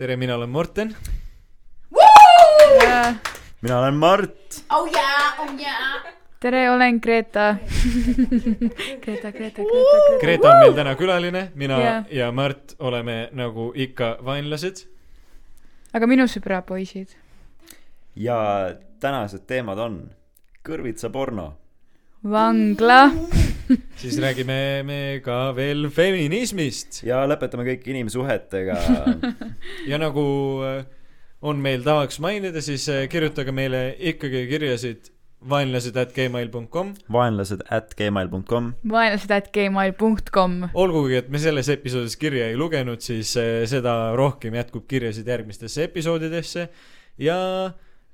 tere, mina olen Morten. mina olen Mart. oh yeah, oh yeah. tere, olen Greta. Greta, Greta, Greta, Greta. Greta on meil täna külaline, mina yeah. ja Mart oleme nagu ikka vaenlased. aga minu sõbrapoisid. ja tänased teemad on kõrvitsaporno. vangla. Siis räägime me ka veel feminismist ja lõpetame kõik inimsuhetega. ja nagu äh, on meil tavaks mainida, siis äh, kirjutage meile ikkagi kirjasid vaenlased at gmail.com. vaenlased at gmail.com. vaenlased at gmail.com. olgugi, et me selles episoodis kirja ei lugenud, siis äh, seda rohkem jätkub kirjasid järgmistesse episoodidesse ja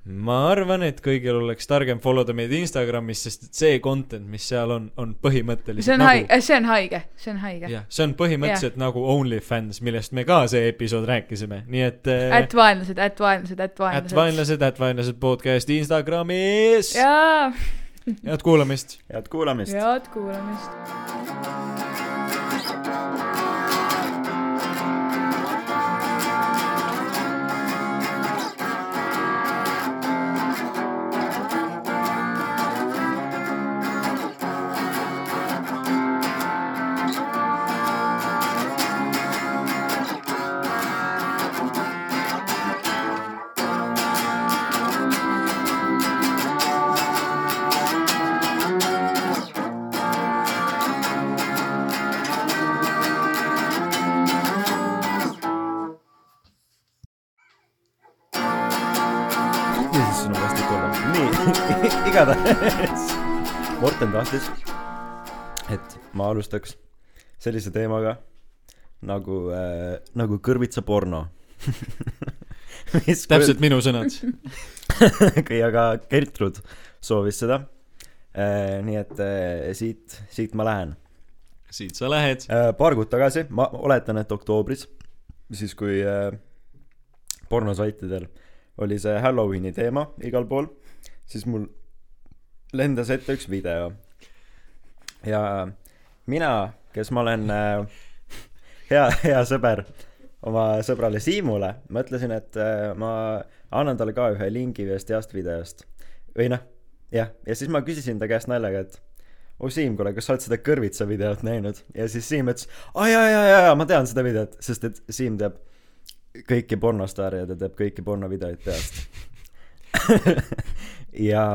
ma arvan, et kõigil oleks targem follow da meid Instagramis, sest et see content, mis seal on, on põhimõtteliselt see on nagu haige, see on haige, see on haige. jah, see on põhimõtteliselt nagu OnlyFans, millest me ka see episood rääkisime, nii et äh, At vaenlased, at vaenlased, at at vaenlased. vaenlased, at vaenlased podcast Instagramis. jaa, head kuulamist. head kuulamist. head kuulamist. Ma alustaks sellise teemaga nagu äh,, nagu kõrvitsaporno. täpselt minu sõnad. ja ka Gertrud soovis seda. nii et äh, siit, siit ma lähen. siit sa lähed. paar kuud tagasi, ma oletan, et oktoobris, siis kui äh, pornosaitidel oli see Halloweeni teema igal pool, siis mul lendas ette üks video. ja mina, kes ma olen äh, hea, hea sõber oma sõbrale Siimule, mõtlesin, et äh, ma annan talle ka ühe lingi ühest heast videost. või noh, jah, ja siis ma küsisin ta käest naljaga, et oh Siim, kuule, kas sa oled seda kõrvitsa videot näinud? ja siis Siim ütles, aa jaa, jaa, jaa, ma tean seda videot, sest et Siim teab kõiki pornostaare ja ta teab kõiki pornovideoid peast. ja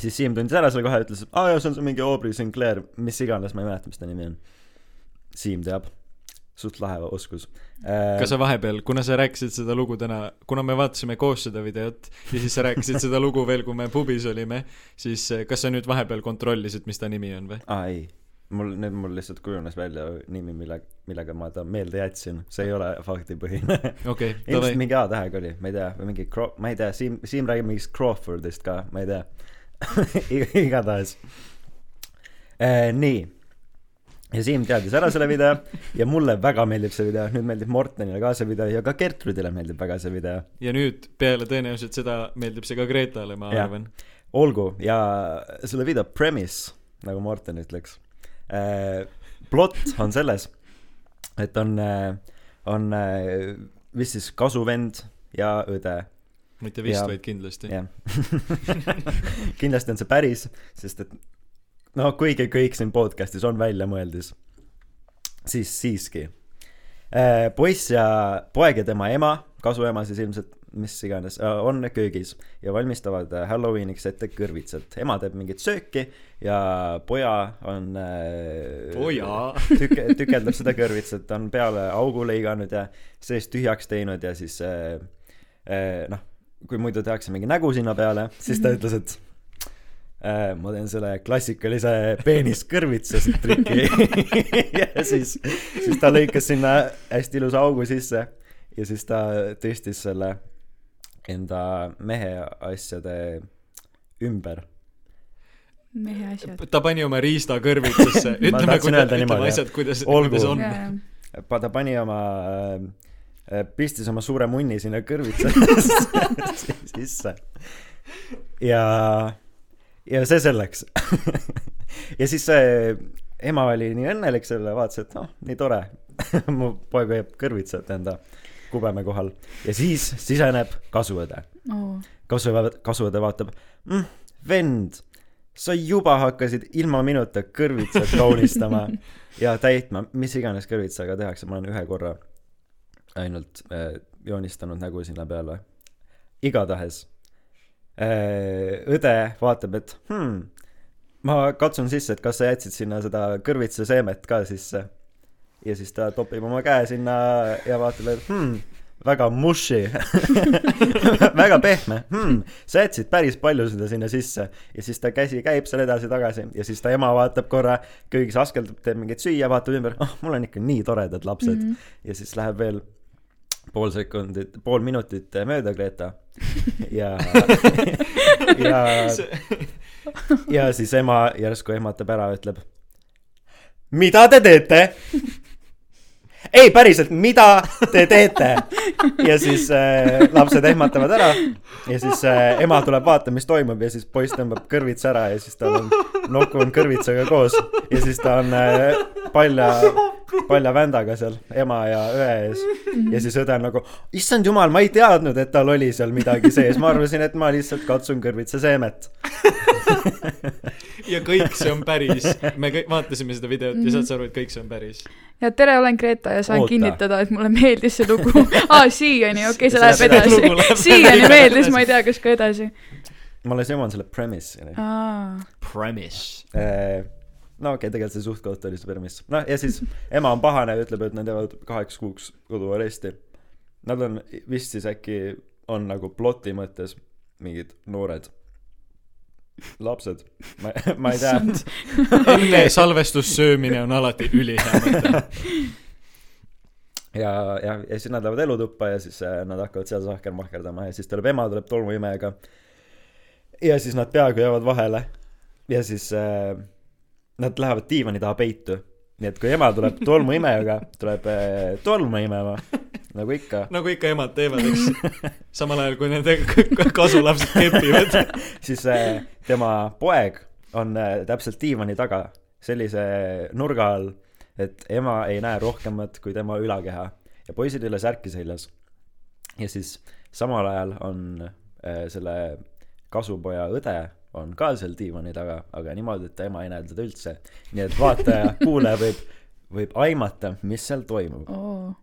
siis Siim tundis ära selle kohe, ütles, et aa jaa, see on see mingi Aubrey Sinclair, mis iganes, ma ei mäleta, mis ta nimi on. Siim teab, suht lahe oskus. kas sa vahepeal, kuna sa rääkisid seda lugu täna, kuna me vaatasime koos seda videot ja siis sa rääkisid seda lugu veel, kui me pubis olime, siis eh, kas sa nüüd vahepeal kontrollisid, mis ta nimi on või? aa ei, mul nüüd mul lihtsalt kujunes välja nimi, mille, millega ma ta meelde jätsin, see ei ole faktipõhine. okei, ilmselt mingi A-tähega oli, ma ei tea, või mingi Cro-, ma ei tea, Siim, Siim räägib mingist Crawfordist ka, ma ei tea igatahes eh,. nii, ja Siim teadis ära selle video ja mulle väga meeldib see video, nüüd meeldib Mortenile ka see video ja ka Gertrudile meeldib väga see video. ja nüüd peale tõenäoliselt seda meeldib see ka Gretale, ma Jah. arvan. olgu, ja selle video premise, nagu Morten ütleks eh,, plott on selles, et on eh,, on eh, vist siis kasuvend ja õde mitte vist, vaid kindlasti. jah kindlasti on see päris, sest et no kuigi kõik siin podcast'is on väljamõeldis, siis siiski. poiss ja poeg ja tema ema, kasuema siis ilmselt, mis iganes, on köögis ja valmistavad äh, Halloweeniks ette kõrvitsat. ema teeb mingit sööki ja poja on äh, Poja. tüke-, tükeldab seda kõrvitsat, on peale augu lõiganud ja seest tühjaks teinud ja siis äh, äh, noh, kui muidu tehakse mingi nägu sinna peale, siis ta ütles, et äh, ma teen selle klassikalise peeniskõrvitsast triki ja siis, siis ta lõikas sinna hästi ilusa augu sisse ja siis ta tõstis selle enda mehe asjade ümber. mehe asjad. ta pani oma riista kõrvitsesse. ütleme, tahtsin kuida- öelda ütleme niimoodi, asjad, kuidas, Olgu. kuidas on. Ta pani oma äh, pistis oma suure munni sinna kõrvitsasse sisse. Ja ja see selleks. Ja siis see ema oli nii õnnelik selle vaatas et noh nii tore. Mu poeg hoiab kõrvitsat enda kubeme kohal. Ja siis siseneb kasuõde. oo, kasuõde, kasuõde vaatab mm,, vend, sa juba hakkasid ilma minuta kõrvitsat kaunistama ja täitma, mis iganes kõrvitsaga tehakse, ma olen ühe korra ainult äh, joonistanud nägu sinna peale. igatahes äh, õde vaatab, et hmm, ma katsun sisse, et kas sa jätsid sinna seda kõrvitsaseemet ka sisse. ja siis ta topib oma käe sinna ja vaatab, et hmm, väga mushy väga pehme hmm,, sa jätsid päris palju seda sinna sisse ja siis ta käsi käib seal edasi-tagasi ja siis ta ema vaatab korra, köögis askeldab, teeb mingit süüa, vaatab ümber, ah oh,, mul on ikka nii toredad lapsed mm. -hmm. ja siis läheb veel pool sekundit, pool minutit mööda Greta ja, ja, ja siis ema järsku ehmatab ära, ütleb. mida te teete? ei, päriselt, mida te teete? ja siis äh, lapsed ehmatavad ära ja siis äh, ema tuleb vaatama, mis toimub ja siis poiss tõmbab kõrvitsa ära ja siis tal on nuku on kõrvitsaga koos ja siis ta on äh, palja, palja vändaga seal ema ja õe ees ja siis õde on nagu, issand jumal, ma ei teadnud, et tal oli seal midagi sees, ma arvasin, et ma lihtsalt katsun kõrvitsaseemet. ja kõik see on päris, me kõik vaatasime seda videot ja saad sa aru, et kõik see on päris. Ja tere, olen Greta ja saan Oota. Kinnitada, et mulle meeldis see lugu. aa, siiani, okei okay,, see läheb edasi siiani meeldis, ma ei tea, kas ka edasi. ma alles jõuan selle premise'ini. aa, Premise. no okei okay,, tegelikult see suht-koht oli see premise. noh, ja siis ema on pahane ja ütleb, et nad jäävad kaheks kuuks koduaresti. Nad on vist siis äkki on nagu ploti mõttes mingid noored lapsed. ma, ma ei tea. enne salvestussöömine on alati ülihea mõte. ja, ja, ja siis nad lähevad elutuppa ja siis äh, nad hakkavad seal sahkermahkerdama ja siis tuleb ema, tuleb tolmuimejaga. ja siis nad peaaegu jäävad vahele. ja siis äh, nad lähevad diivani taha peitu. nii et kui ema tuleb tolmuimejaga, tuleb äh, tolmu imema, nagu ikka, nagu ikka emad teevad, eks. samal ajal kui nende kasulapsed kepivad. siis äh, tema poeg on äh, täpselt diivani taga sellise nurga all, et ema ei näe rohkemat kui tema ülakeha ja poisid ei ole särki seljas. ja siis samal ajal on äh, selle kasupoja õde on ka seal diivani taga, aga niimoodi, et ema ei näe teda üldse. nii et vaataja, kuulaja võib, võib aimata, mis seal toimub. oo.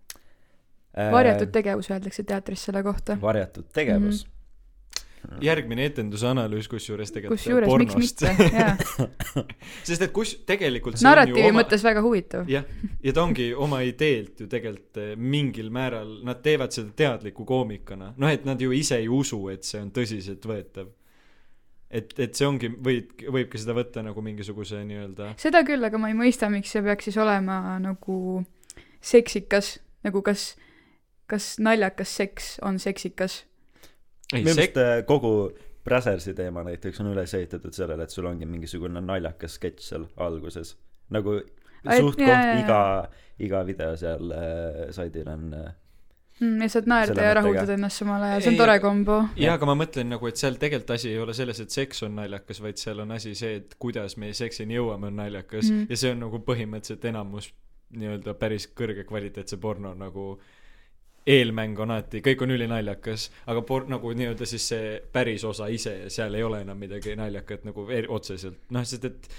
Varjatud tegevus öeldakse teatris selle kohta. varjatud tegevus. järgmine etenduse analüüs kusjuures tegelikult kusjuures, miks pornost mitte,. jaa. sest et kus, tegelikult narratiivi ju oma... mõttes väga huvitav. jah, ja ta ongi oma ideelt ju tegelikult eh, mingil määral, nad teevad seda teadliku koomikana. noh, et nad ju ise ei usu, et see on tõsiseltvõetav. et, et see ongi, võid, võibki seda võtta nagu mingisuguse nii-öelda seda küll, aga ma ei mõista, miks see peaks siis olema nagu seksikas, nagu kas, kas naljakas seks on seksikas. ei, minu meelest äh, kogu Brassersi teema näiteks on üles ehitatud sellele, et sul ongi mingisugune naljakas sketš seal alguses. nagu Ai, suht-koht iga, iga video seal äh, saidil on äh, mm,. ja saad naerda ja rahuldada ennast samal ajal, see on Ei, tore kombo. jaa, aga ma mõtlen nagu, et seal tegelikult asi ei ole selles, et seks on naljakas, vaid seal on asi see, et kuidas me seksini jõuame, on naljakas mm. Ja see on nagu põhimõtteliselt enamus nii-öelda päris kõrge kvaliteetse porno nagu eelmäng on alati, kõik on ülinaljakas, aga por-, nagu nii-öelda siis see päris osa ise, seal ei ole enam midagi naljakat nagu er- otseselt, noh, sest et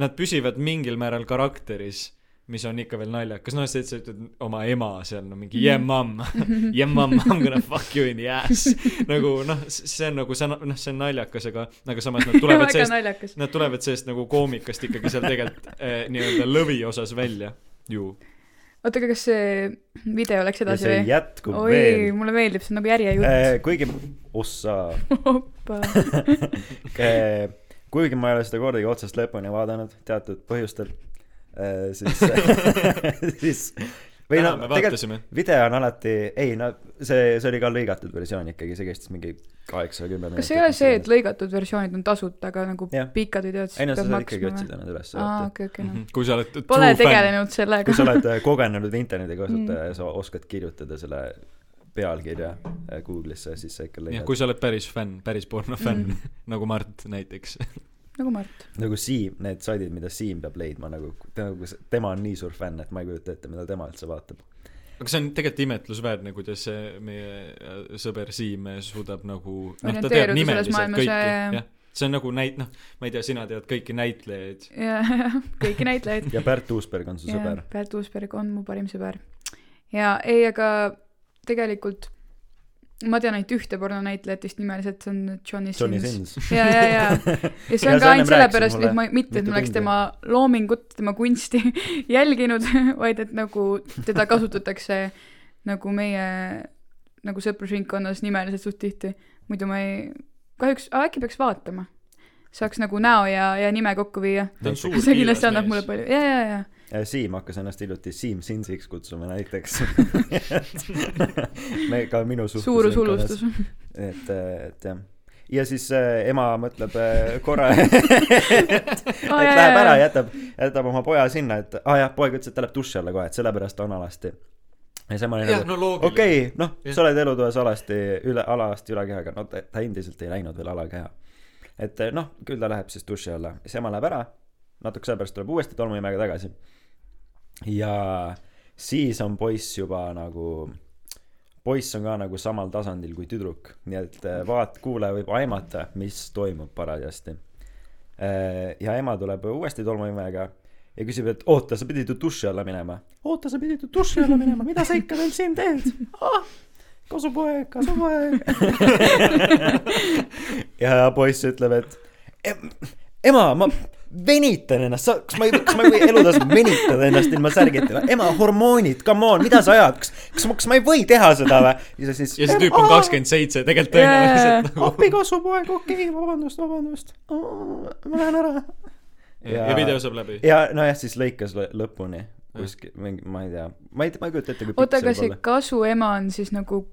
nad püsivad mingil määral karakteris, mis on ikka veel naljakas, noh, sa ütled oma ema seal, no mingi yeah mom, yeah mom, I m gonna fuck you in the ass. nagu noh, see on nagu, see on, noh, see on naljakas, aga, aga samas nad tulevad sellest, nad tulevad sellest nagu koomikast ikkagi seal tegelikult eh, nii-öelda lõvi osas välja. Ju. oota, aga kas see video läks edasi või? jätkub oi, veel mulle meeldib, see on nagu järjejutt. äh,. kuigi, ossa hoppa. äh, kuigi ma ei ole seda kordagi otsast lõpuni vaadanud teatud põhjustel äh,, siis siis või täna no me tegelikult video on alati, ei no see, see oli ka lõigatud versioon ikkagi, see kestis mingi kaheksa, kümme minutit. kas ei ole see, et lõigatud versioonid on tasuta, aga nagu Jah. pikad videod, siis peab ikkagi maksma või? otsida need üles, aa, okei, okei, noh. Kui sa oled Pole tegelenud kui sellega sa. oled äh, kogenud internetikasutaja Mm. ja sa oskad kirjutada selle pealkirja äh, Google'isse, siis sa ikka jah, leiad. kui sa oled päris fänn, päris porno fänn Mm. nagu Mart näiteks. Nagu Mart. nagu Siim, need saidid, mida Siim peab leidma nagu, nagu tema on nii suur fänn, et ma ei kujuta ette, mida tema üldse vaatab. aga see on tegelikult imetlusväärne, kuidas see meie äh, sõber Siim suudab nagu noh, ta teab nimeliselt kõiki, jaa. jah. see on nagu näit-, noh, ma ei tea, sina tead kõiki näitlejaid. ja, kõiki näitlejaid. ja Pärt Uusberg on su sõber. Pärt Uusberg on mu parim sõber. ja ei, aga tegelikult ma tean ainult ühte pornonäitlejat vist nimeliselt, see on Johnny Johnny Sins. Sins. ja, ja, ja, ja see Ja on sa ka ainult sellepärast, et ma, mitte, et ma oleks tema loomingut, tema kunsti jälginud, vaid et nagu teda kasutatakse nagu meie nagu sõprusringkonnas nimeliselt suht tihti. muidu ma ei, kahjuks, äkki peaks vaatama. saaks nagu näo ja, ja nime kokku viia. see kindlasti annab mulle palju, ja, ja, ja. Siim hakkas ennast hiljuti Siim Sinsiks kutsuma näiteks. me ka minu suhtes. suurus hullustus. et, et jah. ja siis äh, ema mõtleb äh, korra, et, et läheb ära, jätab, jätab oma poja sinna, et aa ah, jah, poeg ütles, et ta läheb duši alla kohe, et sellepärast ta on alasti. ja siis ema oli nagu, okei noh, sa oled elutoas alasti üle, alasti ülakehaga, no ta, ta endiselt ei läinud veel alakeha. et noh, küll ta läheb siis duši alla, siis ema läheb ära, natukese aja pärast tuleb uuesti tolmuimega tagasi. ja siis on poiss juba nagu, poiss on ka nagu samal tasandil kui tüdruk, nii et eh, vaat-, kuulaja võib aimata, mis toimub parajasti. ja ema tuleb uuesti tolmuimega ja küsib, et oota, sa pidid ju duši alla minema. oota, sa pidid ju duši alla minema, mida sa ikka veel siin teed ah,? kasupoeg, kasupoeg. ja poiss ütleb, et "Em- ema, ma venitan ennast, sa, kas ma ei, kas ma ei või elutoas venitada ennast ilma särgita? ema, hormoonid, come on, mida sa ajad, kas, kas ma, kas ma ei või teha seda või? ja siis. ja see tüüp on kakskümmend seitse, tegelikult tõenäoliselt nagu. appi kasupoeg, okei okay,, vabandust, vabandust. ma lähen ära. ja video saab läbi. ja nojah, siis lõikas lõ- lõpuni kuskil mingi, ma ei tea, ma ei, ma ei kujuta ette, kui oota, aga see see võib olla. kasu ema on siis nagu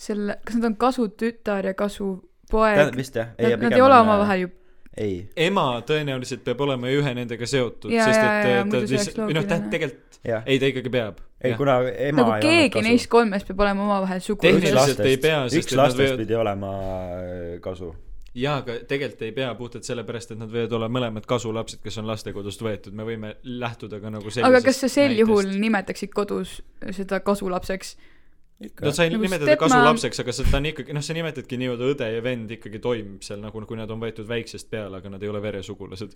selle, kas nad on kasutütar ja kasupoeg tähendab? vist jah. Nad ei ole omavahel ju, ei, ema tõenäoliselt peab olema ühe nendega seotud, sest et jaa, ta muidu see lihtsalt, või noh, ta tegelikult, ei ta ikkagi peab. ei, kuna ema nagu ei keegi neist kolmest peab olema omavahel üks Tehniliselt ei pea,, sest üks lastest võivad- pidi olema äh, kasu. jaa, aga tegelikult ei pea puhtalt sellepärast, et nad võivad olla mõlemad kasulapsed, kes on lastekodust võetud, me võime lähtuda ka nagu sellisest aga kas sa sel näitest. juhul nimetaksid kodus seda kasulapseks? No sa ei Nagu nimetada stepmom- kasulapseks, aga see, ta on ikkagi, noh, sa nimetadki nii-öelda õde ja vend ikkagi toimib seal nagu, kui nad on võetud väiksest peale, aga nad ei ole veresugulased.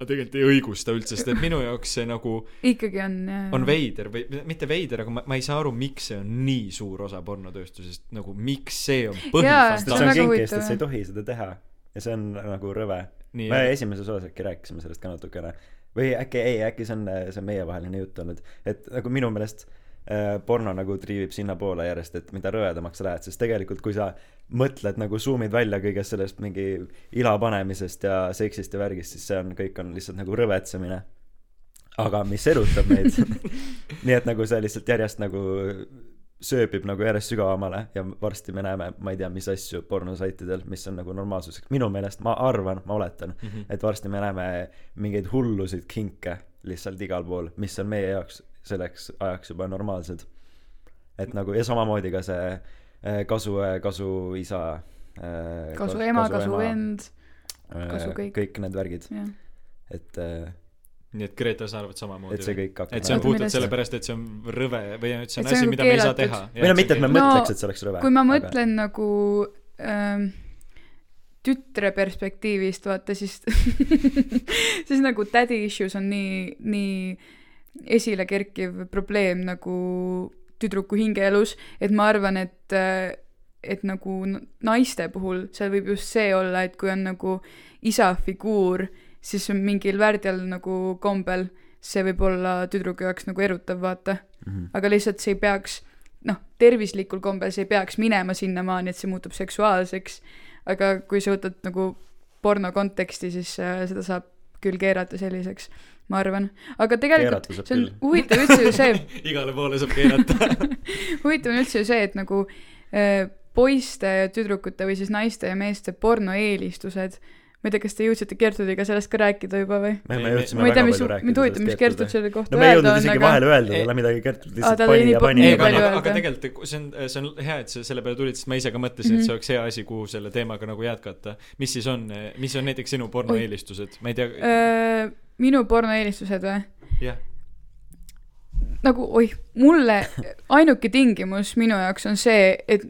ma tegelikult ei õigusta üldse, sest et minu jaoks see nagu ikkagi on, on veider või mitte veider, aga ma, ma ei saa aru, miks see on nii suur osa pornotööstusest, nagu miks see on sest see on kinkist, huvitav, et sa ei jah. tohi seda teha. ja see on nagu rõve. me, esimeses osas äkki rääkisime sellest ka natukene. või äkki ei, äkki see on, see on meievaheline jutt olnud. et nagu minu meelest porno nagu triivib sinnapoole järjest, et mida rõvedamaks sa lähed, sest tegelikult kui sa mõtled nagu zoom'id välja kõigest sellest mingi ila panemisest ja seksist ja värgist, siis see on, kõik on lihtsalt nagu rõvetsemine. aga mis erutab meid nii et nagu see lihtsalt järjest nagu sööbib nagu järjest sügavamale ja varsti me näeme, ma ei tea, mis asju pornosaitidel, mis on nagu normaalsuseks, minu meelest ma arvan, ma oletan, Mhm. et varsti me näeme mingeid hullusid kinke lihtsalt igal pool, mis on meie jaoks selleks ajaks juba normaalsed. et nagu ja samamoodi ka see eh, kasu, kasu isa. kasu ema, kasu vend, kasu kõik. kõik need värgid, jah. et, et nii et Greta sa arvad samamoodi see? kõik hakkab. et see on puhtalt sellepärast, et see on rõve või et see on Et asi, mida me ei saa teha. või no mitte, et me No, mõtleks, et see oleks rõve. kui ma mõtlen nagu ähm, tütre perspektiivist, vaata siis siis nagu daddy issues on nii, nii esile kerkiv probleem nagu tüdruku hingeelus, et ma arvan, et et nagu naiste puhul seal võib just see olla, et kui on nagu isa figuur, siis mingil värdjal nagu kombel see võib olla tüdruku jaoks nagu erutav, vaata. Mhm. aga lihtsalt see ei peaks noh, tervislikul kombel see ei peaks minema sinnamaani, et see muutub seksuaalseks, aga kui sa võtad nagu porno konteksti, siis äh, seda saab küll keerata selliseks, ma arvan. aga tegelikult keerata see on huvitav üldse ju see, igale poole saab keerata. huvitav on üldse ju see, et nagu äh, poiste ja tüdrukute või siis naiste ja meeste pornoeelistused, ma ei tea, kas te jõudsite Gertrudiga sellest ka rääkida juba või? me, me Ei, jõudsime ma ei tea, väga mis palju, rääkida mind huvitab, mis Gertrud selle kohta no me ei öelda jõudnud on, isegi aga vahele öelda talle midagi, Gertrud lihtsalt oli pani ja pani aga aga öelda. tegelikult see on, see on hea, et sa selle peale tulid, sest ma ise ka mõtlesin, et see oleks hea asi, kuhu selle teemaga nagu jätkata. mis siis on, mis on näiteks sinu pornoeelistused, ma ei tea, Öö, minu pornoeelistused või? jah, nagu oih, mulle ainuke tingimus minu jaoks on see, et,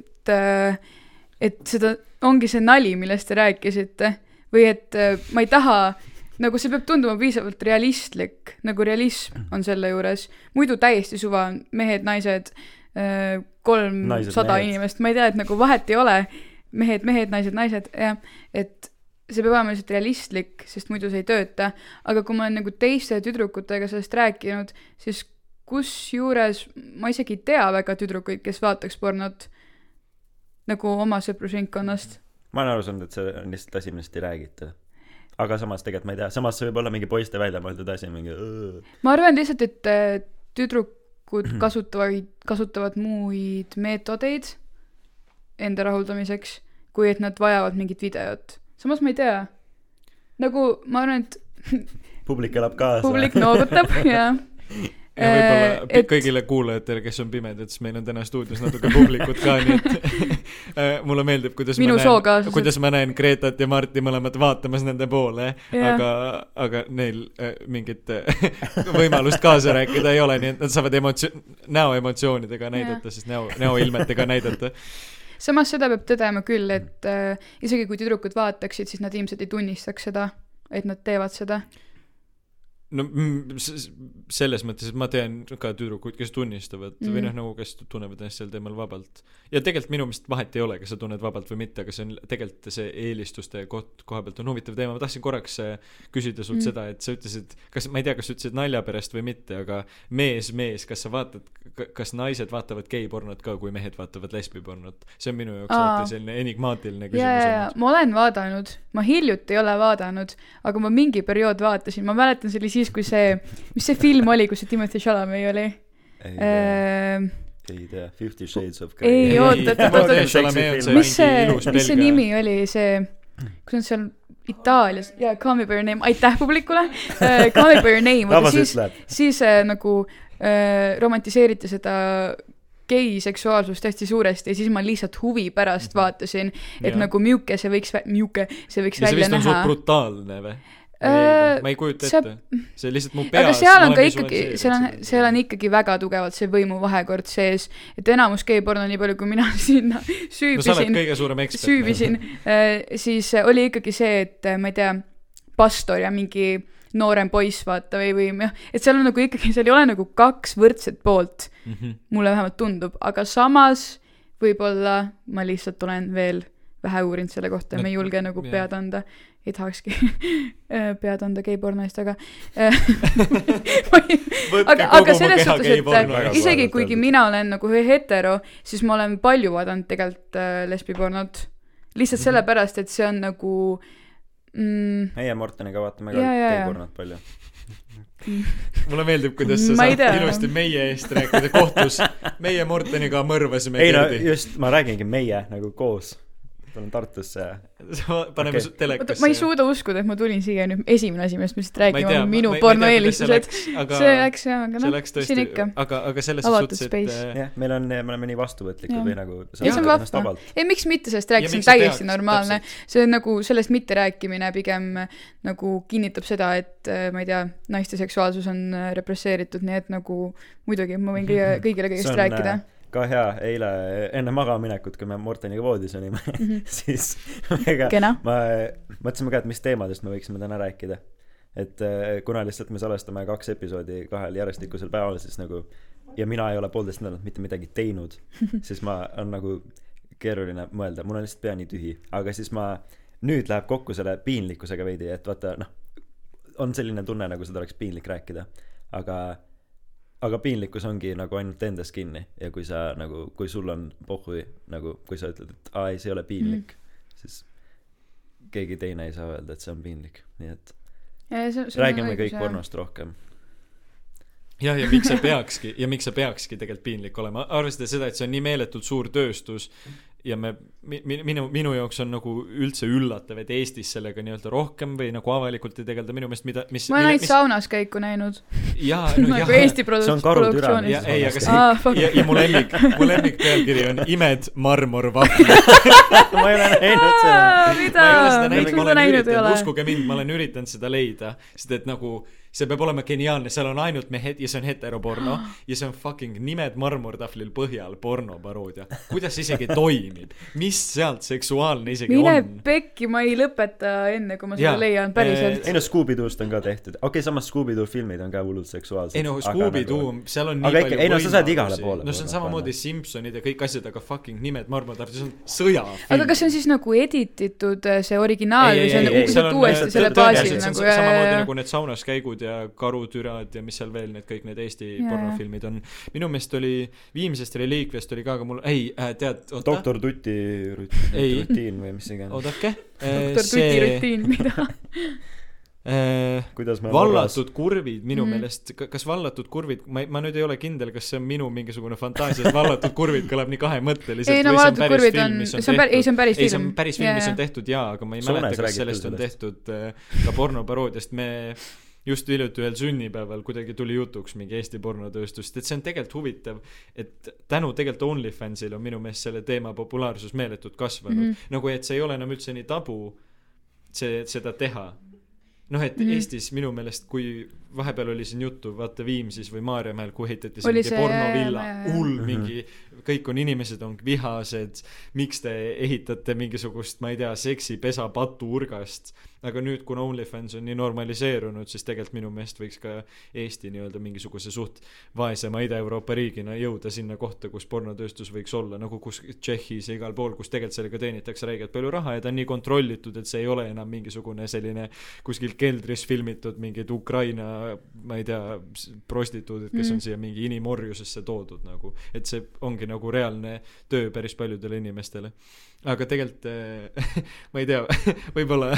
et seda ongi see nali, millest te rääkisite. Või et äh, ma ei taha, nagu see peab tunduma piisavalt realistlik, nagu realism on selle juures, muidu täiesti suva, mehed, naised, Naised, kolmsada inimest, ma ei tea, et nagu vahet ei ole, mehed, mehed, naised, naised, jah, et see peab olema lihtsalt realistlik, sest muidu see ei tööta, aga kui ma olen nagu teiste tüdrukutega sellest rääkinud, siis kusjuures ma isegi ei tea väga tüdrukuid, kes vaataks pornot nagu oma sõprusringkonnast. ma olen aru saanud, et see on lihtsalt asi, millest ei räägita. aga samas tegelikult ma ei tea, samas see võib olla mingi poiste välja mõeldud asi, mingi ma arvan lihtsalt, et äh, tüdrukud kasutavad, kasutavad muid meetodeid enda rahuldamiseks, kui et nad vajavad mingit videot. Samas ma ei tea. nagu ma arvan, et publik elab kaasa. publik noogutab ja ja võib-olla Äh, et... kõigile kuulajatele, kes on pimedad, siis meil on täna stuudios natuke publikut ka, nii et äh, mulle meeldib, kuidas Minu ma näen, sookaaslased. kuidas ma näen Gretat ja Marti mõlemad vaatamas nende poole, Jah. aga, aga neil äh, mingit äh, võimalust kaasa rääkida ei ole, nii et nad saavad emotsio-, näoemotsioonidega näidata, siis näo, näoilmetega näidata. Samas seda peab tõdema küll, et äh, isegi kui tüdrukud vaataksid, siis nad ilmselt ei tunnistaks seda, et nad teevad seda. No mm, selles mõttes, et ma tean ka tüdrukuid, kes tunnistavad mm. või noh, nagu kes tunnevad ennast sel teemal vabalt. ja tegelikult minu meelest vahet ei ole, kas sa tunned vabalt või mitte, aga see on tegelikult see eelistuste koht, koha pealt on huvitav teema, ma tahtsin korraks äh, küsida sult mm. Seda, et sa ütlesid, kas, ma ei tea, kas sa ütlesid nalja pärast või mitte, aga mees, mees, kas sa vaatad, kas naised vaatavad geipornot ka, kui mehed vaatavad lesbipornot? see on minu jaoks alati selline enigmaatiline küsimus ja olnud. ma olen vaadanud, ma hiljuti ei ole vaadanud, aga ma mingi periood vaatasin, ma mäletan, see oli siis, kui see, mis see film oli, kus see Timothy Chalamet oli ei tea, äh,? ei tea, Fifty Shades of ei, Grey. oota, oota, oota, oota. oota. mis see, mis see nimi oli, see, kus nad seal Itaalias, jaa, Call me by your name, aitäh publikule uh,, Call me by your name, aga siis, siis äh, nagu äh, romantiseeriti seda gei seksuaalsust hästi suuresti ja siis ma lihtsalt huvi pärast vaatasin, et Jaa. nagu miuke see võiks, miuke see võiks ja see välja vist on suht näha. brutaalne või? Äh, ma ei kujuta see- ette. see lihtsalt mu peas aga seal on ka ikkagi, seal on seal on ikkagi väga tugevalt see võimuvahekord sees, et enamus geiporno, nii palju kui mina sinna no sa süübisin, ekspert. süübisin, siis äh, oli ikkagi see, et ma ei tea, pastor ja mingi noorem poiss vaata või, või jah, et seal on nagu ikkagi, seal ei ole nagu kaks võrdset poolt, mm. -hmm. mulle vähemalt tundub, aga samas võib-olla ma lihtsalt olen veel vähe uurinud selle kohta ja No, ma ei julge nagu jah. pead anda, ei tahakski äh, pead anda geiporno eest, aga äh, ei- aga, aga selles suhtes, et isegi kuigi mina olen nagu hetero, siis ma olen palju vaadanud tegelikult äh, lesbipornot. lihtsalt Mhm. sellepärast, et see on nagu mm,, meie Morteniga vaatame ka geipornot palju. mulle meeldib, kuidas sa saad tea. ilusti meie eest rääkida kohtus. meie Morteniga mõrvasime ei no just, ma räägingi meie nagu koos. Tulen Tartusse ja paneme oota, telekasse. ma ei suuda uskuda, et ma tulin siia nüüd esimene asi, millest ma lihtsalt räägin, on minu pornoeelistused. aga see läks jah, aga see noh, läks siin tõesti ikka., aga, aga selles Avatud suhtes, et space. äh, jah, meil on, me oleme nii vastuvõtlikud või nagu ja see on vahva ei, miks mitte sellest rääkida, see on täiesti peaks, normaalne. see on nagu sellest mitterääkimine pigem nagu kinnitab seda, et äh, ma ei tea, naiste seksuaalsus on äh, represseeritud, nii et nagu muidugi ma võin kõige, kõigile see kõigest rääkida. äh, ka hea, eile enne magamaminekut, kui me Morteniga voodis olime, siis ega ma mõtlesime ka, et mis teemadest me võiksime täna rääkida. et äh, kuna lihtsalt me salvestame kaks episoodi kahel järjestikusel päeval, siis nagu ja mina ei ole poolteist nädalat mitte midagi teinud, siis ma, on nagu keeruline mõelda, mul on lihtsalt pea nii tühi, aga siis ma, nüüd läheb kokku selle piinlikkusega veidi, et vaata noh, on selline tunne, nagu seda oleks piinlik rääkida, aga aga piinlikkus ongi nagu ainult endas kinni ja kui sa nagu, kui sul on pohhui nagu, kui sa ütled, et aa ei, see ei ole piinlik mm., siis keegi teine ei saa öelda, et see on piinlik, nii et räägime kõik. pornost rohkem. jah, ja miks see peakski ja miks see peakski tegelikult piinlik olema, arvestades seda, et see on nii meeletult suur tööstus ja me mi, mi, minu minu jaoks on nagu üldse üllatav et Eestis sellega nii-öelda rohkem või nagu avalikult ei tegelda minu meelest mida mis ma olen ainult saunas käiku näinud. Jaa no nagu jah Eesti produ- See on karutüra, ja produktsioonis. Ei aga see fuck. ja, ja mu lemmik mu lemmik pealkiri on imed marmorvahvlid ma ei ole näinud seda. Mida? Ma ei ole seda näinud miks ma olen näinud ei üritanud ole? uskuge mind ma olen üritanud seda leida sest et nagu see peab olema geniaalne seal on ainult mehed ja see on heteroporno ja see on fucking nimed marmortahvlil põhjal pornoparoodia. Kuidas see isegi toimib? Mis sealt seksuaalne isegi mine on? pekki ma ei lõpeta enne kui ma seda leian päriselt. Ei no Scooby-Doost on ka tehtud, okei okay,, samas Scooby-Doo filmid on ka hullult seksuaalsed. ei no Scooby-Doo, seal on nii Aga palju ei no sa saad igale poole no see on panna. samamoodi Simpsonid ja kõik asjad, aga fucking nimed marmortahvlil, see on sõjafilm. Aga kas see on siis nagu edititud äh, see originaal või see on nagu on, uuesti äh, selle baasil nagu? Samamoodi nagu need saunas käigud ja karutürad ja mis seal veel need kõik need Eesti Jaa. pornofilmid on minu meelest oli viimsest reliikviast oli ka aga mul ei äh, tead oota doktor Tuti rut- Ei. rutiin või mis iganes. oodake doktor Tuti rutiin, mida äh, kuidas me vallatud kurvid minu mm meelest kas vallatud kurvid ma ei ma nüüd ei ole kindel kas see on minu mingisugune fantaasia et vallatud kurvid kõlab nii kahemõtteliselt ei no see päris kurvid film on, mis on see on päris, ei see on päris ei see on film. päris film mis on tehtud jaa aga ma ei Soomes mäleta kas sellest on tehtud äh, ka pornoparoodiast me just hiljuti ühel sünnipäeval kuidagi tuli jutuks mingi Eesti pornotööstust et see on tegelikult huvitav et tänu tegelikult OnlyFansile on minu meelest selle teema populaarsus meeletult kasvanud mm. -hmm. nagu et see ei ole enam üldse nii tabu see seda teha noh et mm. -hmm. Eestis minu meelest kui vahepeal oli siin juttu vaata Viimsis või Maarjamäel kui ehitati see Oli mingi see- pornovilla hull Mhm. mingi kõik on inimesed on vihased miks te ehitate mingisugust ma ei tea seksipesa patuurgast aga nüüd kuna OnlyFans on nii normaliseerunud siis tegelikult minu meelest võiks ka Eesti nii-öelda mingisuguse suht vaesema Ida-Euroopa riigina jõuda sinna kohta kus pornotööstus võiks olla nagu kus Tšehhis ja igal pool kus tegelikult sellega teenitakse räigelt palju raha ja ta on nii kontrollitud et see ei ole enam mingisugune selline kuskil keldris filmitud mingid Ukraina ma ei tea prostituudid kes Mhm. on siia mingi inimorjusesse toodud nagu et see ongi nagu reaalne töö päris paljudele inimestele aga tegelikult eh, ma ei tea võib-olla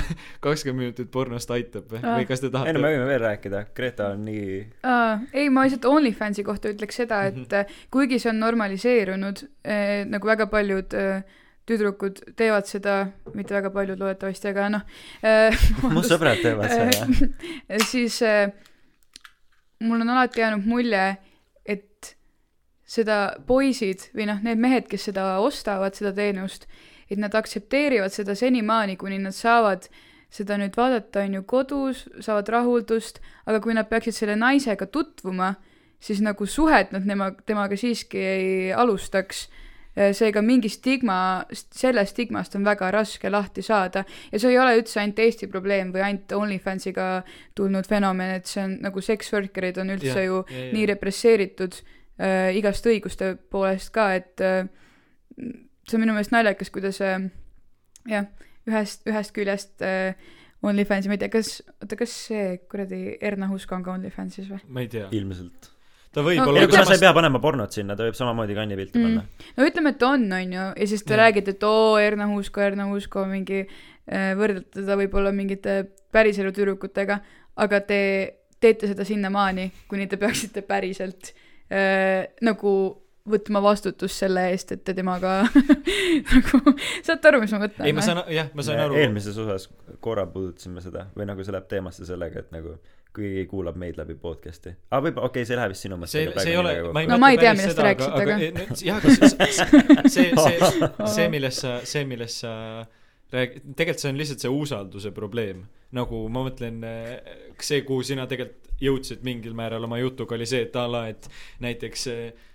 kakskümmend minutit pornost aitab või Aa. või kas te ei no me tahate võime veel rääkida, Greta on nii aa, ei ma lihtsalt OnlyFansi kohta ütleks seda, et Mhm. äh, kuigi see on normaliseerunud äh,, nagu väga paljud äh, tüdrukud teevad seda, mitte väga paljud loodetavasti, aga noh äh, mu sõbrad teevad seda. äh, siis äh, mul on alati jäänud mulje, et seda poisid või noh, need mehed, kes seda ostavad, seda teenust, et nad aktsepteerivad seda senimaani, kuni nad saavad seda nüüd vaadata, on ju, kodus, saavad rahuldust, aga kui nad peaksid selle naisega tutvuma, siis nagu suhet nad nema, temaga siiski ei alustaks. seega mingi stigma, sellest stigmast on väga raske lahti saada ja see ei ole üldse ainult Eesti probleem või ainult OnlyFansiga tulnud fenomen, et see on nagu sex worker'id on üldse Jah, ju jah, jah. nii represseeritud äh, igast õiguste poolest ka, et äh, see on minu meelest naljakas, kuidas äh, jah, ühest, ühest küljest äh, OnlyFansi, ma ei tea, kas, oota, kas see kuradi Erna Husk on ka OnlyFansis või? ma ei tea ilmselt. ta võib No, olla ütleme- kuna sa ei pea panema pornot sinna, ta võib samamoodi kannipilti panna mm.. no ütleme, et on, on ju, ja siis te Jah. räägite, et oo, Erna Husko, Erna Husko mingi äh,, võrdlete teda võib-olla mingite päriselu tüdrukutega, aga te teete seda sinnamaani, kuni te peaksite päriselt äh, nagu võtma vastutust selle eest, et te temaga nagu, saate aru, mis ma mõtlen? ei ma saan jah ma sain aru eelmises osas korra puudutasime seda või nagu see läheb teemasse sellega, et nagu kui keegi kuulab meid läbi podcast'i. aa, võib-olla, okei okay,, see läheb vist sinu mõttega see ei ole ma ei No ma ei tea, millest te rääkisite, aga- aga jah aga see see see see millest sa see millest sa rääg- tegelikult see on lihtsalt see usalduse probleem nagu ma mõtlen eh, see kuhu sina tegelikult jõudsid mingil määral oma jutuga oli see et a la et näiteks eh,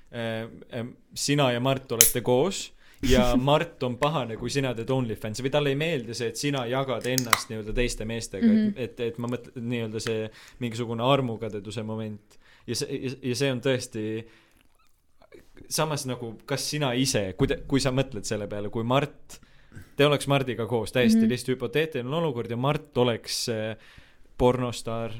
sina ja Mart olete koos ja Mart on pahane, kui sina teed OnlyFansi või talle ei meeldi see, et sina jagad ennast nii-öelda teiste meestega mm, Mhm. -hmm. et, et ma mõtlen nii-öelda see mingisugune armukadeduse moment ja see, ja see on tõesti samas nagu, kas sina ise, kui te, kui sa mõtled selle peale, kui Mart, te oleks Mardiga koos, täiesti mm Mhm. -hmm. lihtsalt hüpoteetiline olukord ja Mart oleks äh, pornostaar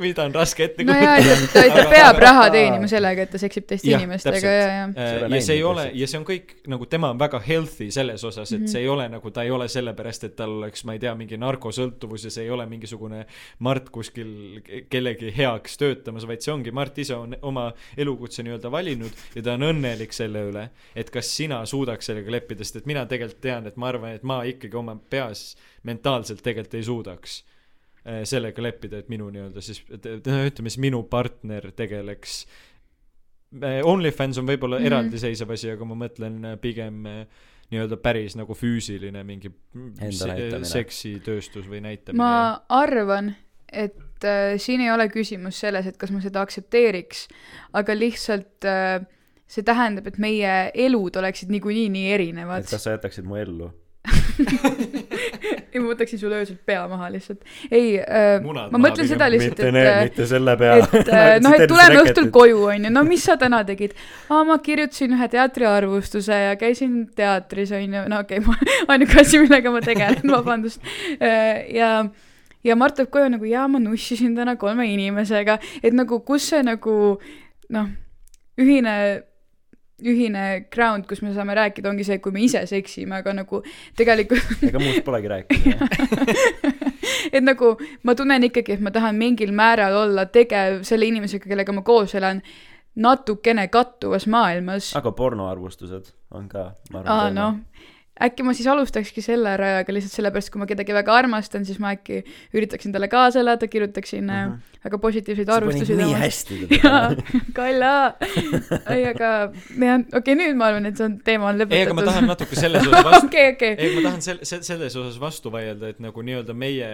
mida on raske ette no jaa, et ta, ta peab raha teenima sellega, et ta seksib teiste Jah, inimestega ja, ja. Seda ja see ei ole ja see on kõik nagu tema on väga healthy selles osas, et Mhm. see ei ole nagu ta ei ole sellepärast, et tal oleks, ma ei tea, mingi narkosõltuvus ja see ei ole mingisugune Mart kuskil ke- kellegi heaks töötamas, vaid see ongi, Mart ise on oma elukutse nii-öelda valinud ja ta on õnnelik selle üle, et kas sina suudaks sellega leppida, sest et mina tegelikult tean, et ma arvan, et ma ikkagi oma peas mentaalselt tegelikult ei suudaks. äh, sellega leppida, et minu nii-öelda siis, ütleme siis minu partner tegeleks äh, OnlyFans on võib-olla mm. -hmm. eraldiseisev asi, aga ma mõtlen äh, pigem nii-öelda päris nagu füüsiline mingi se- seksitööstus või näitamine. ma arvan, et äh, siin ei ole küsimus selles, et kas ma seda aktsepteeriks, aga lihtsalt äh, see tähendab, et meie elud oleksid niikuinii nii erinevad et. kas sa jätaksid mu ellu? ei, ma võtaksin sulle öösel pea maha lihtsalt. ei äh,, ma mõtlen pigem. seda lihtsalt, mitte et äh, mitte selle peale. et äh, noh, et tuleme õhtul koju, onju, no mis sa täna tegid? aa, ma kirjutasin ühe teatriarvustuse ja käisin teatris, onju, no okei okay, ainuke asi, millega ma tegelen, vabandust. ja, ja Mart tuleb koju nagu jaa, ma nussisin täna kolme inimesega, et nagu kus see nagu noh, ühine ühine ground, kus me saame rääkida, ongi see, kui me ise seksime, aga nagu tegelikult ega muust polegi rääkida. et nagu ma tunnen ikkagi, et ma tahan mingil määral olla tegev selle inimesega, kellega ma koos elan, natukene kattuvas maailmas. aga pornoarvustused on ka, ma aa, arvan. noh, äkki ma siis alustakski selle rajaga lihtsalt sellepärast, kui ma kedagi väga armastan, siis ma äkki üritaksin talle kaasa elada, kirjutaksin mm Mhm. -hmm. väga positiivseid arvustusi nii hästi jaa. Kalla. ei, aga jah, okei okay,, nüüd ma arvan, et see on, teema on lõpetatud. ei, aga ma tahan natuke selles osas vastu, okei, okei. ei, ma tahan sel-, se-, selles osas vastu vaielda, et nagu nii-öelda meie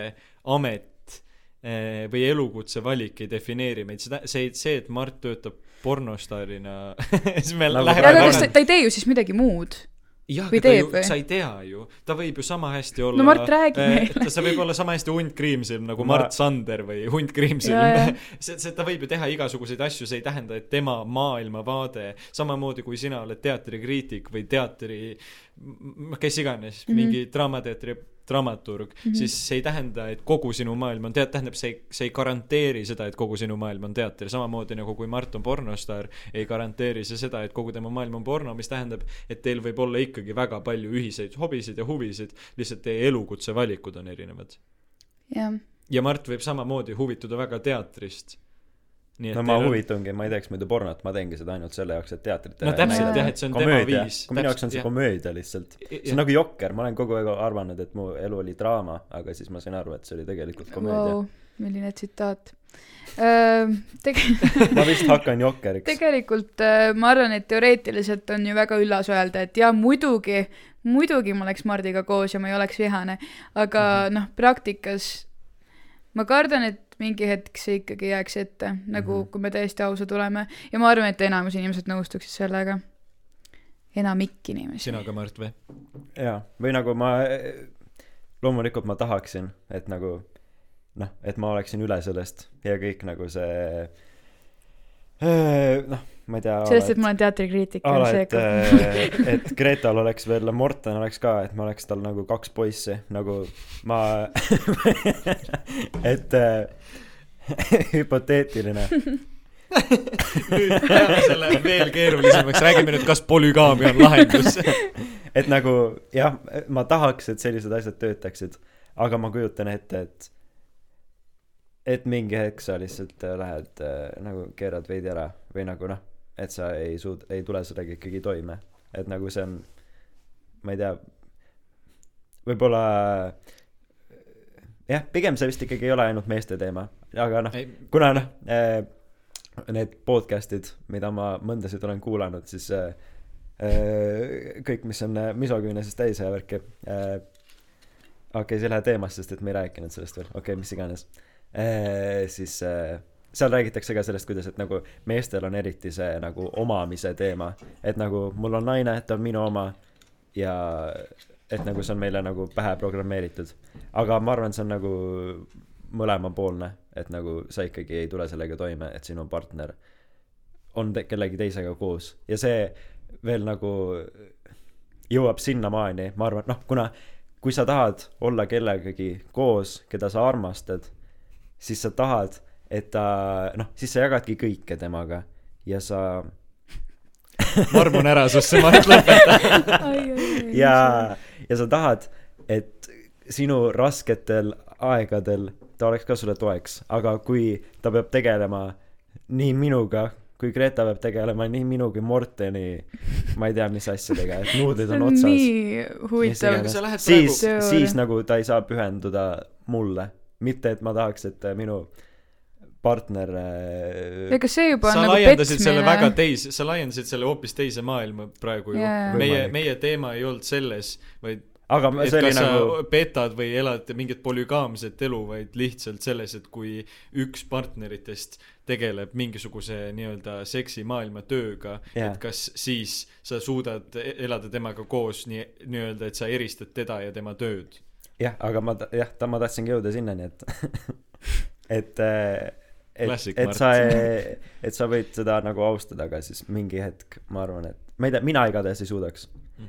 amet eh, või elukutse valik ei defineeri meid, seda, see, see, et Mart töötab pornostaarina siis me Nagu läheme ta ei tee ju siis midagi muud? jah, aga ta ju sa ei tea ju, ta võib ju sama hästi olla No Mart, räägi meile. ta võib olla sama hästi hunt Kriimsilm nagu Ma- Mart Sander või hunt Kriimsilm see, see, ta võib ju teha igasuguseid asju, see ei tähenda, et tema maailmavaade, samamoodi kui sina oled teatrikriitik või teatri, kes iganes mm. -hmm. mingi draamateatri dramaturg mm. -hmm. siis see ei tähenda, et kogu sinu maailm on teat-, tähendab, see ei, see ei garanteeri seda, et kogu sinu maailm on teater, samamoodi nagu kui Mart on pornostaar, ei garanteeri see seda, et kogu tema maailm on porno, mis tähendab, et teil võib olla ikkagi väga palju ühiseid hobisid ja huvisid, lihtsalt teie elukutse valikud on erinevad. jah, ja Mart võib samamoodi huvituda väga teatrist. Nii no ma huvitungi, ma ei teeks muidu pornot, ma teengi seda ainult selle jaoks, et teatrit no täpselt jah, et see on tema komöödia, viis. kui minu jaoks on see komöödia lihtsalt. see on nagu Jokker, ma olen kogu aeg arvanud, et mu elu oli draama, aga siis ma sain aru, et see oli tegelikult komöödia vau, milline tsitaat. Tege-, ma vist hakkan Jokkeriks. tegelikult ma arvan, et teoreetiliselt on ju väga üllas öelda, et jaa, muidugi, muidugi ma oleks Mardiga koos ja ma ei oleks vihane, aga mm -hmm. noh, praktikas ma kardan, et mingi hetk see ikkagi jääks ette, nagu mm. -hmm. kui me täiesti ausad oleme ja ma arvan, et enamus inimesed nõustuksid sellega. enamik inimesi. sina ka, Mart, või? jaa, või nagu ma, loomulikult ma tahaksin, et nagu noh, et ma oleksin üle sellest ja kõik nagu see noh, ma ei tea sellest, et ma olen teatrikriitik et seega, et Gretal oleks veel, Morten oleks ka, et ma oleks tal nagu kaks poissi, nagu ma, et äh, hüpoteetiline. nüüd teeme selle veel keerulisemaks, räägime nüüd, kas polügaamia on lahendus. et nagu jah, ma tahaks, et sellised asjad töötaksid, aga ma kujutan ette, et et mingi hetk sa lihtsalt äh, lähed äh, nagu keerad veidi ära või nagu noh, et sa ei suud-, ei tule sellega ikkagi toime, et nagu see on, ma ei tea, võib-olla jah, pigem see vist ikkagi ei ole ainult meeste teema, aga noh, kuna noh äh,, need podcast'id, mida ma mõndasid olen kuulanud, siis äh, äh, kõik, mis on misoküünesest täis ja värki okei okay,, see ei lähe teemast, sest et me ei rääkinud sellest veel, okei okay,, mis iganes. Siis äh, seal räägitakse ka sellest, kuidas, et nagu meestel on eriti see nagu omamise teema, et nagu mul on naine, ta on minu oma. Ja et nagu see on meile nagu pähe programmeeritud. aga ma arvan, see on nagu mõlemapoolne, et nagu sa ikkagi ei tule sellega toime, et sinu partner on te- kellegi teisega koos. Ja see veel nagu jõuab sinnamaani, ma arvan, noh, kuna kui sa tahad olla kellegagi koos, keda sa armastad, siis sa tahad, et ta, noh, siis sa jagadki kõike temaga ja sa ma armun ära sust, see Mart lõpeta. ja, ja sa tahad, et sinu rasketel aegadel ta oleks ka sulle toeks, aga kui ta peab tegelema nii minuga kui Greta peab tegelema nii minu kui Morteni, ma ei tea, mis asjadega, et nuudlid on otsas. nii huvitav iganes. sa lähed siis praegu-, siis nagu ta ei saa pühenduda mulle, mitte et ma tahaks, et äh, minu partner äh, ega see juba sa on nagu laiendasid selle väga teise, sa laiendasid selle hoopis teise maailma praegu ju Jaa. meie meie teema ei olnud selles, vaid aga ma- et see oli nagu petad või elad mingit polügaamset elu, vaid lihtsalt selles, et kui üks partneritest tegeleb mingisuguse nii-öelda seksimaailma tööga Jaa. et kas siis sa suudad e- elada temaga koos nii, nii-öelda, et sa eristad teda ja tema tööd. jah, aga ma jah, ta, ma tahtsingi jõuda sinnani, et et äh, et, et sa, et sa võid seda nagu austada, aga siis mingi hetk ma arvan, et ma ei tea, mina igatahes ei suudaks.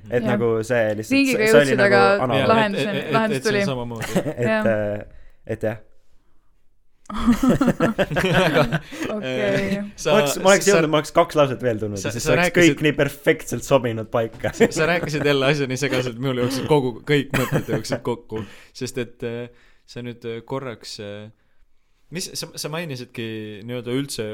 et Jah. nagu see lihtsalt oli jõudsid, nagu aga analoogia. lahendus lahendus tuli. et Jah., et jah, okei. ma oleks, ma oleks jõudnud, ma oleks kaks lauset veel tulnud siis sa oleks rääkisid- kõik nii perfektselt sobinud paika. sa rääkisid jälle asja nii segaselt, mul jooksid kogu, kõik mõtted jooksid kokku, sest et äh, sa nüüd äh, korraks äh, mis sa, sa mainisidki nii-öelda üldse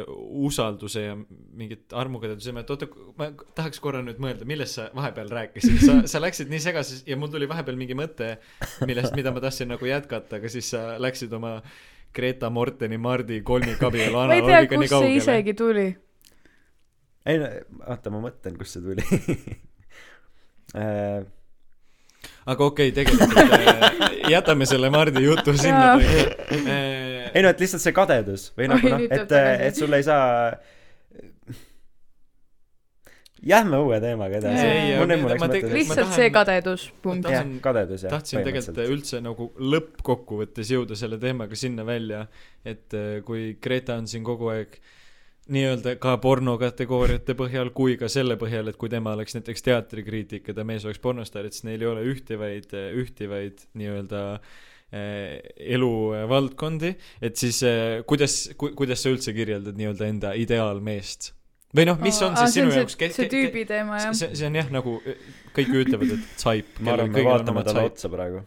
usalduse ja mingit armukadeduse teemat, oota, ma tahaks korra nüüd mõelda, millest sa vahepeal rääkisid, sa, sa läksid nii segases ja mul tuli vahepeal mingi mõte, millest, mida ma tahtsin nagu jätkata, aga siis sa läksid oma Greta Morteni, Mardi kolmikabielu ma ei tea, analoogiga nii kust see kaugele. isegi tuli. ei no oota, ma mõtlen, kust see tuli. Äh, aga okei okay,, tegelikult äh, jätame selle Mardi jutu sinna. Ei no et lihtsalt see kadedus või nagu noh, et, et sul ei saa Lähme uue teemaga edasi. Lihtsalt see kadedus, punkt kadedus jah tahtsin tegelikult üldse nagu lõppkokkuvõttes jõuda selle teemaga sinna välja, et äh, kui Greta on siin kogu aeg nii-öelda ka pornokategooriate põhjal kui ka selle põhjal, et kui tema oleks näiteks teatrikriitik ja ta mees oleks pornostaar, et siis neil ei ole ühtivaid, ühtivaid nii-öelda äh, eluvaldkondi, et siis äh, kuidas ku,, kuidas sa üldse kirjeldad nii-öelda enda ideaalmeest? Või noh, mis on Aa, siis see sinu see- jaoks ke- see tüübi teema jah. see, see on jah, nagu kõik ütlevad, et tsaip. ma arvan, me vaatame talle otsa praegu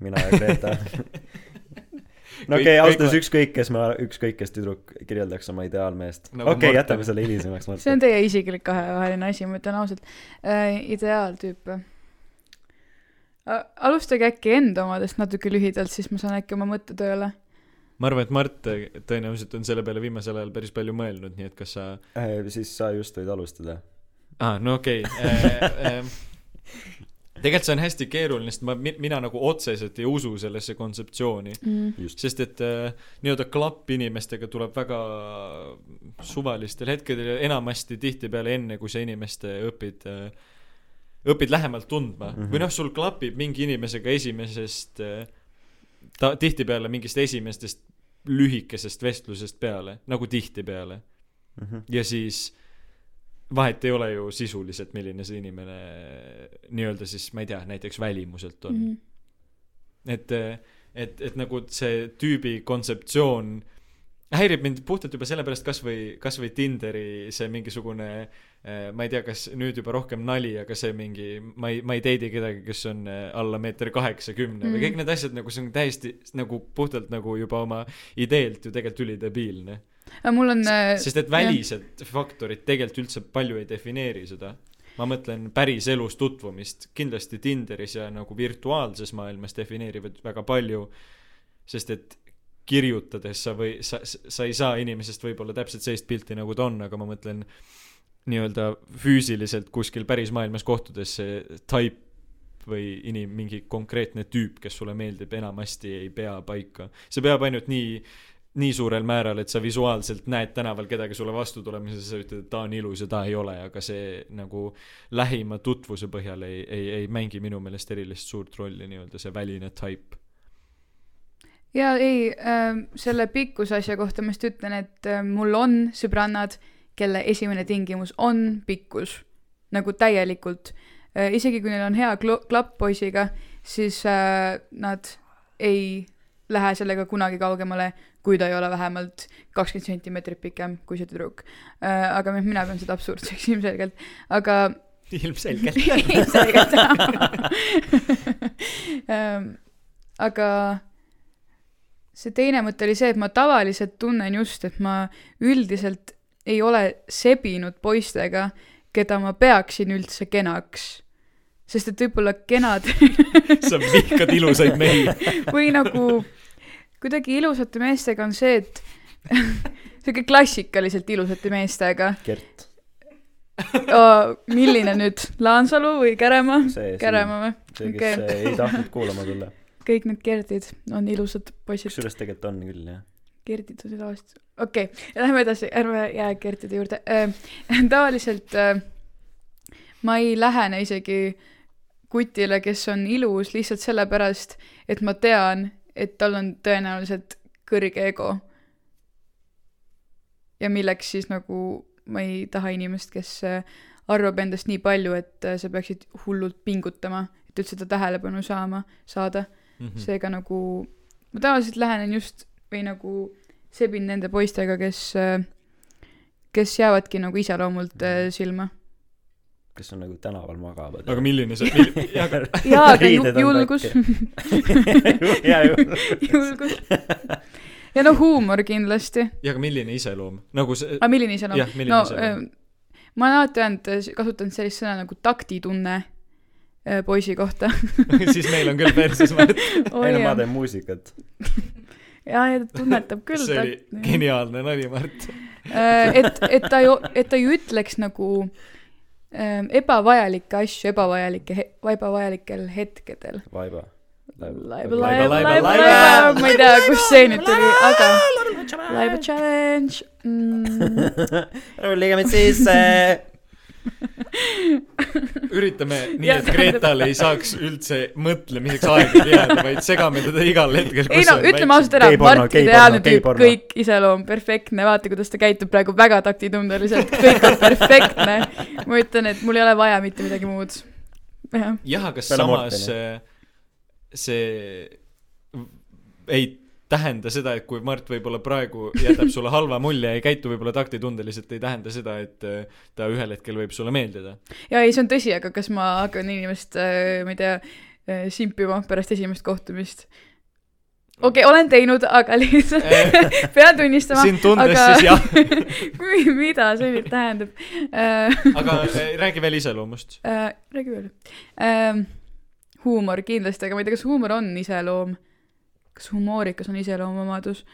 mina ja Greta no okei okay,, ausalt öeldes ükskõik kes ma ükskõik kes tüdruk kirjeldaks oma ideaalmeest Nagu okei okay, jätame selle hilisemaks see on teie isiklik kahevaheline asi, ma ütlen ausalt äh,. ideaaltüüp alustage äkki enda omadest natuke lühidalt, siis ma saan äkki oma mõtte tööle. Ma arvan, et Mart äh, tõenäoliselt on selle peale viimasel ajal päris palju mõelnud, nii et kas sa äh, siis sa just võid alustada aa, no okei okay.. tegelikult see on hästi keeruline, sest ma, mina nagu otseselt ei usu sellesse kontseptsiooni, Mm. just sest et äh, nii-öelda klapp inimestega tuleb väga suvalistel hetkedel ja enamasti tihtipeale enne, kui sa inimest äh, õpid äh, õpid lähemalt tundma mm. -hmm. või noh, sul klapib mingi inimesega esimesest äh, ta tihtipeale mingist esimestest lühikesest vestlusest peale, nagu tihtipeale. mm. -hmm. ja siis vahet ei ole ju sisuliselt, milline see inimene nii-öelda siis, ma ei tea, näiteks välimuselt on mm. -hmm. et, et, et nagu see tüübi kontseptsioon häirib mind puhtalt juba sellepärast kasvõi, kasvõi Tinderi see mingisugune eh, ma ei tea, kas nüüd juba rohkem nali, aga see mingi, ma ei, ma ei date'i kedagi, kes on eh, alla meeter kaheksakümne mm. või kõik need asjad nagu see on täiesti nagu puhtalt nagu juba oma ideelt ju tegelikult ülidebiilne. mul on äh, sest et välised faktorid tegelikult üldse palju ei defineeri seda. ma mõtlen päriselus tutvumist, kindlasti Tinderis ja nagu virtuaalses maailmas defineerivad väga palju, sest et kirjutades sa või sa, sa ei saa inimesest võib-olla täpselt sellist pilti, nagu ta on, aga ma mõtlen nii-öelda füüsiliselt kuskil päris maailmas kohtudes see type või inim-, mingi konkreetne tüüp, kes sulle meeldib, enamasti ei pea paika. see peab ainult nii nii suurel määral, et sa visuaalselt näed tänaval kedagi sulle vastu tulemas ja sa ütled, et ta on ilus ja ta ei ole, aga see nagu lähima tutvuse põhjal ei, ei, ei mängi minu meelest erilist suurt rolli nii-öelda see väline type. ja ei äh,, selle pikkuse asja kohta ma just ütlen, et äh, mul on sõbrannad, kelle esimene tingimus on pikkus, nagu täielikult äh,. isegi kui neil on hea klo- klapp poisiga, siis äh, nad ei lähe sellega kunagi kaugemale, kui ta ei ole vähemalt kakskümmend sentimeetrit pikem kui see tüdruk. aga noh, mina pean seda absurdseks ilmselgelt, aga ilmselgelt. ilmselgelt. Ähm, aga see teine mõte oli see, et ma tavaliselt tunnen just, et ma üldiselt ei ole sebinud poistega, keda ma peaksin üldse kenaks. sest et võib-olla kenad sa vihkad ilusaid mehi. või nagu kuidagi ilusate meestega on see, et sihuke klassikaliselt ilusate meestega Gert, oh,. milline nüüd, Laansalu või Käremaa? Käremaa või? see, kes okay. ei tahtnud kuulama tulla. kõik need Gerdid on ilusad poisid. kusjuures tegelikult on küll, jah. On tavaliselt, okei okay., lähme edasi, ärme jää Gerdide juurde äh,. tavaliselt äh, ma ei lähene isegi kutile, kes on ilus lihtsalt sellepärast, et ma tean, et tal on tõenäoliselt kõrge ego. ja milleks siis nagu ma ei taha inimest, kes arvab endast nii palju, et sa peaksid hullult pingutama, et üldse ta tähelepanu saama, saada Mhm. seega nagu ma tavaliselt lähenen just või nagu sebin nende poistega, kes, kes jäävadki nagu iseloomult äh, silma. kes on nagu tänaval magavad. aga milline see, mil-, aga jaa, aga julgus, jaa, julgus. ja no huumor kindlasti. ja aga milline iseloom, nagu see, aga milline iseloom no iseloom? äh, ma olen alati öelnud, kasutanud sellist sõna nagu taktitunne äh, poisi kohta. siis meil on küll perses, ma ei no ma teen muusikat. ja, ja ta tunnetab küll. see oli geniaalne nali, Mart. Äh, et, et ta ju, et ta ju ütleks nagu ähm, ebavajalikke asju ebavajalike, ebavajalikel hetkedel. vaiba. laiba, Laiba, laiba, laiba, ma ei tea, kust see nüüd tuli, aga laiba challenge mm. rullige mind sisse. üritame nii, et Gretal ei saaks üldse mõtlemiseks aega jääda, vaid segame teda igal hetkel, ei kus no on ütleme ausalt ära, Mart ideaalne tüüp, kõik iseloom perfektne, vaata, kuidas ta käitub praegu väga taktitundeliselt, kõik on perfektne. ma ütlen, et mul ei ole vaja mitte midagi muud. jah, aga samas see, see ei tähenda seda, et kui Mart võib-olla praegu jätab sulle halva mulje ja ei käitu võib-olla taktitundeliselt, ei tähenda seda, et äh, ta ühel hetkel võib sulle meeldida. ja ei, see on tõsi, aga kas ma hakkan inimest, ma ei tea, simpima pärast esimest kohtumist? okei okay,, olen teinud, aga lihtsalt pean tunnistama. sind tundes aga- siis jah, mida see nüüd tähendab äh,? aga äh, räägi veel iseloomust. äh, räägi veel huumor kindlasti, aga ma ei tea, kas huumor on iseloom. Kas humoorikas on iseloomuomadus?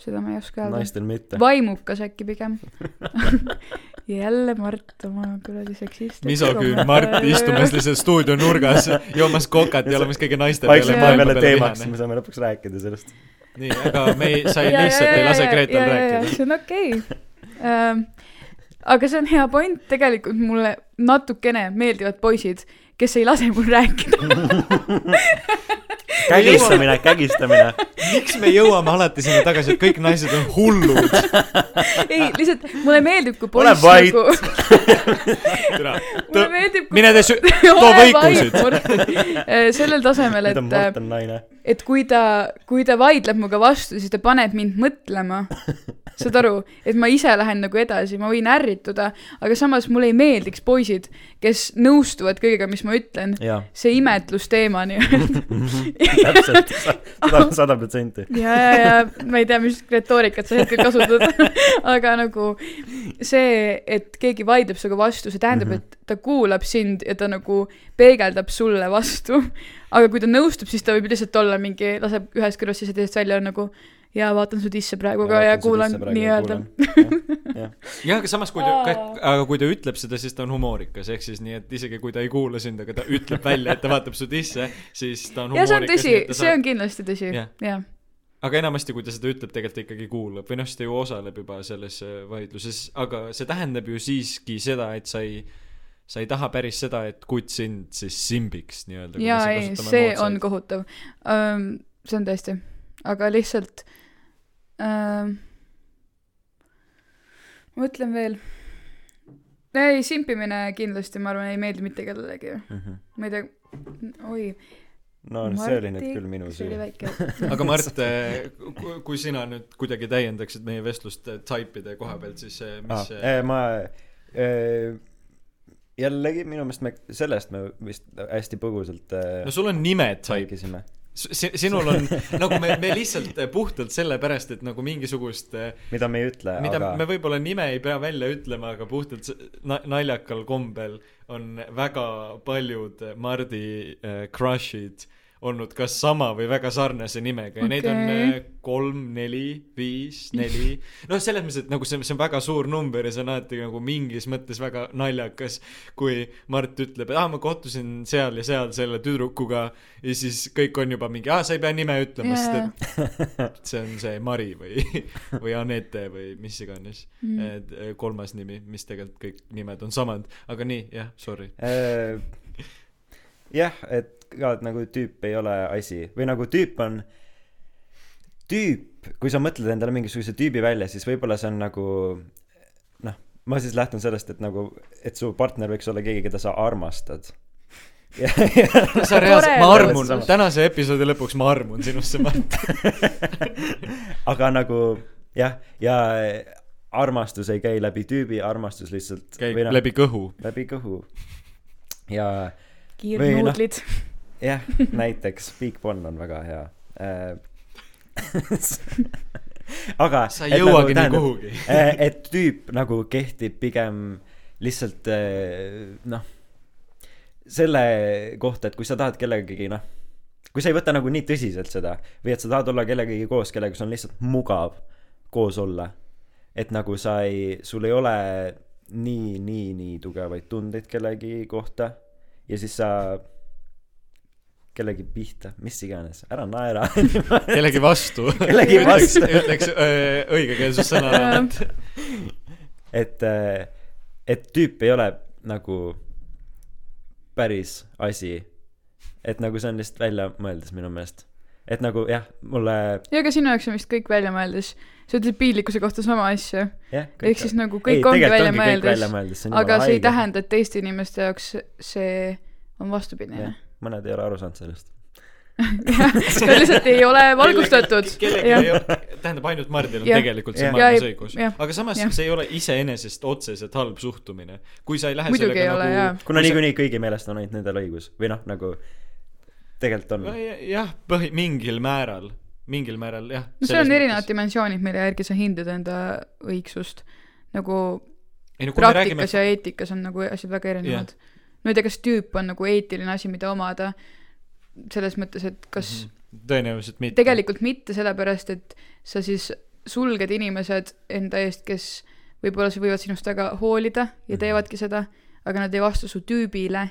seda ma ei oska öelda. naistel mitte. vaimukas äkki pigem. jälle Mart oma kuradi seksist. misoküün Mart istumas lihtsalt stuudio nurgas, joomas kokat ja olemas kõige naiste peale paneme jälle peale teemaks, vihane me. saame lõpuks rääkida sellest. nii, aga me ei, sa ei lihtsalt ei lase Gretel rääkida. see on okei okay.. aga see on hea point, tegelikult mulle natukene meeldivad poisid, kes ei lase mul rääkida. kägistamine, kägistamine. miks me jõuame alati sinna tagasi, et kõik naised on hullud? ei, lihtsalt mulle meeldib, kui Ole poiss nagu, mulle meeldib, kui mine tee sü-, too võikusid. sellel tasemel, et, äh, Mart on naine. Et kui ta, kui ta vaidleb minuga vastu, siis ta paneb mind mõtlema. saad aru, et ma ise lähen nagu edasi, ma võin ärrituda, aga samas mulle ei meeldiks poisid, kes nõustuvad kõigega, mis ma ütlen. see imetlusteema nii-öelda. täpselt, sada, protsenti. ja, ja, ja ma ei tea, mis retoorikat sa hetkel kasutad, aga nagu see, et keegi vaidleb sinuga vastu, see tähendab mm. -hmm. et ta kuulab sind ja ta nagu peegeldab sulle vastu. Aga kui ta nõustub, siis ta võib lihtsalt olla mingi, laseb ühest kõrvast sisse, teisest välja on nagu ja vaatan su disse praegu ka ja, ja kuulan nii-öelda. jah, aga samas, kui ta, aga kui ta ütleb seda, siis ta on humoorikas, ehk siis nii, et isegi kui ta ei kuula sind, aga ta ütleb välja, et ta vaatab su disse, siis ta on ja see on humoorikas. tõsi, see on kindlasti tõsi Jah., aga enamasti, kui ta seda ütleb, tegelikult ta ikkagi kuulab või noh, siis ta ju osaleb juba selles äh, vaidluses, aga see tähendab ju siiski seda, et sa ei, sa ei taha päris seda, et kutt sind siis simbiks nii-öelda. jaa, ei, see on kohutav. see on tõesti, aga lihtsalt ähm, ma mõtlen veel. ei, simpimine kindlasti, ma arvan, ei meeldi mitte kellelegi. Mhm. ma ei tea, oi, no see oli nüüd küll minu see oli süü. väike aga Mart, kui sina nüüd kuidagi täiendaksid meie vestlust äh, taipide koha pealt, siis äh, mis ah,. Eh, ma eh, jällegi minu meelest me sellest me vist hästi põgusalt eh, no sul on nimed rääkisime. sinul on nagu me, me lihtsalt äh, puhtalt sellepärast, et nagu mingisugust äh, mida me ei ütle, mida aga me võib-olla nime ei pea välja ütlema, aga puhtalt na- naljakal kombel on väga paljud Mardi äh, crush'id olnud kas sama või väga sarnase nimega ja okay. neid on äh, kolm, neli, viis, neli. noh, selles mõttes, et nagu see, see on väga suur number ja see on alati nagu mingis mõttes väga naljakas, kui Mart ütleb, et aa, ma kohtusin seal ja seal selle tüdrukuga ja siis kõik on juba mingi, aa, sa ei pea nime ütlema yeah., sest et see on see Mari või, või Anette või mis iganes Mm. mm.. kolmas nimi, mis tegelikult kõik nimed on samad, aga nii, jah, sorry. eh, jah, et ka et nagu tüüp ei ole asi või nagu tüüp on tüüp, kui sa mõtled endale mingisuguse tüübi välja, siis võib-olla see on nagu noh, ma siis lähtun sellest, et nagu, et su partner võiks olla keegi, keda sa armastad. sa reaalselt, ma armun, tänase episoodi lõpuks ma armun sinusse, Mart. aga nagu jah, ja armastus ei käi läbi tüübi, armastus lihtsalt käib noh, läbi kõhu. läbi kõhu. ja kiirnuudlid. Jah, näiteks Big Bon on väga hea äh. aga. sa ei jõuagi nii. kuhugi. et tüüp nagu kehtib pigem lihtsalt eh, noh, selle kohta, et kui sa tahad kellegagi noh, kui sa ei võta nagu nii tõsiselt seda või et sa tahad olla kellegagi koos, kellega sul on lihtsalt mugav koos olla, et nagu sa ei, sul ei ole nii, nii, nii tugevaid tundeid kellegi kohta ja siis sa kellegi pihta, mis iganes, ära naera kellegi vastu. Kellegi vastu. ütleks öö, õigekeelsussõna. et, et tüüp ei ole nagu päris asi. et nagu see on lihtsalt väljamõeldis minu meelest. et nagu jah, mulle ja aga sinu jaoks on vist kõik välja mõeldis. sa ütlesid piinlikkuse kohta sama asja. ehk siis nagu kõik ongi välja mõeldis, väljamõeldis, see on aga see ei tähenda, et teiste inimeste jaoks see on vastupidine. Mõned ei ole aru saanud sellest. Nad lihtsalt ei ole valgustatud. jah tähendab ainult Mardil on Jah. tegelikult see Jah. maailmas Ja ei- õigus jah.. aga samas Jah. see ei ole iseenesest otseselt halb suhtumine. kui sa ei lähe Muidugi sellega ole, nagu kuna niikuinii kõigi meelest on ainult nendel õigus või noh, nagu tegelikult on. jah, põhi, mingil määral, mingil määral jah. no seal on erinevad dimensioonid, mille järgi sa hindad enda õigsust. nagu ei no kui me räägime praktikas ja eetikas on nagu asjad väga erinevad. No ei tea, kas tüüp on nagu eetiline asi, mida omada, selles mõttes, et kas mm -hmm. tõenäoliselt mitte. tegelikult mitte, sellepärast et sa siis sulged inimesed enda eest, kes võib-olla võivad sinust väga hoolida ja teevadki seda, aga nad ei vasta su tüübile.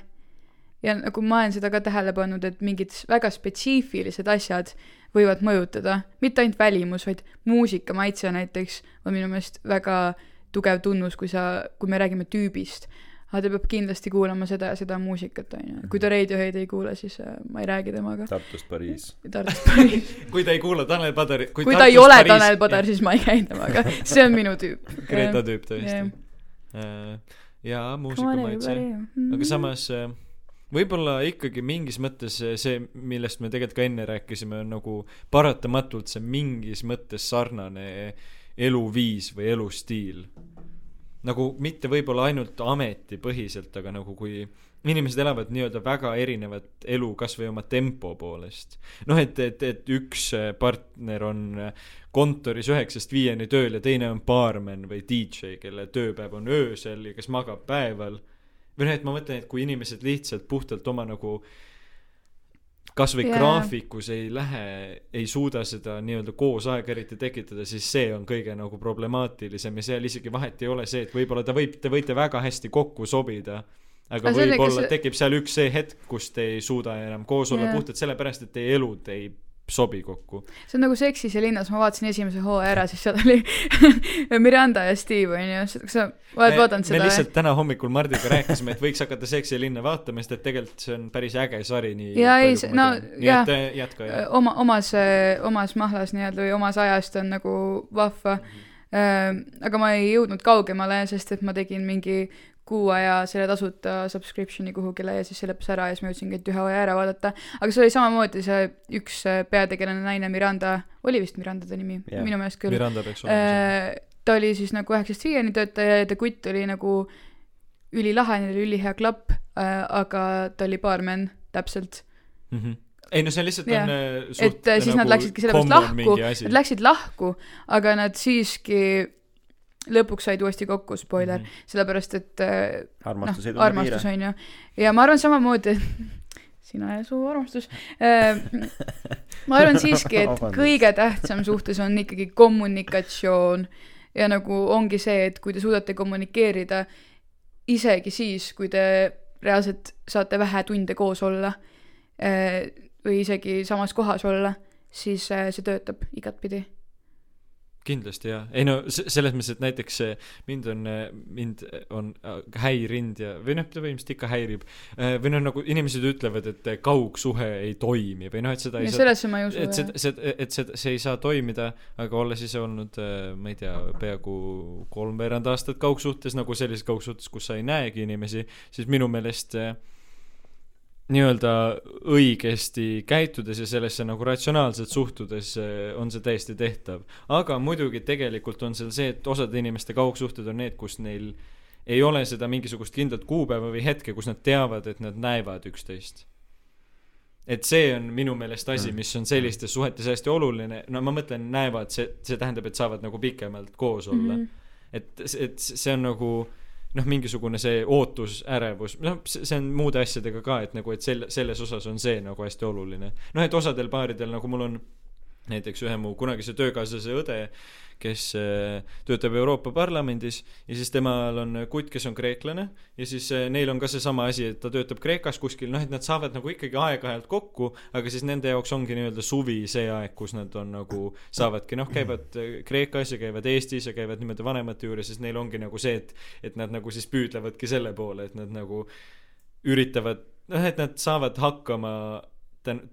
ja nagu ma olen seda ka tähele pannud, et mingid väga spetsiifilised asjad võivad mõjutada, mitte ainult välimus, vaid muusikamaitse näiteks on minu meelest väga tugev tunnus, kui sa, kui me räägime tüübist. Aga ta peab kindlasti kuulama seda ja seda muusikat, on ju. kui ta Radioheadi ei kuule, siis äh, ma ei räägi temaga. Tartust Pariis. Tartust Pariis. kui ta ei kuula Tanel Padari kui ta ei ole Pariis- Tanel Padar, siis ma ei käi temaga, see on minu tüüp. Greta tüüp tõesti Jah.. jaa, muusikamaitse. Aga samas äh, võib-olla ikkagi mingis mõttes äh, see, millest me tegelikult ka enne rääkisime, on nagu paratamatult see mingis mõttes sarnane eluviis või elustiil. Nagu mitte võib-olla ainult ametipõhiselt, aga nagu kui inimesed elavad nii-öelda väga erinevat elu kas või oma tempo poolest. noh, et, et, et üks äh, partner on äh, kontoris üheksast viieni tööl ja teine on baarmen või DJ, kelle tööpäev on öösel ja kes magab päeval. või noh, et ma mõtlen, et kui inimesed lihtsalt puhtalt oma nagu kasvõi yeah. graafikus ei lähe, ei suuda seda nii-öelda koos aega eriti tekitada, siis see on kõige nagu problemaatilisem ja seal isegi vahet ei ole see, et võib-olla ta võib, te võite väga hästi kokku sobida. aga võib-olla see- tekib seal üks see hetk, kus te ei suuda enam koos olla Jaa. puhtalt sellepärast, et teie elud ei sobi kokku. see on nagu Seksis ja linnas, ma vaatasin esimese hooaja ära, siis seal oli Miranda ja Steve onju, kas sa oled vaadanud me seda? lihtsalt täna hommikul Mardiga rääkisime, et võiks hakata Seksi ja linna vaatama, sest et tegelikult see on päris äge sari, nii Jaa, ei, no jah. oma, omas, omas mahlas nii-öelda või omas ajast on nagu vahva. aga ma ei jõudnud kaugemale, sest et ma tegin mingi kuu aja selle tasuta subscription'i kuhugile ja siis see lõppes ära ja siis ma jõudsingi ainult ühe hooaja ära vaadata aga see oli samamoodi see üks äh, peategelane naine Miranda oli vist Miranda ta nimi Jah. minu meelest küll Miranda peaks olema Äh, ta oli siis nagu üheksast viieni töötaja ja ta kutt oli nagu ülilahe, neil oli ülihea klapp äh,, aga ta oli baarmen täpselt. mm. -hmm. ei no see lihtsalt Jah. on äh, et siis nad läksidki sellepärast lahku, nad läksid lahku, aga nad siiski lõpuks said uuesti kokku, spoiler mm. -hmm. sellepärast et äh, armastus noh, armastus on ju. ja ma arvan samamoodi, sina ja su armastus äh,. ma arvan siiski, et kõige tähtsam suhtes on ikkagi kommunikatsioon ja nagu ongi see, et kui te suudate kommunikeerida isegi siis, kui te reaalselt saate vähe tunde koos olla äh, või isegi samas kohas olla, siis see töötab igatpidi. Kindlasti jaa, ei no selles mõttes, et näiteks mind on, mind on äh, häirinud ja, või noh, ta põhimõtteliselt ikka häirib. või noh, nagu inimesed ütlevad, et kaugsuhe ei toimi või noh, et seda ei ja saa sellesse ma ei usu et see, see, et see, see ei saa toimida, aga olles ise olnud, ma ei tea, peaaegu kolmveerand aastat kaugsuhtes, nagu sellises kaugsuhtes, kus sa ei näegi inimesi, siis minu meelest äh, nii-öelda õigesti käitudes ja sellesse nagu ratsionaalselt suhtudes äh, on see täiesti tehtav. aga muidugi tegelikult on seal see, et osade inimeste kaugsuhted on need, kus neil ei ole seda mingisugust kindlat kuupäeva või hetke, kus nad teavad, et nad näevad üksteist et see on minu meelest asi, mis on sellistes suhetes hästi oluline, no ma mõtlen, näevad, see, see tähendab, et saavad nagu pikemalt koos olla mm. -hmm. et, et see on nagu noh, mingisugune see ootus, ärevus, noh, see on muude asjadega ka, et nagu, et sel-, selles osas on see nagu hästi oluline. noh, et osadel paaridel, nagu mul on näiteks ühe mu kunagise töökaaslase õde, kes äh, töötab Euroopa Parlamendis ja siis temal on kutt, kes on kreeklane ja siis äh, neil on ka seesama asi, et ta töötab Kreekas kuskil, noh, et nad saavad nagu ikkagi aeg-ajalt kokku, aga siis nende jaoks ongi nii-öelda suvi see aeg, kus nad on nagu, saavadki noh, käivad Kreekas ja käivad Eestis ja käivad niimoodi vanemate juures, siis neil ongi nagu see, et et nad nagu siis püüdlevadki selle poole, et nad nagu üritavad, noh, et nad saavad hakkama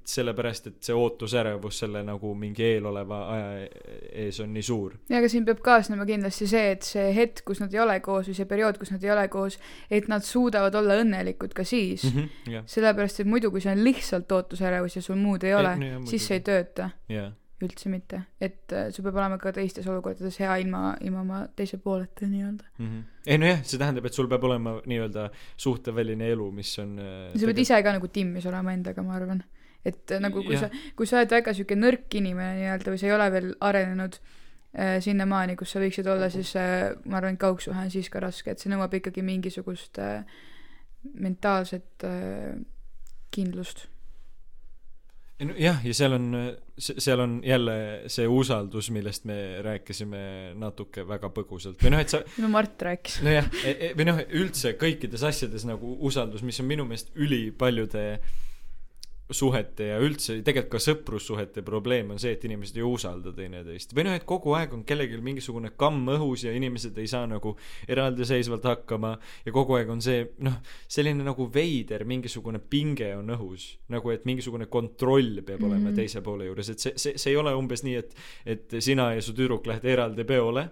sellepärast, et see ootusärevus selle nagu mingi eeloleva aja ees on nii suur. ja aga siin peab kaasnema kindlasti see, et see hetk, kus nad ei ole koos või see periood, kus nad ei ole koos, et nad suudavad olla õnnelikud ka siis mm. -hmm. jah, sellepärast, et muidu, kui see on lihtsalt ootusärevus ja sul muud ei ole siis see ei tööta jah, üldse mitte. et äh, sul peab olema ka teistes olukordades hea ilma, ilma oma teise pooleta nii-öelda. ei nojah, see tähendab, et sul peab olema nii-öelda suhteväline elu, mis on äh, sa pead ise ka nagu timmis olema endaga, ma arvan. Et äh, nagu kui Jah. sa, kui sa oled väga sihuke nõrk inimene nii-öelda või sa ei ole veel arenenud äh, sinnamaani, kus sa võiksid olla, siis äh, ma arvan, et kaugsuhe on siis ka raske, et see nõuab ikkagi mingisugust äh, mentaalset äh, kindlust. Jah, ja seal on, seal on jälle see usaldus, millest me rääkisime natuke väga põgusalt või noh, et sa no Mart rääkis. nojah, või noh, üldse kõikides asjades nagu usaldus, mis on minu meelest ülipaljude suhete ja üldse tegelikult ka sõprussuhete probleem on see, et inimesed ei usalda teineteist või noh, et kogu aeg on kellelgi mingisugune kamm õhus ja inimesed ei saa nagu eraldiseisvalt hakkama ja kogu aeg on see noh, selline nagu veider mingisugune pinge on õhus nagu et mingisugune kontroll peab olema mm. -hmm. teise poole juures, et see, see, see ei ole umbes nii, et et sina ja su tüdruk lähete eraldi peole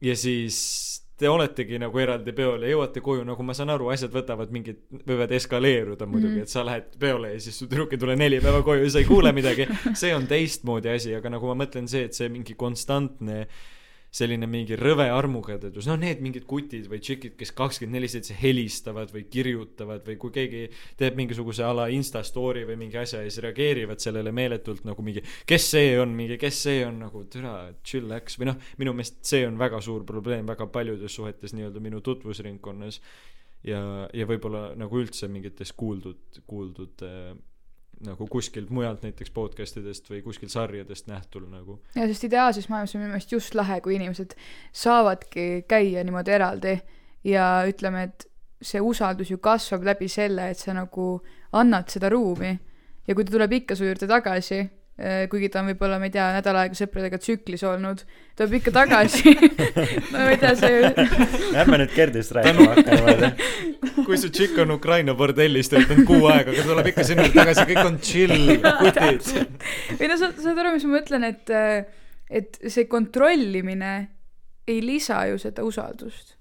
ja siis te oletegi nagu eraldi peol ja jõuate koju, nagu ma saan aru, asjad võtavad mingit, võivad eskaleeruda muidugi mm., et sa lähed peole ja siis su tüdruk ei tule neli päeva koju ja sa ei kuule midagi. see on teistmoodi asi, aga nagu ma mõtlen see, et see mingi konstantne selline mingi rõve armukadedus, noh, need mingid kutid või tšikid, kes kakskümmend neli seitse helistavad või kirjutavad või kui keegi teeb mingisuguse a la insta story või mingi asja ja siis reageerivad sellele meeletult nagu mingi, kes see on, mingi, kes see on? nagu türa, chillax või noh, minu meelest see on väga suur probleem väga paljudes suhetes nii-öelda minu tutvusringkonnas. Ja, ja võib-olla nagu üldse mingites kuuldud, kuuldud äh, nagu kuskilt mujalt näiteks podcast idest või kuskilt sarjadest nähtul nagu. Ja sest ideaalses maailmas on minu meelest just lahe, kui inimesed saavadki käia niimoodi eraldi ja ütleme, et see usaldus ju kasvab läbi selle, et sa nagu annad seda ruumi. Ja kui ta tuleb ikka su juurde tagasi, kuigi ta on võib-olla, ma ei tea, nädal aega sõpradega tsüklis olnud, tuleb ikka tagasi no ma ei tea, see ärme nüüd Gerdist rääkima hakka kui su tšikk on Ukraina bordellis töötanud kuu aega, aga tuleb ikka juurde tagasi, kõik on chill, kutid. või no sa saad aru, mis ma mõtlen, et et see kontrollimine ei lisa ju seda usaldust.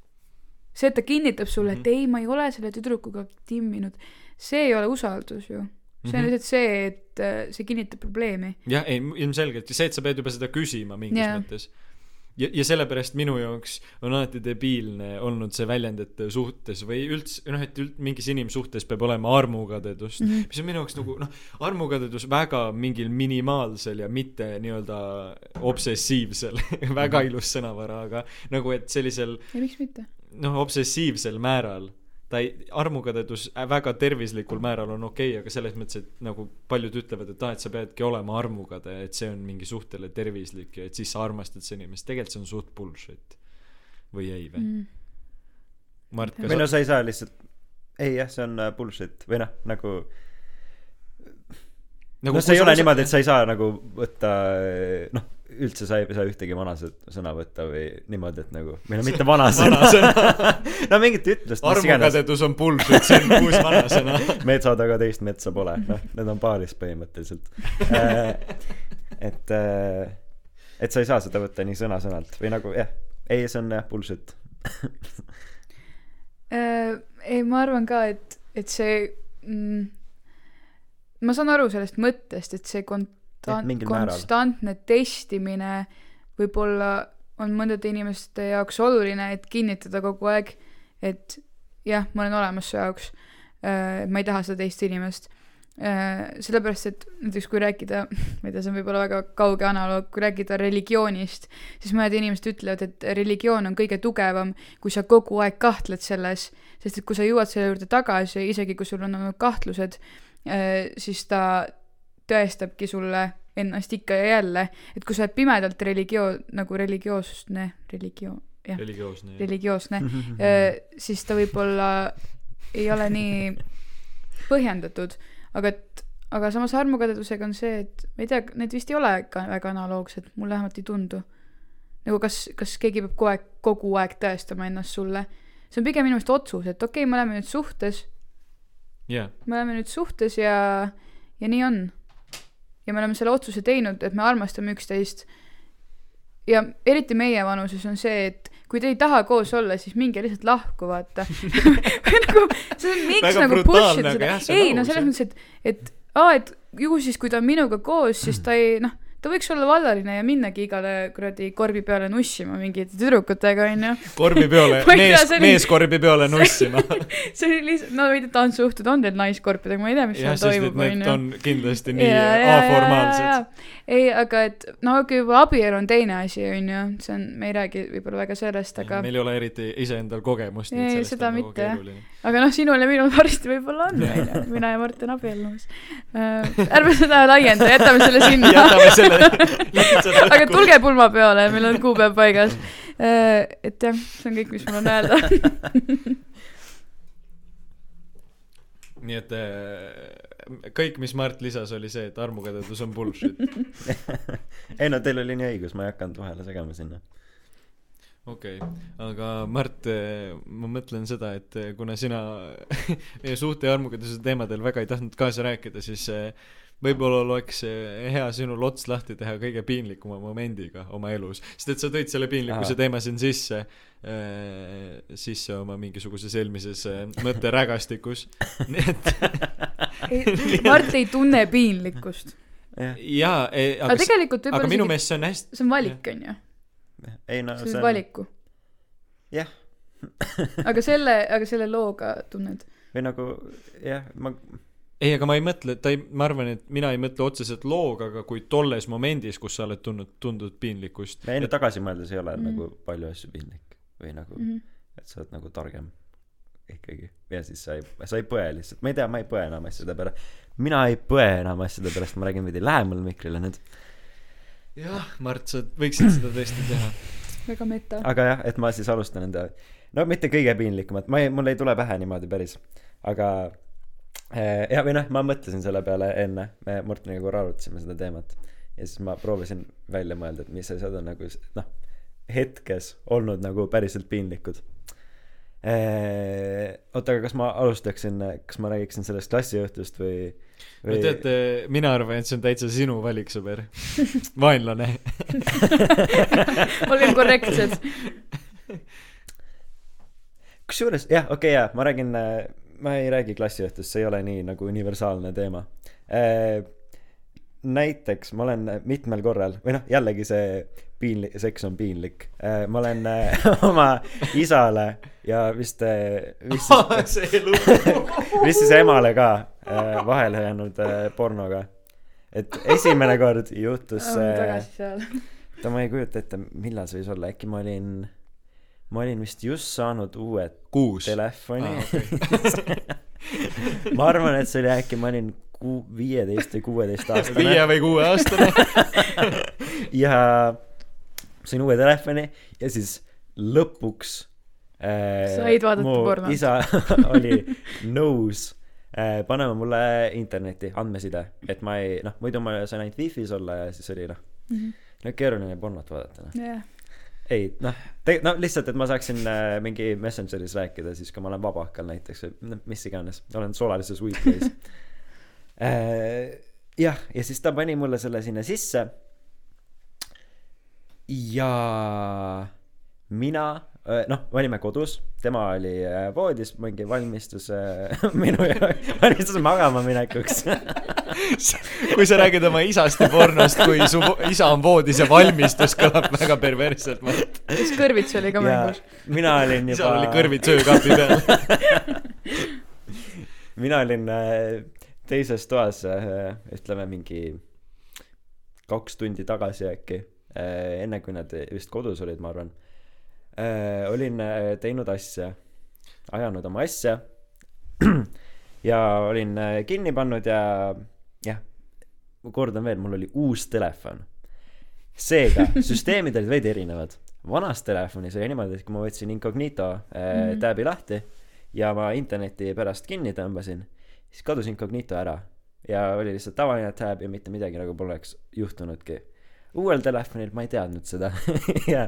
see, et ta kinnitab sulle, et Mhm. ei, ma ei ole selle tüdrukuga timminud, see ei ole usaldus ju. See on Mhm. lihtsalt see, et äh, see kinnitab probleemi. jah, ei ilmselgelt see, et sa pead juba seda küsima mingis yeah. mõttes. ja, ja sellepärast minu jaoks on alati debiilne olnud see väljend, et suhtes või üldse, noh, et üld-, mingis inimsuhtes peab olema armukadedust mm, Mhm. -hmm. mis on minu jaoks nagu noh, armukadedus väga mingil minimaalsel ja mitte nii-öelda obsessiivsel väga ilus sõnavara, aga nagu et sellisel ja miks mitte? noh, obsessiivsel määral ta ei, armukadedus väga tervislikul määral on okei okay,, aga selles mõttes, et nagu paljud ütlevad, et aa, et sa peadki olema armukade, et see on mingi suhtele tervislik ja et siis sa armastad seda inimest, tegelikult see on suht bullshit. või ei või? Mm. Mart, või kas no sa ei saa lihtsalt ei jah, see on äh, bullshit või noh, nagu nagu noh, see ei ole niimoodi, et sa ei saa nagu võtta noh, üldse sa ei saa ühtegi vanasõna võtta või niimoodi, et nagu või no mitte vanasõna no mingit ütlust, armukadedus on bullshit, see on uus vanasõna. metsa taga teist metsa pole, noh, need on paaris põhimõtteliselt. et, et sa ei saa seda võtta nii sõna-sõnalt või nagu jah, ei, see on jah bullshit. Äh, ei, ma arvan ka, et, et see mm,, ma saan aru sellest mõttest, et see Jah, konstant-, mingil määral. konstantne testimine võib-olla on mõndade inimeste jaoks oluline, et kinnitada kogu aeg, et jah, ma olen olemas su jaoks. ma ei taha seda teist inimest. sellepärast, et näiteks kui rääkida, ma ei tea, see on võib-olla väga kauge analoog, kui rääkida religioonist, siis mõned inimesed ütlevad, et religioon on kõige tugevam, kui sa kogu aeg kahtled selles, sest et kui sa jõuad selle juurde tagasi, isegi kui sul on olnud kahtlused, siis ta tõestabki sulle ennast ikka ja jälle, et kui sa oled pimedalt religioon, nagu religioosne, religioon, jah, religioosne. religioosne, siis ta võib-olla ei ole nii põhjendatud, aga et, aga samas armukadedusega on see, et ma ei tea, need vist ei ole ka väga analoogsed, mulle vähemalt ei tundu. nagu kas, kas keegi peab kogu aeg, kogu aeg tõestama ennast sulle. see on pigem minu meelest otsus, et okei okay,, me oleme nüüd suhtes, jah, me oleme nüüd suhtes ja, ja nii on. Ja me oleme selle otsuse teinud, et me armastame üksteist. ja eriti meie vanuses on see, et kui te ei taha koos olla, siis minge lihtsalt lahku, vaata. nagu see on miks Väga nagu push ida seda ei no aus, selles mõttes, et, et aa, et ju siis, kui ta on minuga koos, siis ta ei noh, ta võiks olla vallaline ja minnagi igale kuradi korvi peale nussima mingite tüdrukutega, onju. ei tea, mees see, oli- mees korvipeole nussima. see oli lihtsalt, no või tantsujuhtud on teil naiskorpidega, ma ei tea, mis jah, seal toimub, need onju on kindlasti nii aformaalsed. ei, aga et no okei, juba abielu on teine asi, onju, see on, me ei räägi võib-olla väga sellest, aga, meil ei ole eriti iseendal kogemust, Ei, seda nagu mitte, jah. aga noh, sinul ja minul varsti võib-olla on, onju, mina ja Martin abiellumas uh,. ärme seda laienda, jätame selle sinna. jätame selle aga tulge pulmapeole, meil on kuupäev paigas uh,. et jah, see on kõik, mis mul on öelda. nii et äh, kõik, mis Mart lisas, oli see, et armukadedus on bullshit. ei no teil oli nii õigus, ma ei hakanud vahele segama sinna. okei okay., aga Mart, ma mõtlen seda, et kuna sina meie suhte ja armukadeduse teemadel väga ei tahtnud kaasa rääkida, siis eh, võib-olla oleks eh, hea sinul ots lahti teha kõige piinlikuma momendiga oma elus, sest et sa tõid selle piinlikkuse teema siin sisse, sisse oma mingisuguses eelmises eh, mõtterägastikus nii et Mart ei tunne piinlikkust. jaa, aga aga, tegelikult aga minu meelest see on hästi see on valik, onju. ei no see teed on, valiku. jah, aga selle, aga selle looga tunned. või nagu jah, ma, ei, aga ma ei mõtle, ta ei, ma arvan, et mina ei mõtle otseselt looga, aga kui tolles momendis, kus sa oled tundnud, tundnud piinlikkust. ei no tagasi mõeldes ei ole Mm. nagu palju asju piinlik või nagu Mhm. et sa oled nagu targem ikkagi ja siis sa ei sa ei põe lihtsalt ma ei tea ma ei põe enam asjade pärast mina ei põe enam asjade pärast ma räägin veidi lähemal mikrile nüüd jah, Mart, sa võiksid seda tõesti teha. väga meta. aga jah et ma siis alustan enda no mitte kõige piinlikumat ma ei mul ei tule pähe niimoodi päris aga ja või noh ma mõtlesin selle peale enne me Morteniga korra arutasime seda teemat ja siis ma proovisin välja mõelda et mis asjad on nagu noh hetkes olnud nagu päriselt piinlikud Eh, oota aga kas ma alustaksin kas ma räägiksin sellest klassiõhtust või no tead, mina arvan, et see on täitsa sinu valik, sõber. vaenlane. olgem korrektsed. kusjuures jah okei okay, jaa ma räägin äh, ma ei räägi klassiõhtust see ei ole nii nagu universaalne teema. Äh, näiteks ma olen mitmel korral või noh jällegi see piinlik seks on piinlik. Äh, ma olen äh, oma isale ja vist vist siis vist siis emale ka äh, vahele jäänud pornoga. Et esimene kord juhtus oleme see ma ei kujuta ette millal see võis olla äkki ma olin ma olin vist just saanud uue kuus. telefoni Aa, ma arvan et see oli äkki ma olin kuu- viieteist või kuueteist aastane viie või kuue aastane. ja sain uue telefoni ja siis lõpuks äh, Said vaadata pornot. isa oli nõus äh, panema mulle interneti andmeside et ma ei noh muidu ma sain ainult wifi's olla ja siis oli noh no keeruline pornot vaadata noh jah, ei noh no lihtsalt et ma saaksin äh, mingi messengeris rääkida siis kui ma olen vabakal näiteks või noh mis iganes. Olen solarises weekdays äh, jah ja siis ta pani mulle selle sinna sisse. Ja mina noh me olime kodus tema oli äh, voodis mingi valmistus äh, minu jaoks valmistus magama minekuks kui sa räägid oma isast ja pornost, kui su isa on voodis ja valmistus, kõlab väga perversselt. kas kõrvits oli ka mängus? mina olin juba isal oli kõrvid söökapi peal. mina olin äh, teises toas äh, ütleme mingi kaks tundi tagasi äkki äh, enne kui nad vist kodus olid ma arvan äh, olin äh, teinud asja ajanud oma asja ja olin äh, kinni pannud ja jah ma kordan veel mul oli uus telefon. Seega süsteemid olid veidi erinevad. Vanas telefonis oli niimoodi et kui ma võtsin incognito äh, Mhm. tääbi lahti ja ma interneti pärast kinni tõmbasin siis kadus incognito ära. Ja oli lihtsalt tavaline tab ja mitte midagi nagu poleks juhtunudki uuel telefonil ma ei teadnud seda. Ja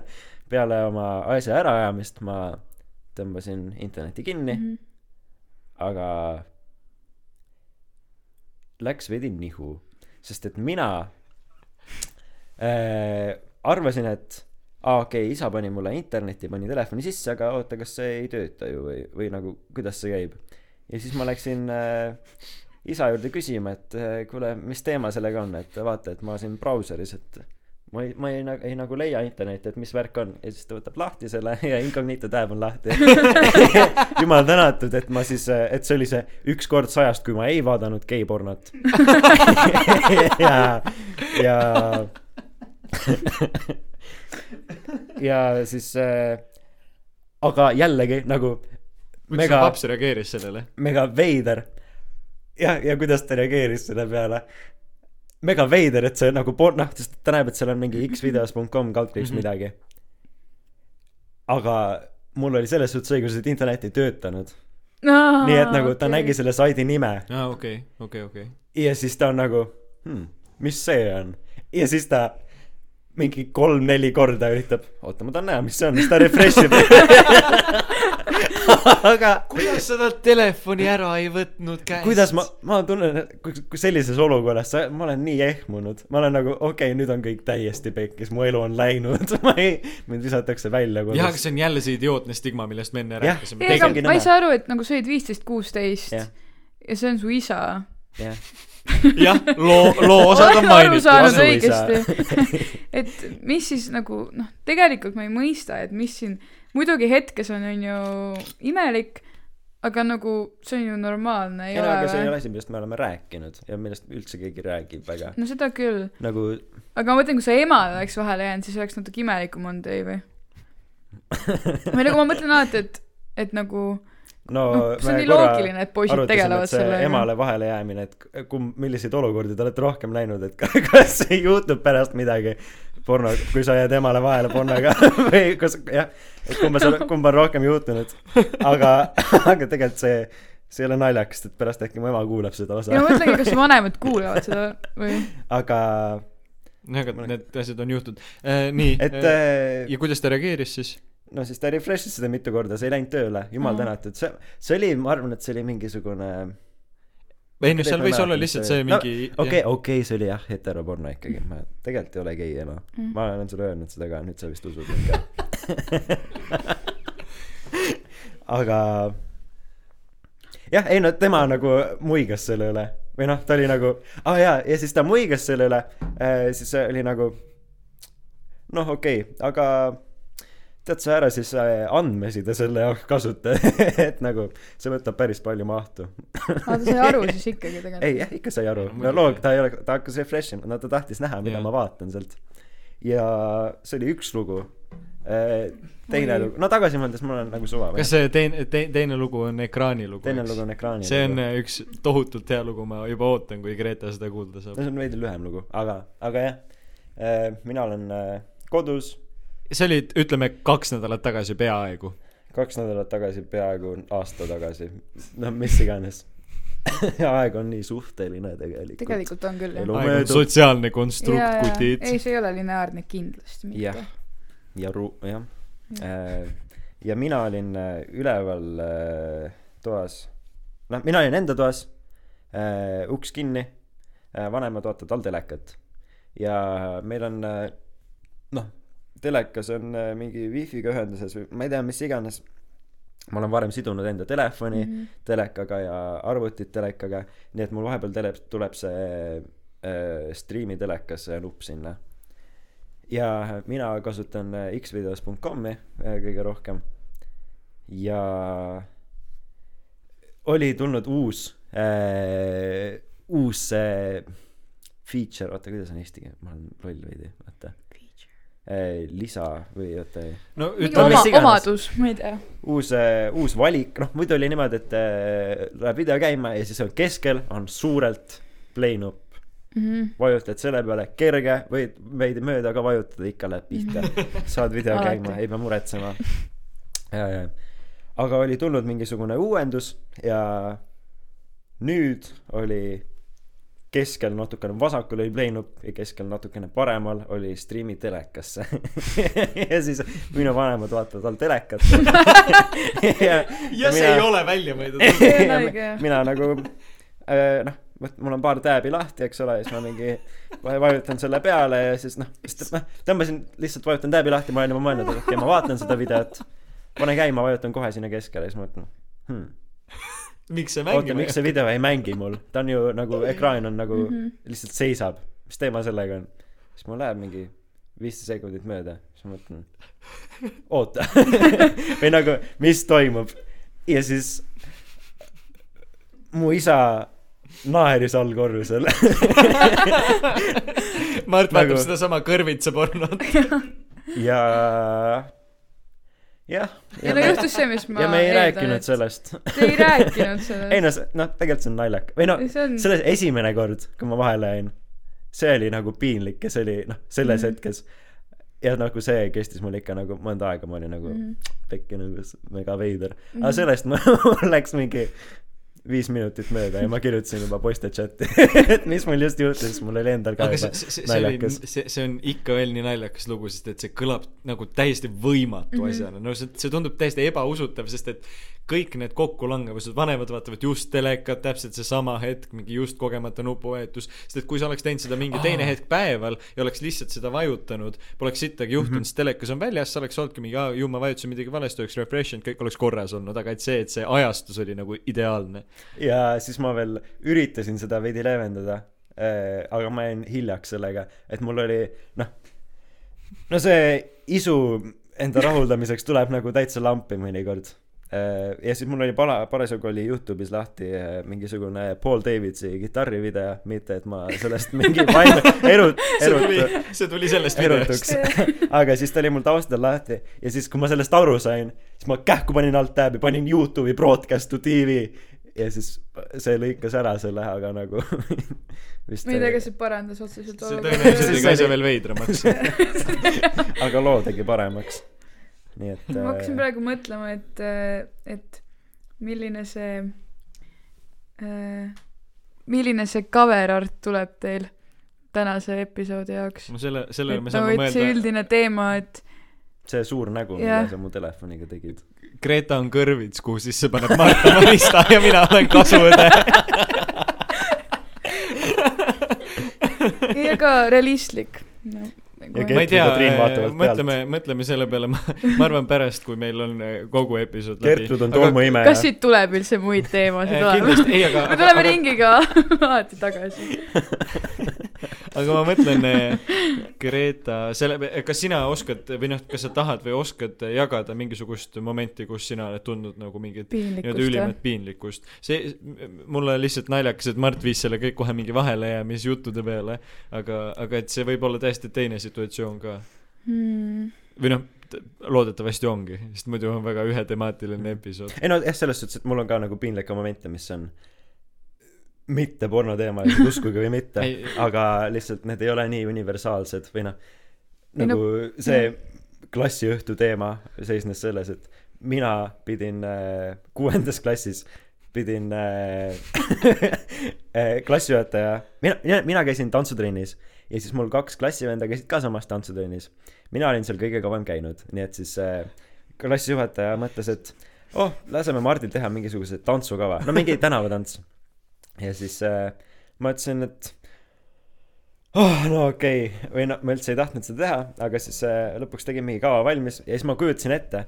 peale oma asja äraajamist ma tõmbasin interneti kinni. Mhm. aga läks veidi nihu sest et mina äh, arvasin et aa okei okay, isa pani mulle interneti pani telefoni sisse aga oota kas see ei tööta ju või või nagu kuidas see käib? Ja siis ma läksin äh, isa juurde küsima et äh, kuule mis teema sellega on? Et vaata et ma siin brauseris et ma ei ma ei, ei, ei nagu leia internetti et mis värk on. Ja siis ta võtab lahti selle ja incognito tab on lahti. Jumal tänatud et ma siis et see oli see üks kord sajast kui ma ei vaadanud geipornot. Ja ja ja siis äh, aga jällegi nagu mega su paps reageeris sellele? mega veider. Ja ja kuidas ta reageeris selle peale mega veider et see nagu por- noh sest ta näeb et seal on mingi xvideos.com kaldkriips Mhm. midagi. Aga mul oli selles suhtes õigus et internet ei töötanud. Nii et nagu ta nägi selle saidi nime. Aa, okei, okei, okei. ja siis ta on nagu hmm, mis see on? Ja siis ta mingi kolm-neli korda üritab oota ma tahan näha mis see on siis ta refresh ib aga kuidas sa talt telefoni ära ei võtnud käest? kuidas ma ma tunnen kui, kui sellises olukorras sa ma olen nii ehmunud ma olen nagu okei okay, nüüd on kõik täiesti pekkis mu elu on läinud ma ei mind visatakse välja jah, aga see on jälle see idiootne stigma, millest me enne rääkisime. ei, aga ma ei saa aru, et nagu sa olid viisteist, kuusteist ja see on su isa. jah jah, loo, loo osad on olen aru saanud mainitud. õigesti. et mis siis nagu noh, tegelikult ma ei mõista, et mis siin, muidugi hetkes on, on ju imelik, aga nagu see on ju normaalne, ei ei no aga see ei ole ole asi millest me oleme rääkinud ja millest üldse keegi räägib väga no seda küll, nagu aga ma mõtlen, kui sa emale oleks vahele jäänud, siis oleks natuke imelikum olnud, ei või? või nagu ma mõtlen alati, et, et nagu no noh, see on nii loogiline, et poisid tegelevad see sellega. emale vahele jäämine et kumb milliseid olukordi te olete rohkem näinud et ka- kas juhtub pärast midagi porno kui sa jääd emale vahele pornoga või kas jah et kumba sa kumba on rohkem juhtunud aga aga tegelikult see see ei ole naljakas et pärast äkki mu ema kuulab seda ja ma osa mõtlengi, kas vanemad kuulavad seda või? aga jah, aga need asjad on juhtunud. nii, et äh, ja kuidas ta reageeris siis? no siis ta refresh'is seda mitu korda see ei läinud tööle jumal Mhm. tänatud see see oli ma arvan et see oli mingisugune ei noh, seal võis olla lihtsalt see mingi okei okei see oli jah heteroporno ikkagi. Ma tegelikult ei ole gei ema. Mm. ma olen sulle öelnud seda ka nüüd sa vist usud mind ka. Aga jah, ei no tema nagu muigas selle üle. Või noh, ta oli nagu, aa ah, jaa, ja siis ta muigas selle üle. Äh,, siis oli nagu noh, okei okay,, aga tead sa ära siis äh, andmeside selle jaoks kasuta, et nagu see võtab päris palju mahtu. aga ta sai aru siis ikkagi tegelikult. ei, jah, ikka sai aru, No no loog, ta ei ole, ta hakkas refresh ima, no ta tahtis näha, mida Jah. ma vaatan sealt. ja see oli üks lugu. teine Oi. lugu, no tagasi mõeldes mul on nagu suva. kas see teine, teine lugu on ekraanilugu? teine lugu on ekraanil. see on äh, üks tohutult hea lugu, ma juba ootan, kui Greta seda kuulda no saab. see on veidi lühem lugu, aga, aga jah, mina olen äh, kodus see oli, ütleme, kaks nädalat tagasi peaaegu. kaks nädalat tagasi, peaaegu aasta tagasi, no mis iganes. aeg on nii suhteline tegelikult. tegelikult on küll jah. aeg on sotsiaalne ja, konstrukt, ja, kutid. ei, see ei ole lineaarne kindlasti jah mitte., ja ru-, jah. ja mina olin äh, üleval äh, toas, noh, mina olin enda toas, uks kinni, vanemad vaatavad all telekat. ja meil on äh, telekas on äh, mingi wifi'ga ühenduses või ma ei tea, mis iganes. ma olen varem sidunud enda telefoni mm -hmm. telekaga ja arvutit telekaga, nii et mul vahepeal tele-, tuleb see äh, striimi telekas see nupp sinna. ja mina kasutan äh, xvideos.com'i äh, kõige rohkem. ja oli tulnud uus äh,, uus äh, feature, oota, kuidas on eesti keel, ma olen loll veidi, oota äh,. Lisa või oota, no ütleme oma, iganes. omadus, ma ei tea. uus äh,, uus valik, noh muidu oli niimoodi, et äh, läheb video käima ja siis on keskel on suurelt play nupp. Mhm. vajutad selle peale, kerge, võid veidi mööda ka vajutada, ikka läheb pihta. saad video käima, ei pea muretsema. ja, ja, aga oli tulnud mingisugune uuendus ja nüüd oli keskel natukene vasakul oli play nupp ja keskel natukene paremal oli striimi telekasse ja siis minu vanemad vaatavad all telekat ja, ja see ei ole välja mõeldud. Jah. mina nagu äh, noh, mul on paar tääbi lahti, eks ole, siis ma mingi va- vajutan selle peale ja siis noh, noh, tõmbasin lihtsalt vajutan tääbi lahti, ma olen juba mõelnud, et okei okay,, ma vaatan seda videot, panen käima, vajutan kohe sinna keskele, siis mõtlen hmm., miks see oota, mängima miks see video ei mängi mul, ta on ju nagu, ekraan on nagu mm. -hmm. lihtsalt seisab, mis teema sellega on, siis mul läheb mingi viisteist sekundit mööda, siis ma mõtlen, oota. Või nagu, mis toimub? Ja siis mu isa naeris all korrusel. Mart vaatab Nagu- sedasama kõrvitsa pornot. ja jah ja no juhtus see, mis ma ja me ei eeldan, rääkinud et- sellest Te ei rääkinud ei sellest. no see- noh tegelikult see on naljakas või no see on, selles esimene kord kui ma vahele jäin see oli nagu piinlik ja see oli noh selles mm. hetkes ja nagu see kestis mul ikka nagu mõnda aega ma olin nagu mm. Mhm. pekki nagu mega veider aga Mhm. sellest mul läks mingi viis minutit mööda ja ma kirjutasin juba poiste chati et mis mul just juhtus mul oli endal ka aga juba see, see, naljakas, see, see on ikka veel nii naljakas lugu, sest et see kõlab nagu täiesti võimatu mm. -hmm. asjana, no see, see tundub täiesti ebausutav, sest et kõik need kokkulangevused, vanemad vaatavad just telekat, täpselt seesama hetk, mingi just kogemata nupuvajutus, sest et kui sa oleks teinud seda mingi teine Aa. hetk päeval ja oleks lihtsalt seda vajutanud, poleks sittagi juhtunud mm. -hmm. sest telekas on väljas, sa oleks olnudki mingi, ju ma vajutasin midagi valesti, oleks refresh inud, kõik oleks korras olnud, aga et see, et see ajastus oli nagu ideaalne. Ja siis ma veel üritasin seda veidi leevendada äh, aga ma jäin hiljaks sellega et mul oli noh no see isu enda rahuldamiseks tuleb nagu täitsa lampi mõnikord äh, ja siis mul oli pala- parasjagu oli Youtube'is lahti äh, mingisugune Paul Davidsi kitarrivideo mitte et ma sellest mingi vaim erut- erutu, see tuli sellest videost. aga siis ta oli mul taustal lahti ja siis kui ma sellest aru sain siis ma kähku panin alt tääbi panin Youtube'i broadcast to tv ja siis see lõikas ära selle aga nagu vist ma ei tea, kas see parandas otseselt see tõenäoliselt tegi See asja veel veidramaks. aga loo tegi paremaks nii et ma hakkasin äh, praegu mõtlema, et, et milline see, milline see cover art tuleb teil tänase episoodi jaoks. no selle, sellele me saame et see mõelda, üldine teema, et see suur nägu mida sa mu telefoniga tegid Greta on kõrvits, kuhu sisse paneb Marta Marista ja mina olen kasuõde. ja ka realistlik no,. ja ma ei tea Gertrud ja Triin vaatavad, mõtleme, mõtleme selle peale, ma, ma arvan pärast, kui meil on äh, kogu episood läbi. Gertrud on tolmuimeja kas. siit tuleb üldse muid teemasid Eh, olema? ei, aga, me aga, tuleme aga, ringiga alati tagasi. aga ma mõtlen, Greta, selle, kas sina oskad või noh, kas sa tahad või oskad jagada mingisugust momenti, kus sina oled tundnud nagu mingit nii-öelda ülimat piinlikkust. see, mulle lihtsalt naljakas, et Mart viis selle kõik kohe mingi vahelejäämisjuttude peale, aga, aga et see võib olla täiesti teine situatsioon ka. Hmm. või noh, loodetavasti ongi, sest muidu on väga ühetemaatiline episood. ei no jah, selles suhtes, et mul on ka nagu piinlikke momente, mis on mitte pornoteemalised, uskuge või mitte, Ei- aga lihtsalt need ei ole nii universaalsed või noh, Ei no- nagu see klassiõhtu teema seisnes selles, et mina pidin äh, kuuendas klassis pidin äh, äh, klassijuhataja, mina, mina, mina käisin tantsutrennis ja siis mul kaks klassivenda käisid ka samas tantsutrennis. mina olin seal kõige kauem käinud, nii et siis äh, klassijuhataja mõtles, et oh, laseme Mardil teha mingisuguse tantsukava, no mingi tänavatants. Ja siis äh, ma ütlesin, et oh, no okei okay., või noh, ma üldse ei tahtnud seda teha, aga siis äh, lõpuks tegin mingi kava valmis ja siis ma kujutasin ette,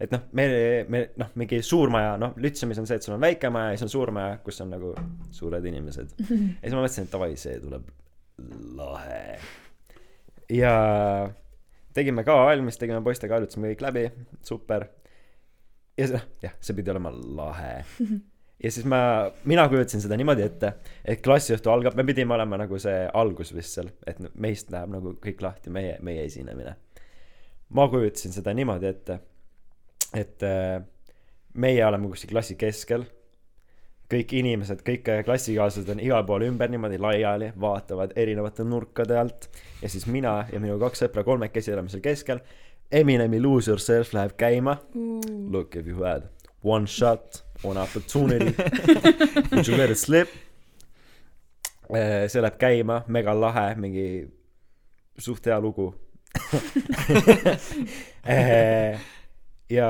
et noh, me, me noh, mingi suur maja, noh, Lütsemis on see, et sul on väike maja ja siis on suur maja, kus on nagu suured inimesed. ja siis ma mõtlesin, et davai, see tuleb lahe. ja tegime kava valmis, tegime poistega, harjutasime kõik läbi, super. ja see, jah, see pidi olema lahe. ja siis ma, mina kujutasin seda niimoodi ette, et klassiõhtu algab, me pidime olema nagu see algus vist seal, et meist läheb nagu kõik lahti, meie, meie esinemine. ma kujutasin seda niimoodi ette, et äh, meie oleme kuskil klassi keskel, kõik inimesed, kõik klassikaaslased on igal pool ümber niimoodi laiali, vaatavad erinevate nurkade alt. Ja siis mina ja minu kaks sõpra kolmekesi oleme seal keskel. Eminemi Lose Yourself läheb käima. Look, if you had one shot, one opportunity, would you let it slip? see läheb käima, mega lahe, mingi suht hea lugu. ja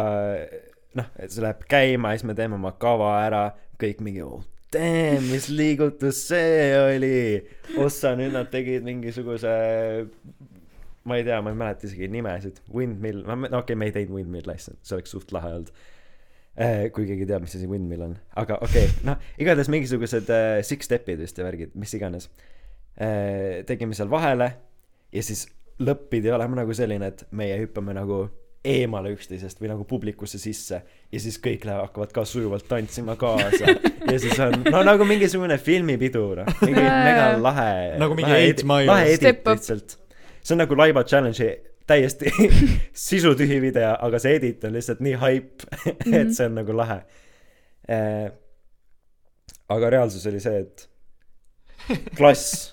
noh, et see läheb käima siis me teeme oma kava ära, kõik mingi oh, damn, mis liigutus see oli. ossa, nüüd nad tegid mingisuguse ma ei tea, ma ei mäleta isegi nimesid, Windmill, no okei okay,, me ei teinud Windmill asja, see oleks suht lahe olnud. Kui keegi teab, mis asi Windmill on, aga okei okay,, noh, igatahes mingisugused äh, six step'id vist ja värgid, mis iganes. Äh,. tegime seal vahele ja siis lõpp pidi olema nagu selline, et meie hüppame nagu eemale üksteisest või nagu publikusse sisse ja siis kõik lähevad, hakkavad ka sujuvalt tantsima kaasa. Ja siis on no nagu mingisugune filmipidu noh, mingi mega lahe Nagu mingi Eight Mile. lahe edit lihtsalt. See on nagu Laiba challenge'i täiesti sisutühi video, aga see edit on lihtsalt nii haip, et see on nagu lahe eh,. aga reaalsus oli see, et klass,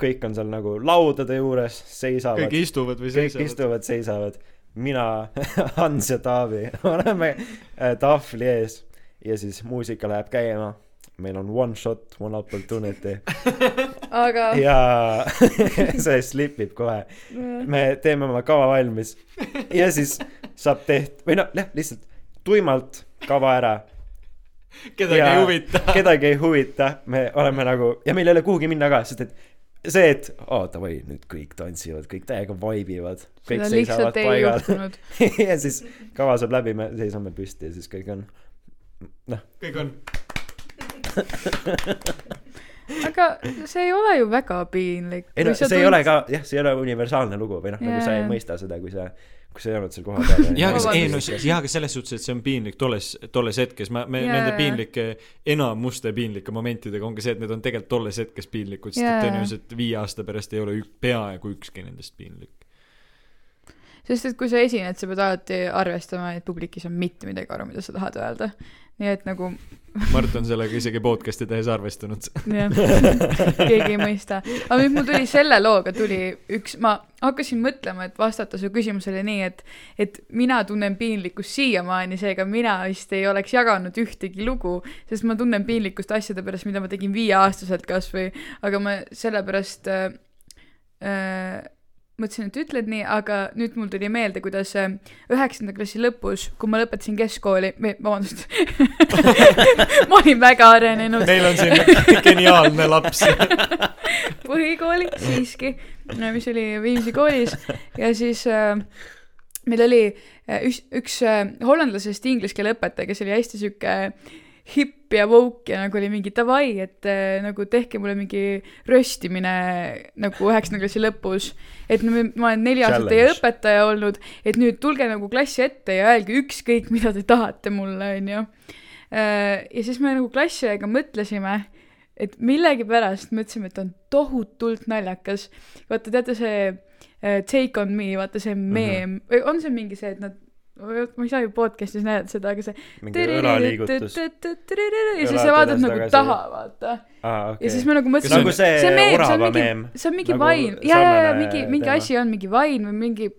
kõik on seal nagu laudade juures, seisavad kõik, istuvad või kõik seisavad. istuvad, seisavad. mina, Hans ja Taavi oleme äh, tahvli ees ja siis muusika läheb käima. meil on one shot, one opportunity aga ja see slipib kohe. me teeme oma kava valmis ja siis saab teht- või noh, jah, lihtsalt tuimalt kava ära. kedagi Ja- ei huvita. kedagi ei huvita, me oleme nagu ja meil ei ole kuhugi minna ka, sest et see, et aa davai, nüüd kõik tantsivad, kõik täiega vibe ivad, kõik seisavad paigal ja siis kava saab läbi, me seisame püsti ja siis kõik on noh, kõik on. Aga see ei ole ju väga piinlik. ei no see ei ole ka jah, see ei ole universaalne lugu või noh, nagu sa ei mõista seda, kui sa, kui sa ei olnud seal kohapeal. jaa, aga ei no jaa, aga selles suhtes, et see on piinlik tolles, tolles hetkes, ma, me Jaa, nende piinlike, enamuste piinlike momentidega ongi see, et need on tegelikult tolles hetkes piinlikud, sest Jaa, et tõenäoliselt viie aasta pärast ei ole ük-, peaaegu ükski nendest piinlik. sest et kui sa esined, sa pead alati arvestama, et publikis on mitte midagi aru, mida sa tahad öelda. Nii et nagu Mart on sellega isegi podcast'i tehes arvestanud. jah, keegi ei mõista. aga nüüd mul tuli selle looga tuli üks, ma hakkasin mõtlema, et vastata su küsimusele nii, et et mina tunnen piinlikkust siiamaani, seega mina vist ei oleks jaganud ühtegi lugu, sest ma tunnen piinlikkust asjade pärast, mida ma tegin viieaastaselt kasvõi, aga ma sellepärast äh, äh, mõtlesin, et ütled nii, aga nüüd mul tuli meelde, kuidas äh, üheksanda klassi lõpus, kui ma lõpetasin keskkooli, vabandust, ma olin väga arenenud meil on siin geniaalne laps. põhikooli siiski, mis oli Viimsi koolis ja siis äh, meil oli äh, üks, üks äh, hollandlasest inglise keele õpetaja, kes oli hästi sihuke hipp ja woke ja nagu oli mingi davai, et äh, nagu tehke mulle mingi röstimine nagu üheksanda klassi lõpus. et nüüd ma olen neli aastat teie õpetaja olnud, et nüüd tulge nagu klassi ette ja öelge ükskõik, mida te tahate mulle, onju. ja siis me nagu klassiõega mõtlesime, et millegipärast mõtlesime, et on tohutult naljakas. vaata, teate see äh, Take on me, vaata see meem või on see mingi see, et nad, ma ei saa ju podcast'is näidata seda, aga see ja siis sa vaatad nagu taha, vaata. aa, ja siis. me nagu Kas mõtlesime nagu see see meem, orava on mingi meem., see on mingi vain, ja, ja, ja mingi, mingi asi on mingi vain või mingi,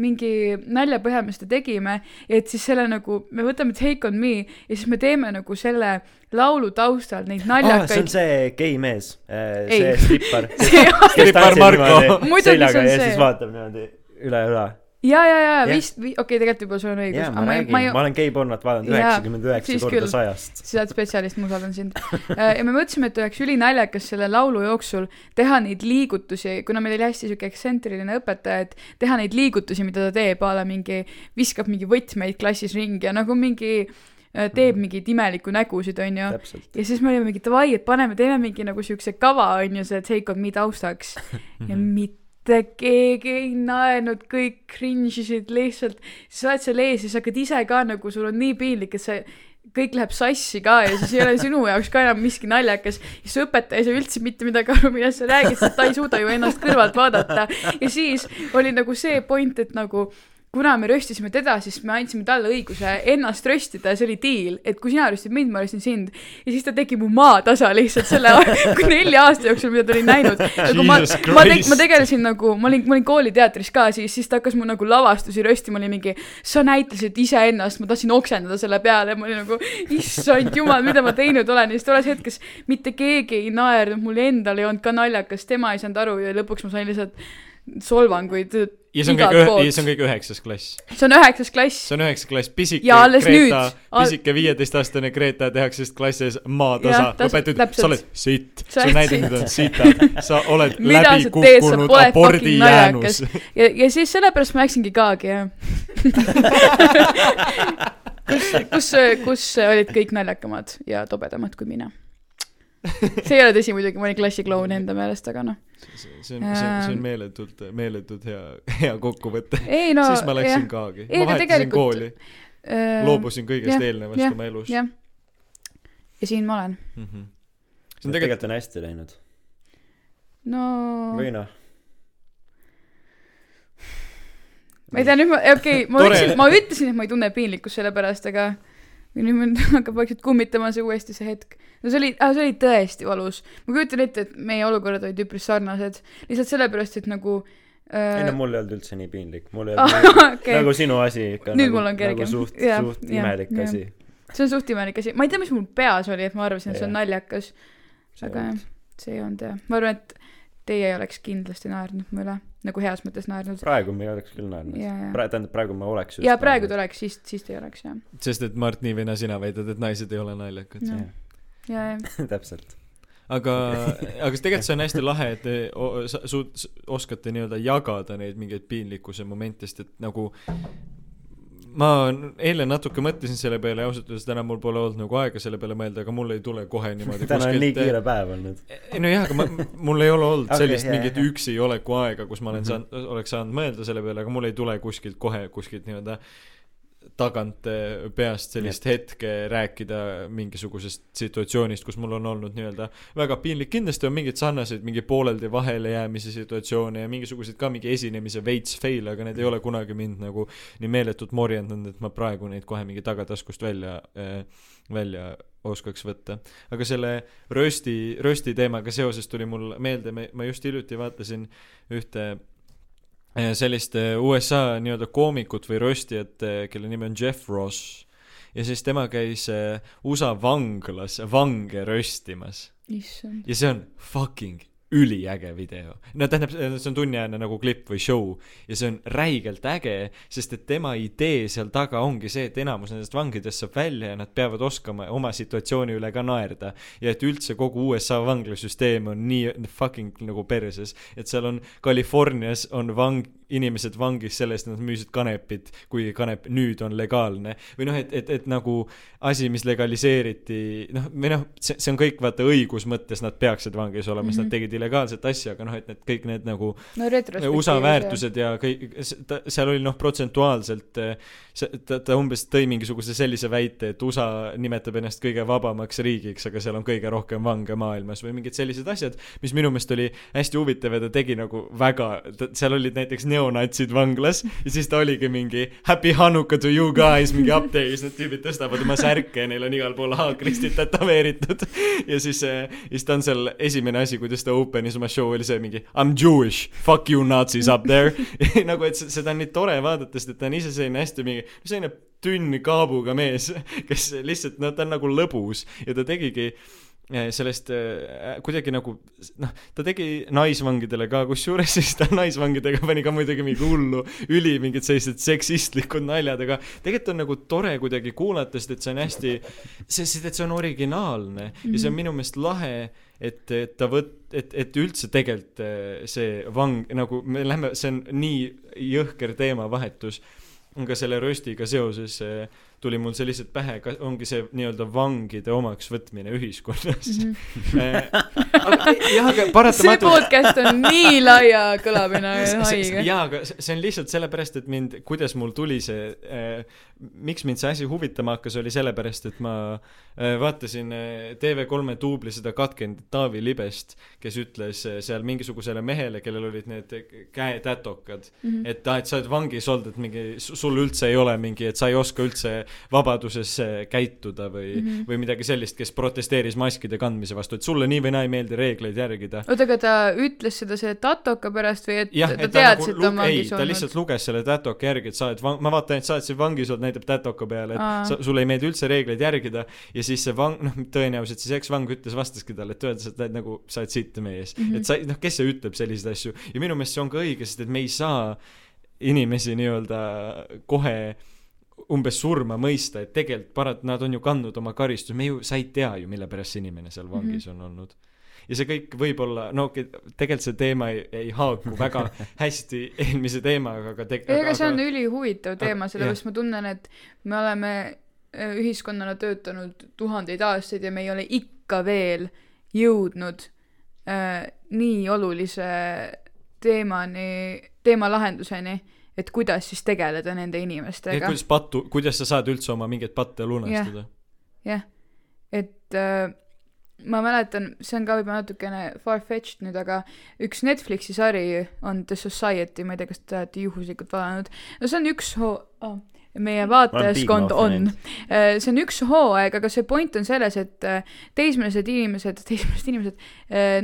mingi naljapõhja, mis me tegime, et siis selle nagu, me võtame Take on me ja siis me teeme nagu selle laulu taustal neid aa, see on naljakaid. see gei mees, see strippar. Strippar Marko. Muidugi see on ja see. siis vaatab niimoodi üle õla. ja, ja, ja vist, okei okay,, tegelikult võib-olla sul on õigus ma räägin, ma ei, ma olen geipornot vaadanud Jaa, üheksakümmend üheksa korda sajast. sa oled spetsialist, ma usaldan sind. ja me mõtlesime, et oleks ülinaljakas selle laulu jooksul teha neid liigutusi, kuna meil oli hästi sihuke ekstsentriline õpetaja, et teha neid liigutusi, mida ta teeb, a la mingi, viskab mingi võtmeid klassis ringi ja nagu mingi äh, teeb mingeid imelikke nägusid, onju. ja siis me olime mingi davai, et paneme, teeme mingi nagu siukse kava, onju, see Take on me taustaks. ja mitte keegi ei naernud, kõik cringe isid lihtsalt. sa oled seal ees ja sa hakkad ise ka nagu, sul on nii piinlik, et sa kõik läheb sassi ka ja siis ei ole sinu jaoks ka enam miski naljakas. siis õpetaja ei saa üldse mitte midagi aru, millest sa räägid, sest ta ei suuda ju ennast kõrvalt vaadata. ja siis oli nagu see point, et nagu kuna me röstisime teda, siis me andsime talle õiguse ennast röstida ja see oli diil, et kui sina röstid mind, ma röstin sind. ja siis ta tegi mu maatasa lihtsalt selle nelja aasta jooksul, mida ta oli näinud. nagu ma, ma, te, ma tegelesin nagu, ma olin, ma olin kooliteatris ka siis, siis ta hakkas mu nagu lavastusi röstima, oli mingi, sa näitasid iseennast, ma tahtsin oksendada selle peale, ma olin nagu, issand jumal, mida ma teinud olen ja siis tolles hetkes mitte keegi ei naernud, mul endal ei olnud ka naljakas, tema ei saanud aru ja lõpuks ma sain lihtsalt solvanguid ja see on kõik, ja poolt see. on kõik üheksas klass. see on üheksas klass. see on üheksas klass, pisike Ja Greta pisike viieteistaastane Greta tehakse siis klassi ees maatasa õpetaja ütleb, sa oled sitt, näitad, et on sitad, sa oled läbi kukkunud abordi jäänus ja, ja siis sellepärast ma läksingi Kaagi, jah. kus, kus, kus olid kõik naljakamad ja tobedamad kui mina. See ei ole tõsi muidugi, ma olin klassikloun enda meelest, aga noh. see on, see on, see on meeletult, meeletult hea, hea kokkuvõte. ei no siis ma läksin jah. Kaagi, Ei, ma no vahetasin tegelikult- kooli, Äh, loobusin kõigest jah, eelnevast jah, oma elus. jah. ja siin ma olen. see on tegelikult, tegelikult on hästi läinud. no või noh, ma ei tea, nüüd ma, okei okay,, ma ütlesin, ma ütlesin, et ma ei tunne piinlikkust selle pärast, aga nüüd mind hakkab vaikselt kummitama see uuesti see hetk. no see oli, see oli tõesti valus. ma kujutan ette, et meie olukorrad olid üpris sarnased, lihtsalt sellepärast, et nagu ei no äh, mul ei olnud üldse nii piinlik, mul ei olnud nii, okei, nagu sinu asi ikka. Nüüd nagu, mul on kergem. nagu suht, suht jah, imelik jah. asi. see on suht imelik asi, ma ei tea, mis mul peas oli, et ma arvasin, et see on naljakas, aga jah, see ei olnud jah, ma arvan, et teie ei oleks kindlasti naernud mu üle, nagu heas mõttes naernud. praegu ma ei oleks küll naernud. praegu, tähendab praegu ma oleks ja praegu ta oleks, siis, siis ta ei oleks jah, sest et Mart Niivina, sina väidad, et naised ei ole naljakad. Jah. ja, ja, oleks. täpselt. aga, aga tegelikult see on hästi lahe, et te o- suut-, oskate nii-öelda jagada neid mingeid piinlikkuse momente, sest et nagu ma eile natuke mõtlesin selle peale ja ausalt öeldes täna mul pole olnud nagu aega selle peale mõelda, aga mul ei tule kohe niimoodi täna on nii kiire päev olnud. ei nojah, aga ma, mul ei ole olnud Okei, sellist jah, mingit jah. üksi oleku aega, kus ma olen Mhm. saanud, oleks saanud mõelda selle peale, aga mul ei tule kuskilt kohe kuskilt nii-öelda tagant eh, peast sellist hetke rääkida mingisugusest situatsioonist, kus mul on olnud nii-öelda väga piinlik, kindlasti on mingeid sarnaseid mingi pooleldi vahele jäämise situatsioone ja mingisuguseid ka mingi esinemise veits fail'e, aga need ei ole kunagi mind nagu nii meeletult morjendanud, et ma praegu neid kohe mingi tagataskust välja äh,, välja oskaks võtta. aga selle rösti, rösti teemaga seoses tuli mul meelde, me, ma just hiljuti vaatasin ühte sellist eh, USA nii-öelda koomikut või röstijat, kelle nimi on Jeff Ross. ja siis tema käis USA vanglas vange röstimas ja see on fucking üliäge video. no tähendab, see on tunniajane nagu klipp või show ja see on räigelt äge, sest et tema idee seal taga ongi see, et enamus nendest vangidest saab välja ja nad peavad oskama oma situatsiooni üle ka naerda. ja et üldse kogu USA vanglasüsteem on nii fucking nagu perses, et seal on Californias on vang, inimesed vangis selle eest, et nad müüsid kanepit, kuigi kanep nüüd on legaalne. või noh, et, et, et nagu asi, mis legaliseeriti, noh, või noh, see, see on kõik vaata õigus mõttes, nad peaksid vangis olema mm, -hmm. sest nad Mhm. tegid illegaalset asja, aga noh, et need kõik need nagu no USA väärtused ja kõik, seal oli noh, protsentuaalselt eh, ta, ta umbes tõi mingisuguse sellise väite, et USA nimetab ennast kõige vabamaks riigiks, aga seal on kõige rohkem vange maailmas või mingid sellised asjad, mis minu meelest oli hästi huvitav ja ta tegi nagu väga, seal olid näiteks neonatsid vanglas ja siis ta oligi mingi happy Hanukkah to you guys mingi update'is, need tüübid tõstavad oma särke ja neil on igal pool haakristid tätoveeritud. Ja siis, ja siis ta on seal esimene asi, kuidas ta open'is oma show oli see mingi I m Jewish, fuck you Nazis up there. Nagu, et se- seda on nii tore vaadata, sest et ta on ise selline hästi mingi, selline tünn kaabuga mees, kes lihtsalt, no ta on nagu lõbus. Ja ta tegigi sellest äh, kuidagi nagu noh, ta tegi naisvangidele ka, kusjuures siis ta naisvangidega pani ka muidugi mingi hullu üli mingid sellised seksistlikud naljad, aga tegelikult on nagu tore kuidagi kuulata, sest et see on hästi, sest et see on originaalne mm -hmm. ja see on minu meelest lahe, et, et ta võt-, et, et üldse tegelikult eh, see vang nagu me lähme, see on nii jõhker teemavahetus, aga selle röstiga seoses eh, tuli mul see lihtsalt pähe, ongi see nii-öelda vangide omaks võtmine ühiskonnas mm. jah, aga see paratamatult podcast on nii laia kõlamine ja haige. jaa, aga see see on lihtsalt sellepärast, et mind, kuidas mul tuli see äh,, miks mind see asi huvitama hakkas, oli sellepärast, et ma äh, vaatasin äh, TV3-e duubli seda katkenud Taavi Libest, kes ütles äh, seal mingisugusele mehele, kellel olid need käetätokad, Mhm. et aa, et sa oled vangis olnud, et mingi, sul üldse ei ole mingi, et sa ei oska üldse vabaduses äh, käituda või mm, Mhm. -hmm. või midagi sellist, kes protesteeris maskide kandmise vastu, et sulle nii või naa ei meeldi reegleid järgida. oota, aga ta ütles seda selle tatoka pärast või et jah, ta et ta teadis, nagu et ta on ei, vangis ta olnud? lihtsalt luges selle tätoka järgi, et sa oled vang-, ma vaatan, et sa oled siin vangis olnud, näitab tätoka peale, et Aa. sa, sulle ei meeldi üldse reegleid järgida ja siis see vang, noh, tõenäoliselt siis eksvang ütles, vastaski talle, et öeldes, et nagu sa oled sitt meie ees mm. Mhm. -hmm. et sa, noh, kes see ütleb selliseid asju ja minu meelest see on ka õige, sest et me ei saa inimesi nii-öelda kohe umbes surma mõista, et tegelikult parat-, nad on ju kandnud oma karistuse, me ju, sa ei tea ju, mille pärast see inimene seal vangis mm -hmm. on olnud. ja see kõik võib olla, no okei, tegelikult see teema ei, ei haaku väga hästi eelmise teemaga, aga teg- ei, aga see on ülihuvitav teema, sellepärast ma tunnen, et me oleme äh, ühiskonnana töötanud tuhandeid aastaid ja me ei ole ikka veel jõudnud äh, nii olulise teemani, teema lahenduseni, et kuidas siis tegeleda nende et inimestega. kuidas pattu, kuidas sa saad üldse oma mingeid patte lunastada. jah, et äh, ma mäletan, see on ka võib-olla natukene far-fetched nüüd, aga üks Netflixi sari on The Society, ma ei tea, kas te olete juhuslikult vaadanud. no see on üks hoo- oh,, meie vaatajaskond on Mouth. see on üks hooaeg, aga see point on selles, et äh, teismelised inimesed, teismelised inimesed,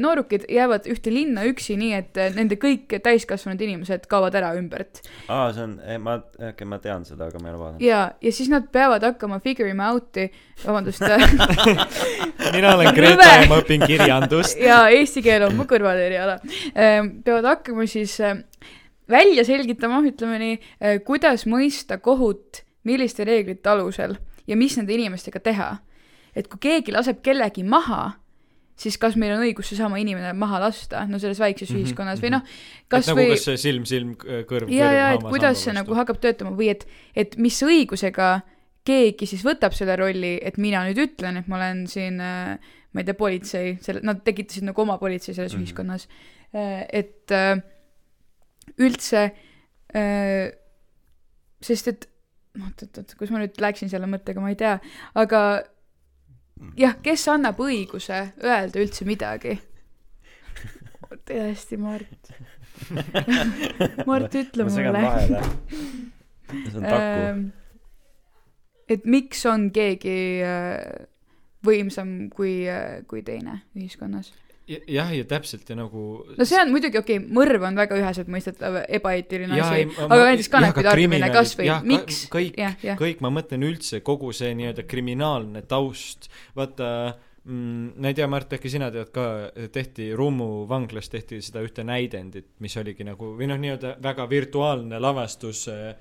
noorukid jäävad ühte linna üksi, nii et äh, nende kõik täiskasvanud inimesed kaovad ära ümbert. aa, see on, ma, okei, ma tean seda, aga ma ei ole vaadanud. ja, ja siis nad peavad hakkama figure ima out'i, vabandust mina olen Greta ja ma õpin kirjandust. ja eesti keel on mu kõrvaleriala, peavad hakkama siis äh, välja selgitama, ütleme nii, kuidas mõista kohut, milliste reeglite alusel ja mis nende inimestega teha. et kui keegi laseb kellegi maha, siis kas meil on õigus seesama inimene maha lasta, no selles väikses Mhm, ühiskonnas või mhm. noh, kas nagu või kas see silm, silm, kõrv, ja, ja et kuidas see nagu hakkab töötama või et, et mis õigusega keegi siis võtab selle rolli, et mina nüüd ütlen, et ma olen siin äh, ma ei tea, politsei, selle, nad tekitasid nagu oma politsei selles mm -hmm. ühiskonnas. et äh, üldse äh,, sest et oot, oot, oot, kus ma nüüd läksin selle mõttega, ma ei tea, aga jah, kes annab õiguse öelda üldse midagi? tõesti, Mart. Mart, ütle mulle. see on taku. Et miks on keegi võimsam kui, kui teine ühiskonnas? jah, ja täpselt ja nagu no see on muidugi okei okay,, mõrv on väga üheselt mõistetav ebaeetiline Jaa, asi aga näiteks kanepi ka tarbimine kriminaalid- kasvõi jah,, ka- miks? kõik- kõik, ma mõtlen üldse kogu see nii-öelda kriminaalne taust, vaata mm, ma ei tea, Mart, äkki sina tead ka, tehti Rummu vanglas tehti seda ühte näidendit, mis oligi nagu või noh, nii-öelda väga virtuaalne lavastus äh,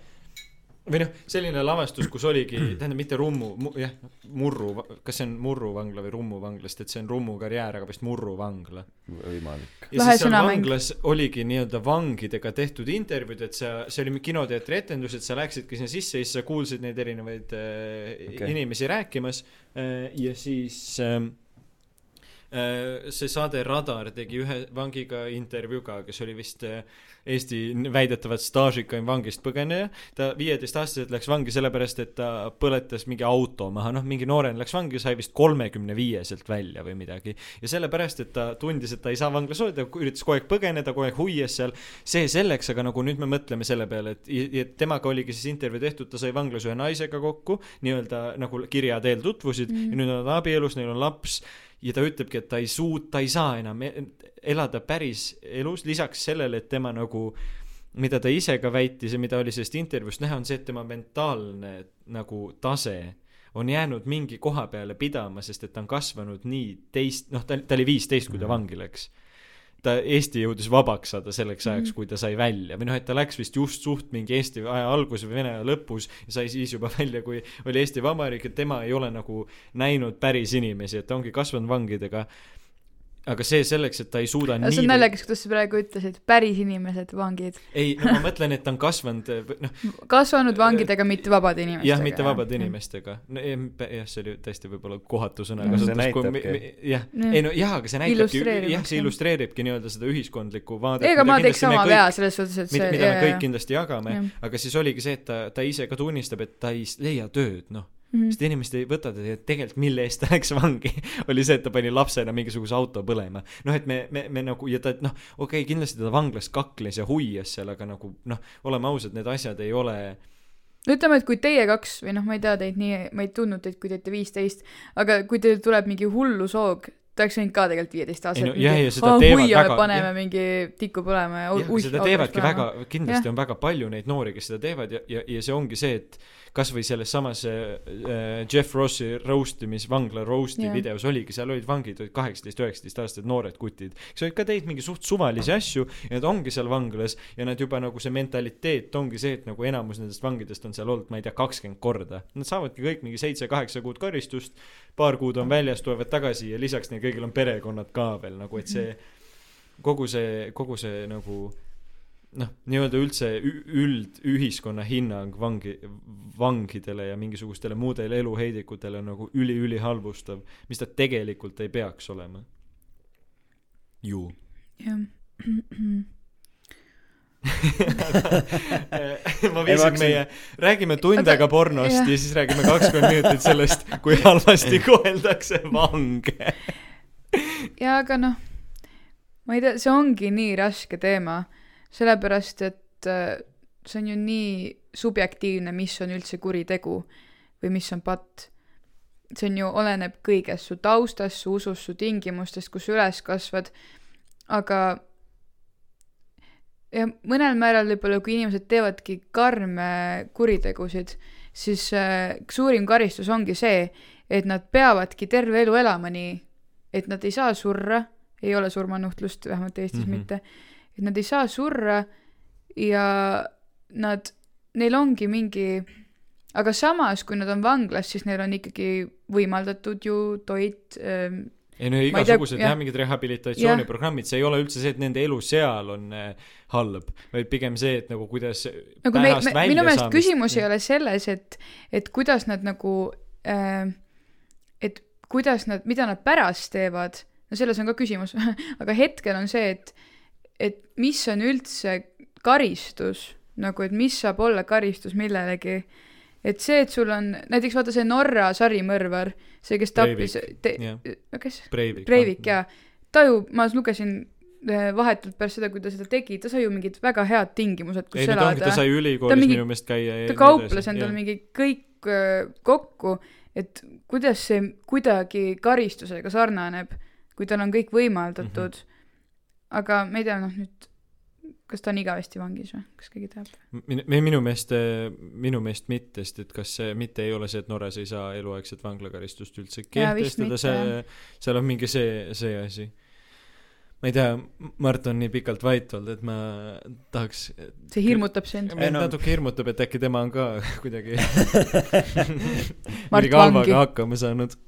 või noh, selline lavastus, kus oligi, tähendab mitte Rummu mu,, jah, Murru, kas see on Murru vangla või Rummu vangla, sest et see on Rummu karjäär, aga vist Murru vangla. võimalik. ja Lahe siis seal vanglas oligi nii-öelda vangidega tehtud intervjuud, et sa, see oli kinoteatri etendus, et sa läksidki sinna sisse ja siis sa kuulsid neid erinevaid äh, okay. inimesi rääkimas äh, ja siis äh, see saade Radar tegi ühe vangiga intervjuu ka, kes oli vist äh, Eesti väidetavalt staažikaim vangist põgeneja. ta viieteistaastaselt läks vangi sellepärast, et ta põletas mingi auto maha, noh, mingi noorena läks vangi, sai vist kolmekümne viieselt välja või midagi ja sellepärast, et ta tundis, et ta ei saa vanglas olla, ta üritas kogu aeg põgeneda, kogu aeg huies seal. see selleks, aga nagu nüüd me mõtleme selle peale, et, temaga oligi siis intervjuu tehtud, ta sai vanglas ühe naisega kokku, nii-öelda nagu kirja teel tutvusid mm. ja nüüd on nad abielus, neil on laps ja ta ütlebki, et ta ei suut-, ta ei saa enam e- elada päris elus, lisaks sellele, et tema nagu mida ta ise ka väitis ja mida oli sellest intervjuust näha, on see, et tema mentaalne nagu tase on jäänud mingi koha peale pidama, sest et ta on kasvanud nii teist, noh, ta, ta oli viisteist, kui ta vangi läks. ta, Eesti jõudis vabaks saada selleks ajaks, kui ta sai välja või noh, et ta läks vist just suht mingi Eesti aja alguses või Vene aja lõpus ja sai siis juba välja, kui oli Eesti Vabariik, et tema ei ole nagu näinud päris inimesi, et ta ongi kasvanud vangidega. Aga see selleks, et ta ei suuda see on nii naljakas, kuidas sa praegu ütlesid, päris inimesed, vangid. ei, no ma mõtlen, et ta on kasvanud, noh, kasvanud vangidega, mitte vabade inimestega. jah, mitte vabade. inimestega. no jah, see oli tõesti võib-olla kohatu No see sõnakasutus, kui jah, ei no jah, aga see näitabki, jah, see illustreeribki nii-öelda seda ühiskondlikku vaadet. ega ma teeks sama vea selles suhtes, et mida, see mida me kõik kindlasti jagame aga siis oligi see, et ta, ta ise ka tunnistab, et ta ei leia tööd, noh. Mhm. sest inimesed ei võta teda tegelikult, mille eest ta läks vangi, oli see, et ta pani lapsena mingisuguse auto põlema. noh, et me, me, me nagu ja ta, noh, okei okay,, kindlasti ta vanglas kakles ja huias seal, aga nagu noh, oleme ausad, need asjad ei ole no ütleme, et kui teie kaks või noh, ma ei tea teid nii, ma ei tundnud teid, kui te olite viisteist, aga kui teil tuleb mingi hullushoog, ta oleks võinud ka tegelikult viieteist Ei no jah, ja seda teevad huiame väga-, paneme jah. mingi tiku põlema ja jah, uih, seda teevadki väga, kindlasti on väga palju neid noori, kes seda teevad ja, ja, ja see ongi see, et kasvõi selles samas äh, Jeff Rossi roastimis, vangla roast'i yeah. videos oligi, seal olid vangid, olid kaheksateist, üheksateist aastased noored kutid, kes olid ka teinud mingi suht suvalisi asju ja nad ongi seal vanglas ja nad juba nagu see mentaliteet ongi see, et nagu enamus nendest vangidest on seal olnud, ma ei tea, kakskümmend korda. Nad saavadki kõik mingi seitse-kaheksa kuud karistust, paar kuud on väljas, tulevad tagasi ja lisaks neil kõigil on perekonnad ka veel nagu, et see kogu see, kogu see nagu noh, nii-öelda üldse üld ühiskonna hinnang vangi, vangidele ja mingisugustele muudele eluheidikutele on nagu üli-üli halvustav, mis ta tegelikult ei peaks olema. ju. jah. ma viisin hakkasin- meie, räägime tund aega pornost jah. ja siis räägime kakskümmend minutit sellest, kui halvasti koheldakse vange. ja aga noh, ma ei tea, see ongi nii raske teema, sellepärast et äh, see on ju nii subjektiivne, mis on üldse kuritegu või mis on patt. see on ju, oleneb kõigest, su taustast, su usust, su tingimustest, kus sa üles kasvad, aga ja mõnel määral võib-olla, kui inimesed teevadki karme kuritegusid, siis äh, suurim karistus ongi see, et nad peavadki terve elu elama nii, et nad ei saa surra, ei ole surmanuhtlust, vähemalt Eestis mm -hmm. mitte, et nad ei saa surra ja nad, neil ongi mingi, aga samas, kui nad on vanglas, siis neil on ikkagi võimaldatud ju toit ähm, ei no igasugused jah. mingid rehabilitatsiooniprogrammid, see ei ole üldse see, et nende elu seal on äh, halb, vaid pigem see, et nagu kuidas nagu me, me, minu meelest väljasaamist- küsimus ei ole selles, et, et kuidas nad nagu äh,, et kuidas nad, mida nad pärast teevad, no selles on ka küsimus, aga hetkel on see, et, et mis on üldse karistus, nagu et mis saab olla karistus millelegi. et see, et sul on, näiteks vaata see Norra sarimõrvar, see, kes tappis, jah. kes? Breivik. Breivik jaa, ta ju, ma lugesin eh, vahetult pärast seda, kui ta seda tegi, ta sai ju mingid väga head tingimused, kus ei no ta elada ta sai Ta ülikoolis mingi- minu meelest käia ta kauples endale mingi kõik öö, kokku, et kuidas see kuidagi karistusega sarnaneb, kui tal on kõik võimaldatud mm. -hmm. Aga ma ei tea, noh nüüd, kas ta on igavesti vangis või, kas keegi teab? minu, minu meelest, minu meelest mitte, sest et kas see mitte ei ole see, et Norras ei saa eluaegset vanglakaristust üldse kehtestada, see, seal on mingi see, see asi. ma ei tea, Mart on nii pikalt vait olnud, et ma tahaks, see hirmutab sind. mind natuke hirmutab, et äkki tema on ka kuidagi midagi halvaga hakkama saanud.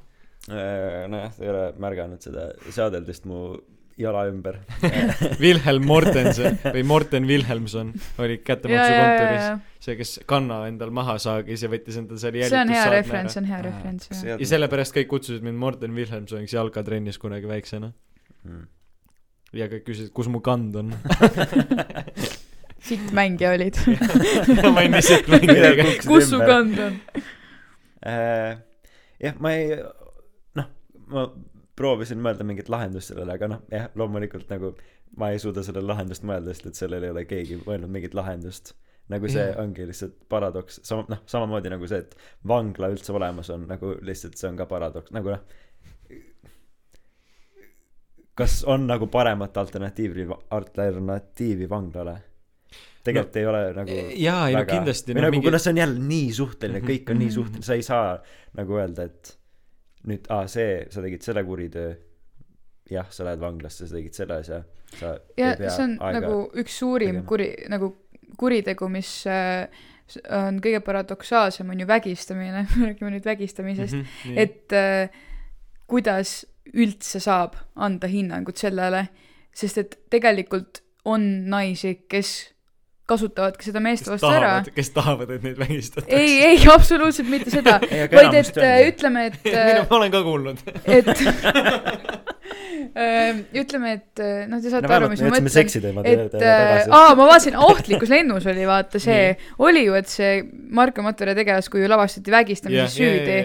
Äh, nojah, ta ei ole märganud seda seadeldist mu jala ümber. Wilhelm Mortensen või Morten Wilhelmson oli kättemaksukontoris, see, kes kanna endal maha saagis ja võttis endal selle see on hea referents, see on hea referents, jah. ja sellepärast kõik kutsusid mind Morten Wilhelmsoniks jalkatrennis kunagi väiksena. Mm. ja kõik küsisid, kus mu kand on. sitt mängija olid. ma olin lihtsalt mängija. kus su kand on? Äh, jah, ma ei, noh, ma proovisin mõelda mingit lahendust sellele, aga noh, jah, loomulikult nagu ma ei suuda sellele lahendust mõelda, sest et sellel ei ole keegi mõelnud mingit lahendust. nagu see Jah. ongi lihtsalt paradoks, sama, noh, samamoodi nagu see, et vangla üldse olemas on, nagu lihtsalt see on ka paradoks, nagu noh, kas on nagu paremat alternatiivi, alternatiivi vanglale? tegelikult no, ei ole nagu jaa, ei no kindlasti. või nagu mingi... kuna see on jälle nii suhteline, Mhm. kõik on nii Mhm. suhteline, sa ei saa nagu öelda, et nüüd, aa, see, sa tegid selle kuritöö, jah, sa lähed vanglasse, sa tegid selle asja, sa ja see on nagu üks suurim tegema. kuri, nagu kuritegu, mis äh, on kõige paradoksaalsem, on ju vägistamine, räägime nüüd vägistamisest, -hmm, et äh, kuidas üldse saab anda hinnangut sellele, sest et tegelikult on naisi, kes kasutavadki seda meeste kes vastu ära kes tahavad, et neid vägistatakse. ei, ei absoluutselt mitte seda, vaid et äh, ju. ütleme, et mina äh,, ma olen ka kuulnud. et äh, ütleme, et äh, noh, te saate no aru, mis ma mõtlen, et äh, aa, ma vaatasin, ohtlikus lennus oli vaata see, oli ju, et see Marko Matvere tegelaskuju lavastati vägistamises süüdi.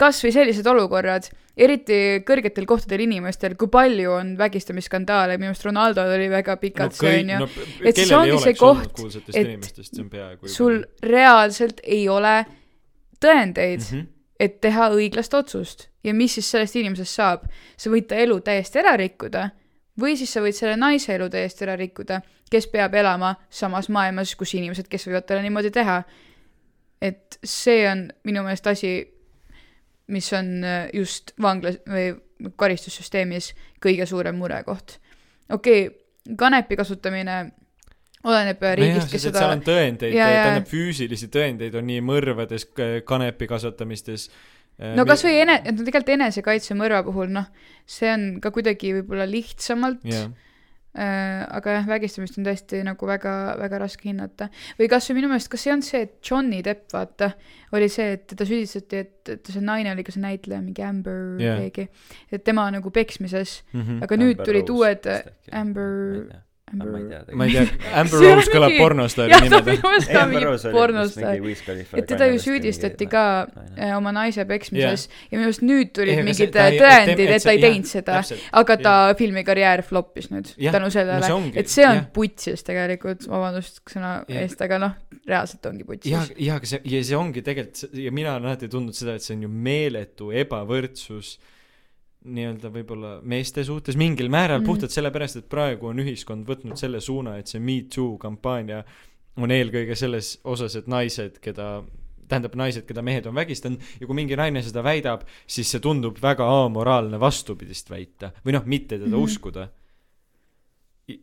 Kas või sellised olukorrad, eriti kõrgetel kohtadel inimestel, kui palju on vägistamisskandaale, minu arust Ronaldol oli väga no pikalt see kõik, onju no Et siis ongi see koht, et see sul reaalselt ei ole tõendeid mm. -hmm. et teha õiglast otsust ja mis siis sellest inimesest saab. sa võid ta elu täiesti ära rikkuda või siis sa võid selle naise elu täiesti ära rikkuda, kes peab elama samas maailmas, kus inimesed, kes võivad talle niimoodi teha. et see on minu meelest asi, mis on äh, just vanglas või karistussüsteemis kõige suurem murekoht. okei okay,, kanepi kasutamine oleneb äh, riigist, kes seal seda on tõendeid, tähendab füüsilisi tõendeid on nii mõrvades, kanepi kasvatamistes. no kasvõi ene-, no tegelikult enesekaitse mõrva puhul, noh, see on ka kuidagi võib-olla lihtsamalt äh,, aga jah, vägistamist on tõesti nagu väga, väga raske hinnata. või kasvõi minu meelest, kas see on see, et Johnny Depp, vaata, oli see, et teda süüdistati, et, et see naine oli ka see näitleja, mingi Amber yeah. keegi, et tema nagu peksmises, Mhm. aga nüüd tulid uued Amber, ma ei Amber, tea ma ei tea, Amber Rose kõlab mingi- pornostaari jah, ta nimega. ei, Amber Rose oli et teda ju süüdistati ka äh, oma naise peksmises ja minu arust nüüd tulid Ei, aga see- mingid et tõendid, et ta ei jah, teinud seda, aga ta filmikarjäär floppis nüüd Jah, tänu sellele. et see on jah. putsis tegelikult, vabandust sõna Jah. eest, aga noh, reaalselt ongi ja putsis., ja aga see, ja see ongi tegelikult, ja mina olen alati tundnud seda, et see on ju meeletu ebavõrdsus nii-öelda võib-olla meeste suhtes mingil määral mm. puhtalt sellepärast, et praegu on ühiskond võtnud selle suuna, et see Me Too kampaania on eelkõige selles osas, et naised, keda tähendab naised, keda mehed on vägistanud ja kui mingi naine seda väidab, siis see tundub väga amoraalne vastupidist väita või noh, mitte teda mm. -hmm. uskuda.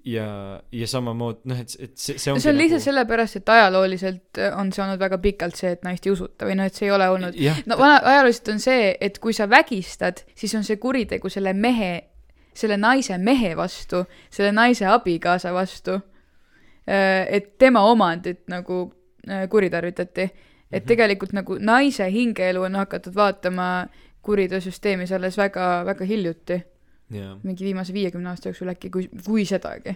ja, ja samamoodi noh, et, et see, see ongi see on lihtsalt nagu... sellepärast, et ajalooliselt äh, on see olnud väga pikalt see, et naist ei usuta või noh, et see ei ole olnud no vana, ajalooliselt on see, et kui sa vägistad, siis on see kuritegu selle mehe, selle naise mehe vastu, selle naise abikaasa vastu. et tema omandit nagu äh, kuritarvitati. et Mhm. tegelikult nagu naise hingeelu on hakatud vaatama kuriteosüsteemis alles väga, väga hiljuti, jaa mingi viimase viiekümne aasta jooksul äkki, kui, kui sedagi.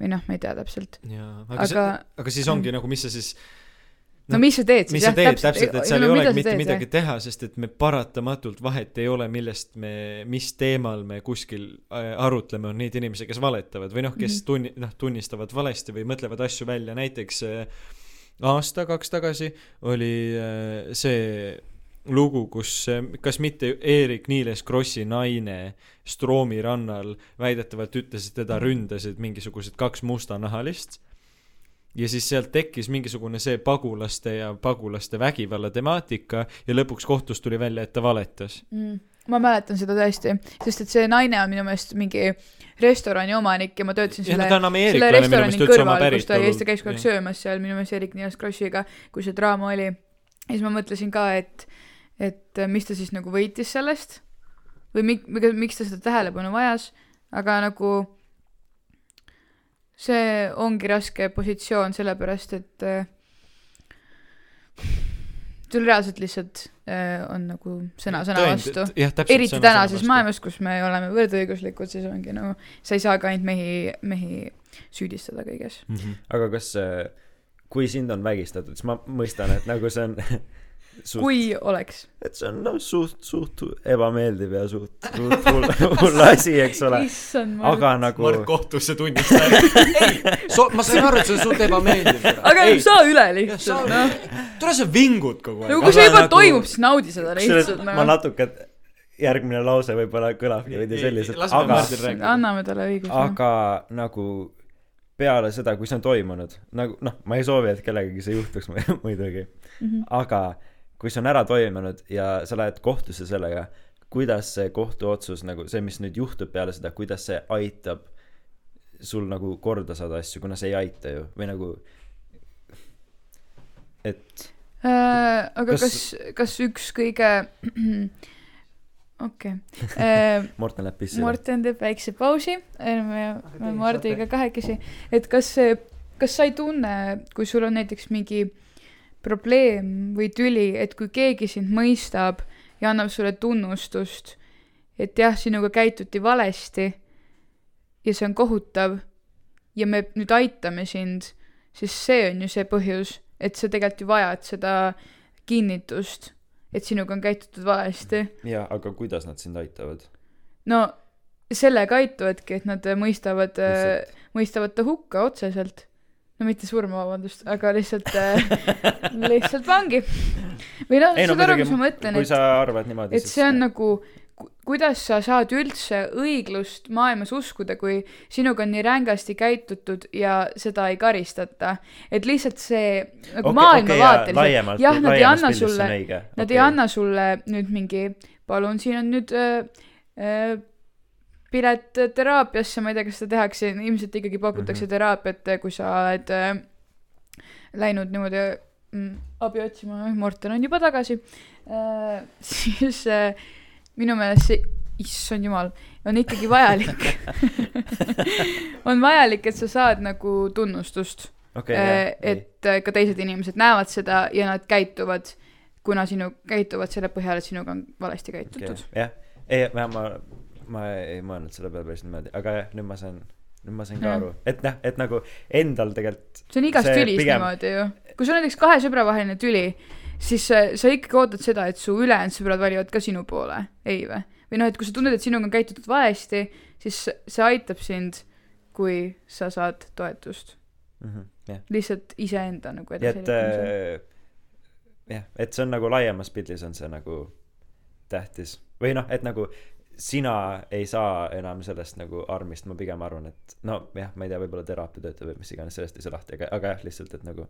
või noh, ma ei tea täpselt. jaa, aga, Aga- see, aga siis ongi nagu, mis sa siis no Noh, mis sa teed siis mis sa teed täpselt, et seal no ei olegi mitte teed, midagi jah? teha, sest et me paratamatult vahet ei ole, millest me, mis teemal me kuskil äh, arutleme, on neid inimesi, kes valetavad või noh, kes Mhm. tunni-, noh, tunnistavad valesti või mõtlevad asju välja, näiteks äh, aasta-kaks tagasi oli äh, see lugu, kus kas mitte Eerik-Niiles Krossi naine Stroomi rannal väidetavalt ütles, et teda ründasid mingisugused kaks mustanahalist ja siis sealt tekkis mingisugune see pagulaste ja pagulaste vägivalla temaatika ja lõpuks kohtus tuli välja, et ta valetas. mm.. ma mäletan seda tõesti, sest et see naine on minu meelest mingi restorani omanik ja ma töötasin ja no selle on selle restorani kõrval, kus ta käis, ta käis kogu aeg. söömas seal minu meelest Erik-Niiles Krossiga, kui see draama oli. ja siis ma mõtlesin ka, et, et mis ta siis nagu võitis sellest või mik-, miks ta seda tähelepanu vajas, aga nagu see ongi raske positsioon, sellepärast et äh, sul reaalselt lihtsalt äh, on nagu sõna sõna vastu. eriti tänases. maailmas, kus me oleme võrdõiguslikud, siis ongi nagu, sa ei saa ka ainult mehi, mehi süüdistada kõiges. Mhm. aga kas äh, kui sind on vägistatud siis ma mõistan et nagu see on suht kui oleks. et see on noh suht suht ebameeldiv ja suht suht hull hull asi eks ole aga nagu Mark kohtusse tunnistab. ei, so-, ma sain aru, et see on suht ebameeldiv. aga ei, saa üle sa- lihtsalt, noh. tule sa vingud kogu nagu aeg. kui see juba nagu- toimub, siis naudi seda lihtsalt, ma noh. natuke järgmine lause võib-olla kõlabki veidi selliselt aga anname talle õiguse. aga nagu peale seda kui see on toimunud nagu noh ma ei soovi et kellegagi see juhtuks mu- muidugi Mhm. aga kui see on ära toimunud ja sa lähed kohtusse sellega kuidas see kohtuotsus nagu see mis nüüd juhtub peale seda kuidas see aitab sul nagu korda saada asju kuna see ei aita ju või nagu et Äh, aga kas Kas-, kas üks kõige, okei, Äh, Morten läheb pissile Morten teeb väikse pausi, me, me Mardiga kahekesi, et kas see, kas sa ei tunne, kui sul on näiteks mingi probleem või tüli, et kui keegi sind mõistab ja annab sulle tunnustust, et jah, sinuga käituti valesti ja see on kohutav ja me nüüd aitame sind, siis see on ju see põhjus, et sa tegelikult ju vajad seda kinnitust, et sinuga on käitutud valesti. Jaa aga kuidas nad sind aitavad? No sellega aitavadki, et nad mõistavad, mõistavad ta hukka otseselt. No mitte surma, vabandust, aga lihtsalt, lihtsalt vangi. või noh, saad aru, mis ma mõtlen, et, et see on nagu, kuidas sa saad üldse õiglust maailmas uskuda, kui sinuga on nii rängasti käitutud ja seda ei karistata. et lihtsalt see nagu okay, maailmavaateliselt, jah, nad ei anna sulle, Nad ei anna sulle nüüd mingi, palun, siin on nüüd äh, äh, pilet teraapiasse, ma ei tea, kas seda tehakse, ilmselt ikkagi pakutakse mm. -hmm. teraapiat, kui sa oled äh, läinud niimoodi mm, abi otsima, Morten on juba tagasi äh, siis äh, minu meelest see, issand jumal, on ikkagi vajalik on vajalik, et sa saad nagu tunnustust okay,, et äh, ka teised inimesed näevad seda ja nad käituvad, kuna sinu, käituvad selle põhjal, et sinuga on valesti käitutud. jah ei ma ma ei mõelnud selle peale päris niimoodi aga jah nüüd ma saan nüüd ma sain ka aru et noh et nagu endal tegelikult see on igas tülis pigem- niimoodi ju. kui sul näiteks kahe sõbra vaheline tüli, siis äh, sa ikkagi ootad seda, et su ülejäänud sõbrad valivad ka sinu poole, ei või? või noh, et kui sa tunned, et sinuga on käitutud valesti, siis see aitab sind, kui sa saad toetust. mhm, jah lihtsalt iseenda nagu ja et edasiliikumisel. äh, jah et see on nagu laiemas pildis on see nagu tähtis või noh et nagu sina ei saa enam sellest nagu armist ma pigem arvan et no jah ma ei tea võib-olla teraapia töötab või mis iganes sellest ei saa lahti aga aga jah lihtsalt et nagu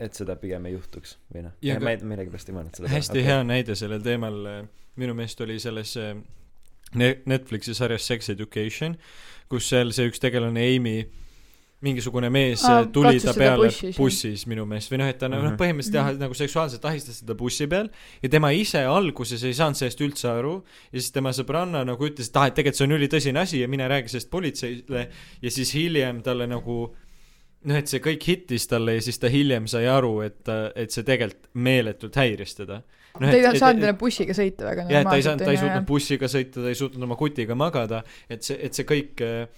et seda pigem ei juhtuks või noh ma ei millegipärast ei mõelnud selle hästi hea näide sellel teemal minu meelest oli selles Ne- Netflixi sarjas Sex Education kus seal see üks tegelane Amy mingisugune mees Aa, tuli ta peale bussis, bussis minu meelest või noh et ta nagu Mhm. noh põhimõtteliselt jah nagu seksuaalselt ahistas teda bussi peal ja tema ise alguses ei saanud sellest üldse aru ja siis tema sõbranna nagu ütles et ah et tegelikult see on ülitõsine asi ja mine räägi sellest politseile ja siis hiljem talle nagu noh et see kõik hittis talle ja siis ta hiljem sai aru et et see tegelikult meeletult häiris teda. No, ta ei saanud enam bussiga sõita väga jah, et ta ei saanud, ta ei suutnud bussiga sõita, ta ei suutnud oma kutiga magada, et see, et see kõik äh,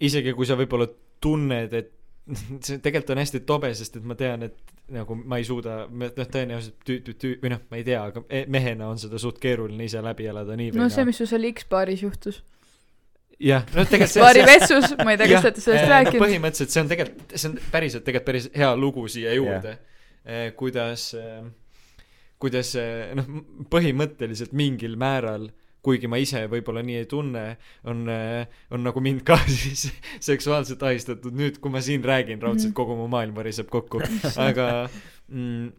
isegi kui sa võib-olla tunned, et see tegelikult on hästi tobe, sest et ma tean, et nagu ma ei suuda, noh, tõenäoliselt tüü-, tüü-, tüü-, või noh, ma ei tea, aga e- mehena on seda suht keeruline ise läbi elada nii või no see, mis sul seal X-baaris juhtus. jah, no tegelikult see baari vetsus, ma ei tea, kas te olete sellest rääkinud. põhimõtteliselt see on tegelikult, see on päriselt tegelikult päris hea lugu siia juurde kuidas, kuidas eh, noh, põhimõtteliselt mingil määral kuigi ma ise võib-olla nii ei tunne, on, on nagu mind ka siis seksuaalselt ahistatud, nüüd kui ma siin räägin, raudselt Mhm. kogu mu maailm variseb kokku, aga mm,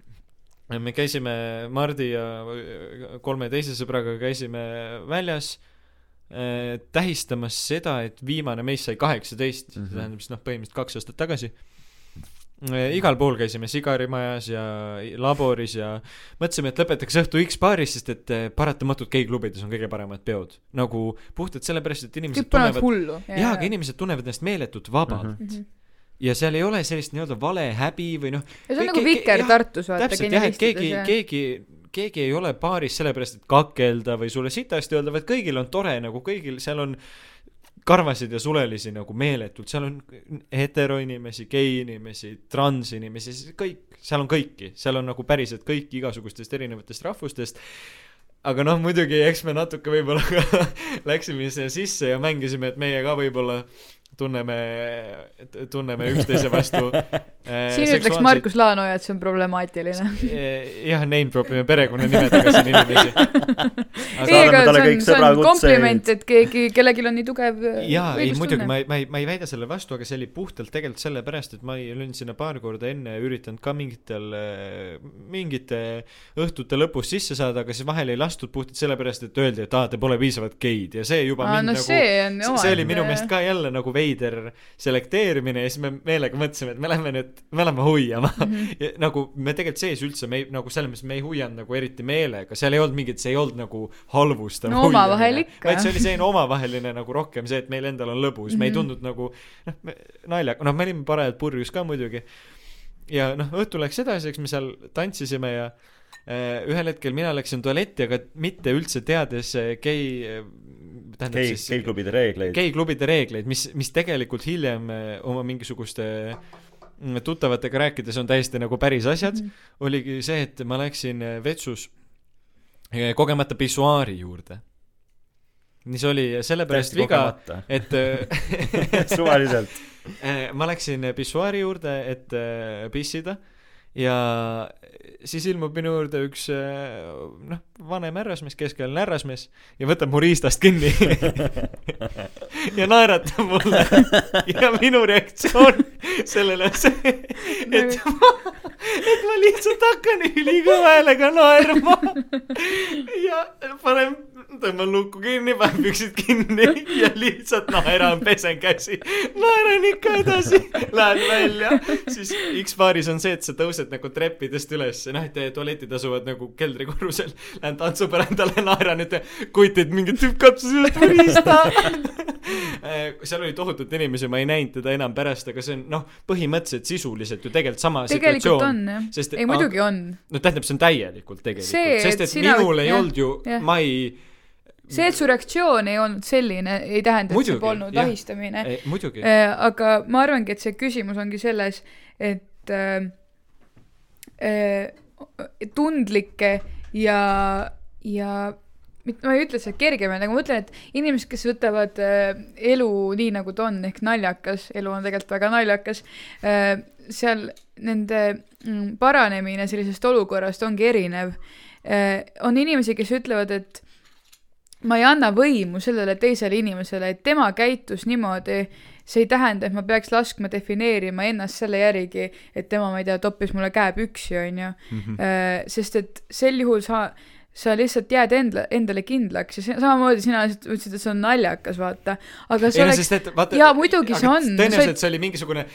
me käisime Mardi ja kolme teise sõbraga käisime väljas äh, tähistamas seda, et viimane meist sai kaheksateist mm, Mhm. -hmm. see tähendab siis noh, põhimõtteliselt kaks aastat tagasi. Igal pool käisime Sigarimajas ja laboris ja mõtlesime, et lõpetaks õhtu X baaris, sest et eh, paratamatult geiklubides on kõige paremad peod. nagu puhtalt sellepärast, et inimesed kõik tunnevad, hullu. jaa, aga inimesed tunnevad ennast meeletult vabalt mm. -hmm. ja seal ei ole sellist nii-öelda valehäbi või noh, ja see on Ke- nagu ke- Viker Tartus, vaata, täpselt jah, et keegi, keegi, keegi ei ole baaris sellepärast, et kakelda või sulle sitasti öelda, vaid kõigil on tore nagu kõigil, seal on karvasid ja sulelisi nagu meeletult, seal on heteroinimesi, gei-inimesi, transinimesi, kõik, seal on kõiki, seal on nagu päriselt kõiki igasugustest erinevatest rahvustest. aga noh, muidugi eks me natuke võib-olla läksime siia sisse ja mängisime, et meie ka võib-olla tunneme, tunneme üksteise vastu äh, siin ütleks Markus Laanoja, et see on problemaatiline. Eh, jah, name drop ime perekonnanimedega siin inimesi. ei, aga see on, see on kompliment, et keegi, kellelgi on nii tugev jaa, ei muidugi ma ei, ma ei, ma ei väida selle vastu, aga see oli puhtalt tegelikult sellepärast, et ma ei- olin sinna paar korda enne üritanud ka mingitel, mingite õhtute lõpus sisse saada, aga siis vahel ei lastud puhtalt sellepärast, et öeldi, et aa, te pole piisavalt geid ja see juba aa, mind no nagu see on see, see oli minu meelest ka jälle nagu veider selekteerimine ja siis me meelega mõtlesime, et me lähme nüüd, me lähme hoiama mm. -hmm. nagu me tegelikult sees üldse, me ei, nagu selles mõttes me ei hoianud nagu eriti meelega, seal ei olnud mingit, see ei olnud nagu halvustav No hoiamine, vaid see oli selline omavaheline nagu rohkem see, et meil endal on lõbus mm, -hmm. me ei Mhm. tundnud nagu noh, naljaga, noh, me olime parajalt purjus ka muidugi. ja noh, õhtu läks edasi, eks me seal tantsisime ja äh, ühel hetkel mina läksin tualetti, aga mitte üldse teades äh, gei, tähendab gei, siis geiklubide reegleid. geiklubide reegleid, mis, mis tegelikult hiljem eh, oma mingisuguste mm, tuttavatega rääkides on täiesti nagu päris asjad mm. -hmm. oligi see, et ma läksin eh, vetsus eh, kogemata pissuaari juurde. mis oli sellepärast viga, et suvaliselt. Ma läksin pissuaari juurde, et pissida ja siis ilmub minu juurde üks eh, noh, vanem härrasmees, keskealine härrasmees ja võtab mu riistast kinni. Ja naeratab mulle. Ja minu reaktsioon sellele on see, et ma, et ma lihtsalt hakkan ülikõva häälega naerma. Ja panen, tõmban luku kinni, panen püksid kinni ja lihtsalt naeran, pesen käsi, naeran ikka edasi, lähen välja, siis X-baaris on see, et sa tõused nagu treppidest üles, noh, et tualetid asuvad nagu keldrikorrusel, lähen tantsupõrandale, naeran, et kutid, mingi tüüp katsus just mu riista. seal oli tohutult inimesi, ma ei näinud teda enam pärast, aga see on noh, põhimõtteliselt sisuliselt ju tegelikult sama tegelikult situatsioon. on jah, ei muidugi on. no tähendab, see on täielikult tegelikult. Sest et et minul ei jah, olnud ju ma ei see, et su reaktsioon ei olnud selline, ei tähenda, et see polnud ahistamine. muidugi, aga ma arvangi, et see küsimus ongi selles, et äh, äh, tundlikke ja, ja mitte ma ei ütle seda kergemini, aga ma ütlen, et inimesed, kes võtavad äh, elu nii, nagu ta on, ehk naljakas, elu on tegelikult väga naljakas äh,, seal nende mm, paranemine sellisest olukorrast ongi erinev äh,. on inimesi, kes ütlevad, et ma ei anna võimu sellele teisele inimesele, et tema käitus niimoodi, see ei tähenda, et ma peaks laskma defineerima ennast selle järgi, et tema, ma ei tea, toppis mulle käepüksi, onju. sest et sel juhul sa, sa lihtsalt jääd enda, endale kindlaks ja see, samamoodi sina lihtsalt ütlesid, et see on naljakas, vaata. aga see ei no oleks, et vaata jaa, muidugi see on. tõenäoliselt see oli mingisugune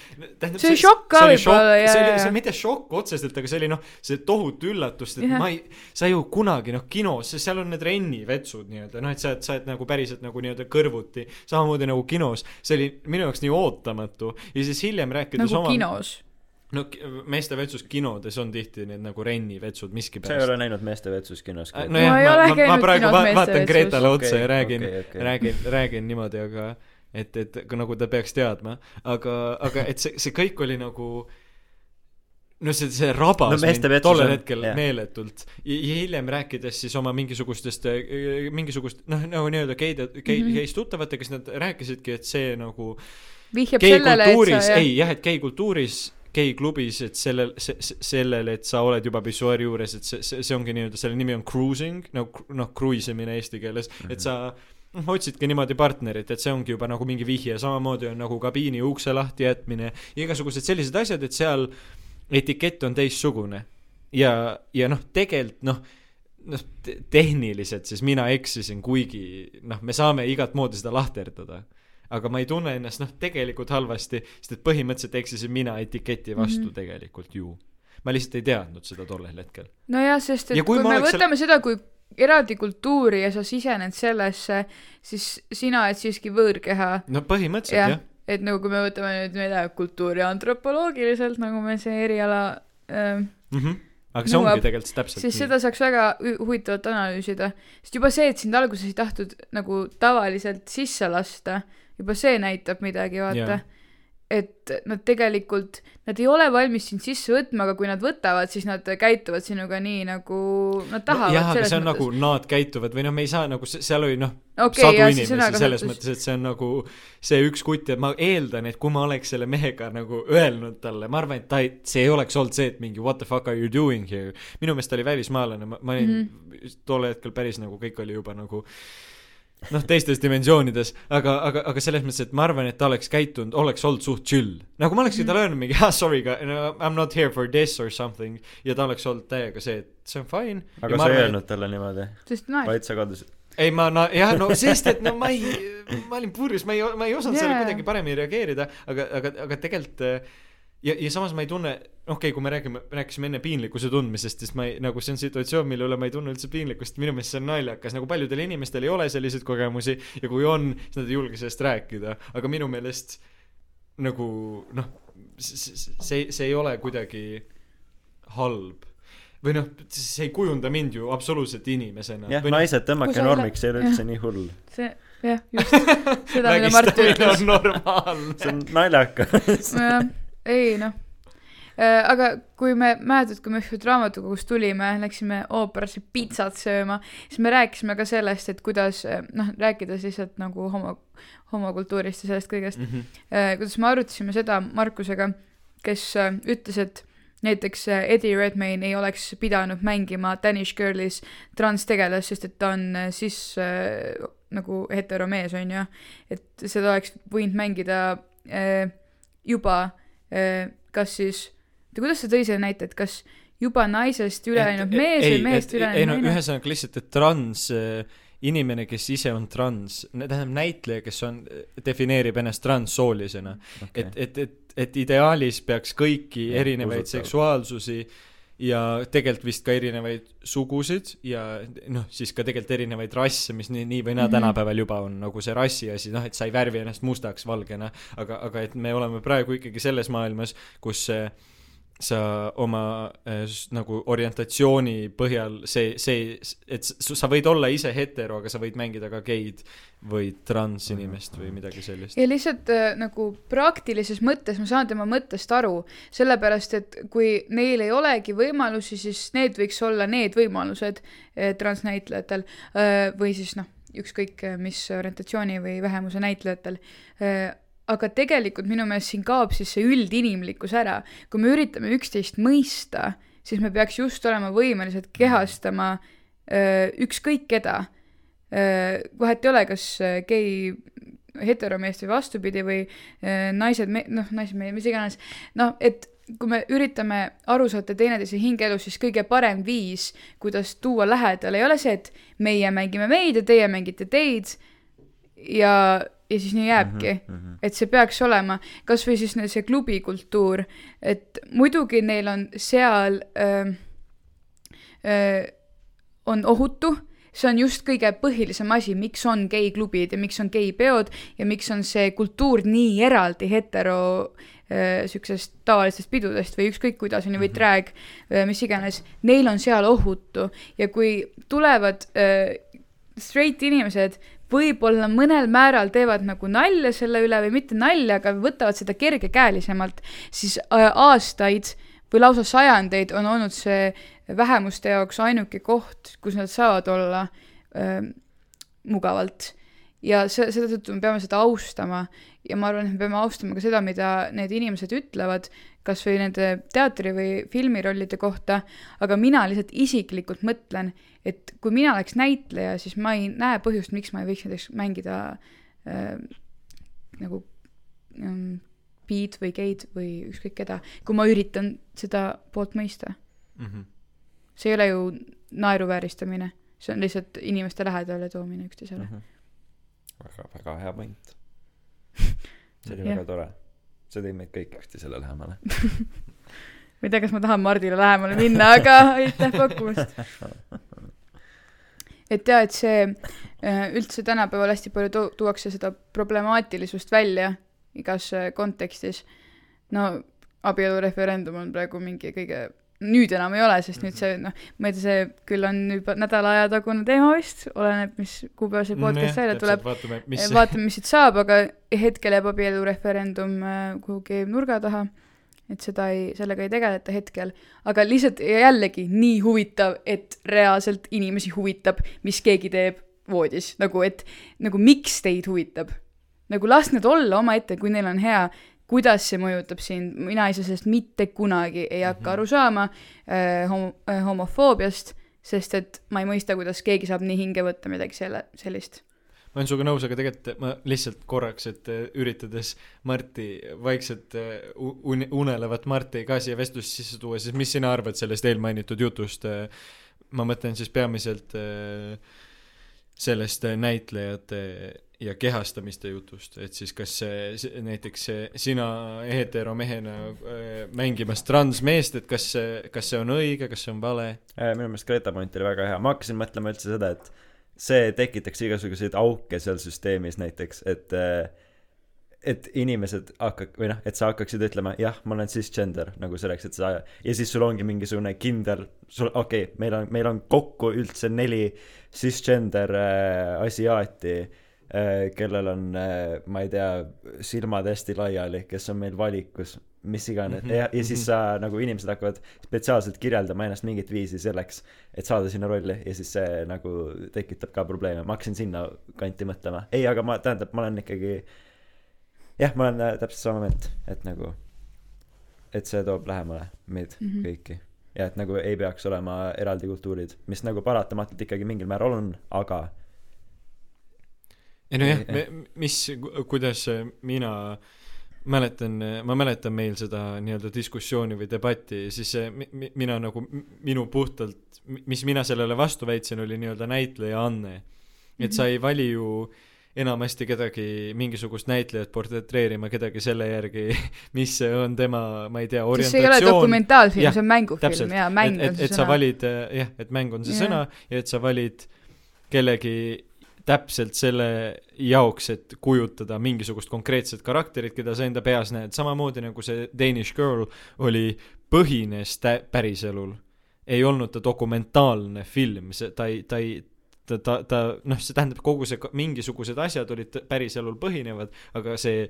tähendab See oli šokk ka võib-olla, jaa, see oli see mitte šokk otseselt aga see oli noh see tohutu üllatus et Jah. ma ei sa ju kunagi noh kinos seal on need rennivetsud nii-öelda noh et sa sa oled nagu päriselt nagu nii-öelda kõrvuti samamoodi nagu kinos see oli minu jaoks nii ootamatu ja siis hiljem rääkides nagu oma kinos. No meeste vetsus kinodes on tihti need nagu rennivetsud sa ei miskipärast ole näinud meeste vetsus kinos ka? nojah Ma ei ma, ole ma, ma käinud praegu kinos va vaatan. Gretale otsa Okei, ja räägin okei, okei. räägin räägin niimoodi aga et et ka nagu ta peaks teadma aga aga et see see kõik oli nagu no see see rabas No meeste mind vetsus tollel on- hetkel jah. meeletult ja, ja hiljem rääkides siis oma mingisugustest äh, mingisugust noh nagu nii-öelda geide gei- Mhm. geist tuttavatega siis nad rääkisidki et see nagu vihjab sellele, et sa jah, ei jah et geikultuuris geiklubis, et sellel, sellel, et sa oled juba pissuaari juures, et see, see, see ongi nii-öelda, selle nimi on cruising, no noh, kruiisimine eesti keeles, et sa noh, otsidki niimoodi partnerit, et see ongi juba nagu mingi vihje, samamoodi on nagu kabiini ukse lahti jätmine, igasugused sellised asjad, et seal etikett on teistsugune. ja, ja noh, tegelikult noh, noh, tehniliselt siis mina eksisin, kuigi noh, me saame igat moodi seda lahterdada. Aga ma ei tunne ennast noh, tegelikult halvasti, sest et põhimõtteliselt eksisin mina etiketi vastu mm. -hmm. tegelikult ju. ma lihtsalt ei teadnud seda tollel hetkel. nojah, sest et Ja kui kui, me võtame seda kui eraldi kultuuri ja sa sisened sellesse, siis sina oled siiski võõrkeha, no põhimõtteliselt Jah. jah, et nagu kui me võtame nüüd, ma ei tea, kultuuriantropoloogiliselt, nagu me see eriala äh, Mm -hmm. aga see Nõuab- ongi tegelikult täpselt siis seda saaks väga hu- huvitavalt analüüsida, sest juba see, et sind alguses ei tahtnud nagu tavaliselt sisse lasta, juba see näitab midagi, vaata Jaa. et nad tegelikult, nad ei ole valmis sind sisse võtma, aga kui nad võtavad, siis nad käituvad sinuga nii, nagu nad tahavad jah, aga see on mõttes. nagu nad käituvad või noh, me ei saa nagu, seal oli noh, okei sadu jah, inimesi selles sõnakasutus mõttes, et see on nagu see üks kutt ja ma eeldan, et kui ma oleks selle mehega nagu öelnud talle, ma arvan, et ta ei, see ei oleks olnud see, et mingi what the fuck are you doing here. minu meelest ta oli välismaalane, ma, ma olin mm. -hmm. tol hetkel päris nagu kõik oli juba nagu noh, teistes dimensioonides, aga, aga, aga selles mõttes, et ma arvan, et ta oleks käitunud, oleks olnud suht chill. nagu ma olekski Mhm. talle öelnud mingi ah sorry, I m not here for this or something ja ta oleks olnud täiega see, et see on fine. aga sa ei öelnud talle niimoodi, vaid sa kadusid. ei ma na- jah no sest et no ma ei ma olin purjus ma ei ma ei osanud yeah. sellele kuidagi paremini reageerida aga aga aga tegelikult äh, ja ja samas ma ei tunne okei okay, kui me räägime rääkisime enne piinlikkuse tundmisest siis ma ei nagu see on situatsioon mille üle ma ei tunne üldse piinlikkust. Minu meelest see on naljakas. Nagu paljudel inimestel ei ole selliseid kogemusi ja kui on siis nad ei julge sellest rääkida. Aga minu meelest nagu noh see see ei ole kuidagi halb. Või noh see ei kujunda mind ju absoluutselt inimesena. Jah, noh, naised Kui tõmmake normiks, see ei ole üldse nii hull. see jah, just. Seda, mida Mart ütles. see on naljakas. jah, ei noh. aga kui me, mäletad, kui me ükspäev raamatukogust tulime, läksime ooperasse pitsat sööma, siis me rääkisime ka sellest, et kuidas noh, rääkides lihtsalt nagu homo, homokultuurist ja sellest kõigest, Mhm. kuidas me arutasime seda Markusega, kes äh, ütles, et näiteks äh, Eddie Redmayne ei oleks pidanud mängima Danish Girlis transtegelast, sest et ta on äh, siis äh, nagu heteromees, on ju. et seda oleks võinud mängida äh, juba äh, kas siis, kuidas ta tõi selle näite, et kas juba naisest üle läinud mees või mehest üle ei läinud no naine? ühesõnaga lihtsalt, et trans äh, inimene, kes ise on trans, tähendab näitleja, kes on, defineerib ennast transsoolisena okay.. et, et, et, et ideaalis peaks kõiki Jah, erinevaid usutav. seksuaalsusi ja tegelikult vist ka erinevaid sugusid ja noh, siis ka tegelikult erinevaid rasse, mis nii, nii või naa Mhm. tänapäeval juba on nagu see rassi asi, noh, et sa ei värvi ennast mustaks valgena, aga, aga et me oleme praegu ikkagi selles maailmas, kus äh, sa oma äh, nagu orientatsiooni põhjal see, see, et sa võid olla ise hetero, aga sa võid mängida ka geid või transinimest või midagi sellist. ja lihtsalt äh, nagu praktilises mõttes ma saan tema mõttest aru, sellepärast et kui neil ei olegi võimalusi, siis need võiks olla need võimalused äh, transnäitlejatel äh, või siis noh, ükskõik mis orientatsiooni või vähemuse näitlejatel äh, aga tegelikult minu meelest siin kaob siis see üldinimlikkus ära. kui me üritame üksteist mõista, siis me peaks just olema võimelised kehastama öö, ükskõik keda. vahet ei ole, kas gei heteromeest või vastupidi või öö, naised, noh, naised, mis iganes, noh, et kui me üritame aru saada teineteise hingeelust, siis kõige parem viis, kuidas tuua lähedale, ei ole see, et meie mängime meid ja teie mängite teid ja, ja siis nii jääbki mm. Mhm, -hmm. et see peaks olema kasvõi siis see klubikultuur, et muidugi neil on seal öö, öö, on ohutu, see on just kõige põhilisem asi, miks on geiklubid ja miks on geipeod ja miks on see kultuur nii eraldi hetero öö, siuksest tavalistest pidudest või ükskõik kuidas on ju, või drag, mis iganes, neil on seal ohutu ja kui tulevad öö, straight inimesed võib-olla mõnel määral teevad nagu nalja selle üle või mitte nalja, aga võtavad seda kergekäelisemalt, siis äh, aastaid või lausa sajandeid on olnud see vähemuste jaoks ainuke koht, kus nad saavad olla äh, mugavalt. ja see, selle tõttu me peame seda austama ja ma arvan, et me peame austama ka seda, mida need inimesed ütlevad, kas või nende teatri- või filmirollide kohta, aga mina lihtsalt isiklikult mõtlen, et kui mina oleks näitleja, siis ma ei näe põhjust, miks ma ei võiks näiteks mängida äh, nagu ähm, Beat või Geid või ükskõik keda, kui ma üritan seda poolt mõista mm. -hmm. see ei ole ju naeruvääristamine, see on lihtsalt inimeste lähedale toomine üksteisele mm. väga, väga hea point. see oli väga tore. see tõi meid kõik üksteisele lähemale. ma ei tea, kas ma tahan Mardile lähemale minna, aga aitäh pakkumast. et jaa, et see äh, üldse tänapäeval hästi palju tu-, tuuakse seda problemaatilisust välja igas äh, kontekstis. no abielureferendum on praegu mingi kõige, nüüd enam ei ole, sest nüüd see noh, ma ei tea, see küll on juba nädala aja tagune teema vist, oleneb, mis kuupäeval see podcast välja tuleb. vaatame, mis vaatame, mis siit saab, aga hetkel jääb abielureferendum äh, kuhugi nurga taha. Et seda ei, sellega ei tegeleta hetkel, aga lihtsalt jällegi nii huvitav, et reaalselt inimesi huvitab, mis keegi teeb voodis, nagu et nagu miks teid huvitab. nagu las nad olla omaette, kui neil on hea, kuidas see mõjutab sind, mina saa sellest mitte kunagi ei hakka Mhm. aru saama äh, homo- äh, homofoobiast, sest et ma ei mõista, kuidas keegi saab nii hinge võtta midagi selle, sellist. Ma olen sinuga nõus, aga tegelikult ma lihtsalt korraks, et eh, üritades Marti, vaikselt eh, un- unelevat Marti ka siia vestlusse sisse tuua, siis mis sina arvad sellest eelmainitud jutust? ma mõtlen siis peamiselt eh, sellest eh, näitlejate ja kehastamiste jutust, et siis kas see, näiteks sina heteromehena eh, mängimas transmeest, et kas see, kas see on õige, kas see on vale? Minu meelest Greta point oli väga hea, ma hakkasin mõtlema üldse seda, et see tekitaks igasuguseid auke seal süsteemis näiteks, et äh, et inimesed hakkak-, või noh, et sa hakkaksid ütlema jah, ma olen cisgender nagu selleks, et sa ja siis sul ongi mingisugune kindel, sul okei okay,, meil on, meil on kokku üldse neli cisgender äh, asiaati äh,, kellel on äh,, ma ei tea, silmad hästi laiali, kes on meil valikus, mis iganes mm, -hmm, ja, ja siis mhm. sa nagu inimesed hakkavad spetsiaalselt kirjeldama ennast mingit viisi selleks, et saada sinna rolli ja siis see nagu tekitab ka probleeme, ma hakkasin sinna kanti mõtlema, ei, aga ma, tähendab, ma olen ikkagi jah, ma olen äh, täpselt sama meelt, et nagu, et see toob lähemale meid mm. -hmm. kõiki. ja et nagu ei peaks olema eraldi kultuurid, mis nagu paratamatult ikkagi mingil määral on, aga ei nojah mis, kuidas mina mäletan, ma mäletan meil seda nii-öelda diskussiooni või debatti, siis see mi- mina nagu, minu puhtalt, mis mina sellele vastu väitsin, oli nii-öelda näitleja anne. et sa ei vali ju enamasti kedagi, mingisugust näitlejat portretreerima kedagi selle järgi, mis on tema, ma ei tea, sest see ei ole orientatsioon. dokumentaalfilm, see on mängufilm ja mäng et, on et, see et sa sõna. valid jah, et mäng on see Jah. sõna ja et sa valid kellegi täpselt selle jaoks, et kujutada mingisugust konkreetset karakterit, keda sa enda peas näed, samamoodi nagu see Danish Girl oli, põhines tä-, päriselul. ei olnud ta dokumentaalne film, see, ta ei, ta ei ta, ta, ta noh, see tähendab, kogu see, mingisugused asjad olid päriselul põhinevad, aga see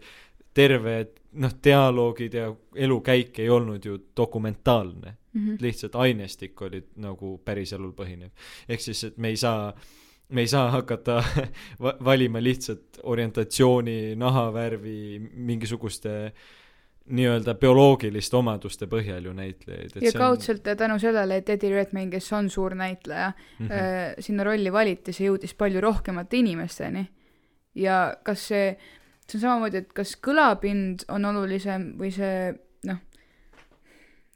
terve noh, dialoogid ja elukäik ei olnud ju dokumentaalne Mhm. lihtsalt ainestik oli nagu päriselul põhinev. ehk siis, et me ei saa, me ei saa hakata va- valima lihtsalt orientatsiooni, nahavärvi, mingisuguste nii-öelda bioloogiliste omaduste põhjal ju näitlejaid. ja kaudselt tänu sellele, et Eddie Redmayne, kes on suur näitleja mm. -hmm. sinna rolli valiti, see jõudis palju rohkemate inimesteni. ja kas see, see on samamoodi, et kas kõlapind on olulisem või see noh,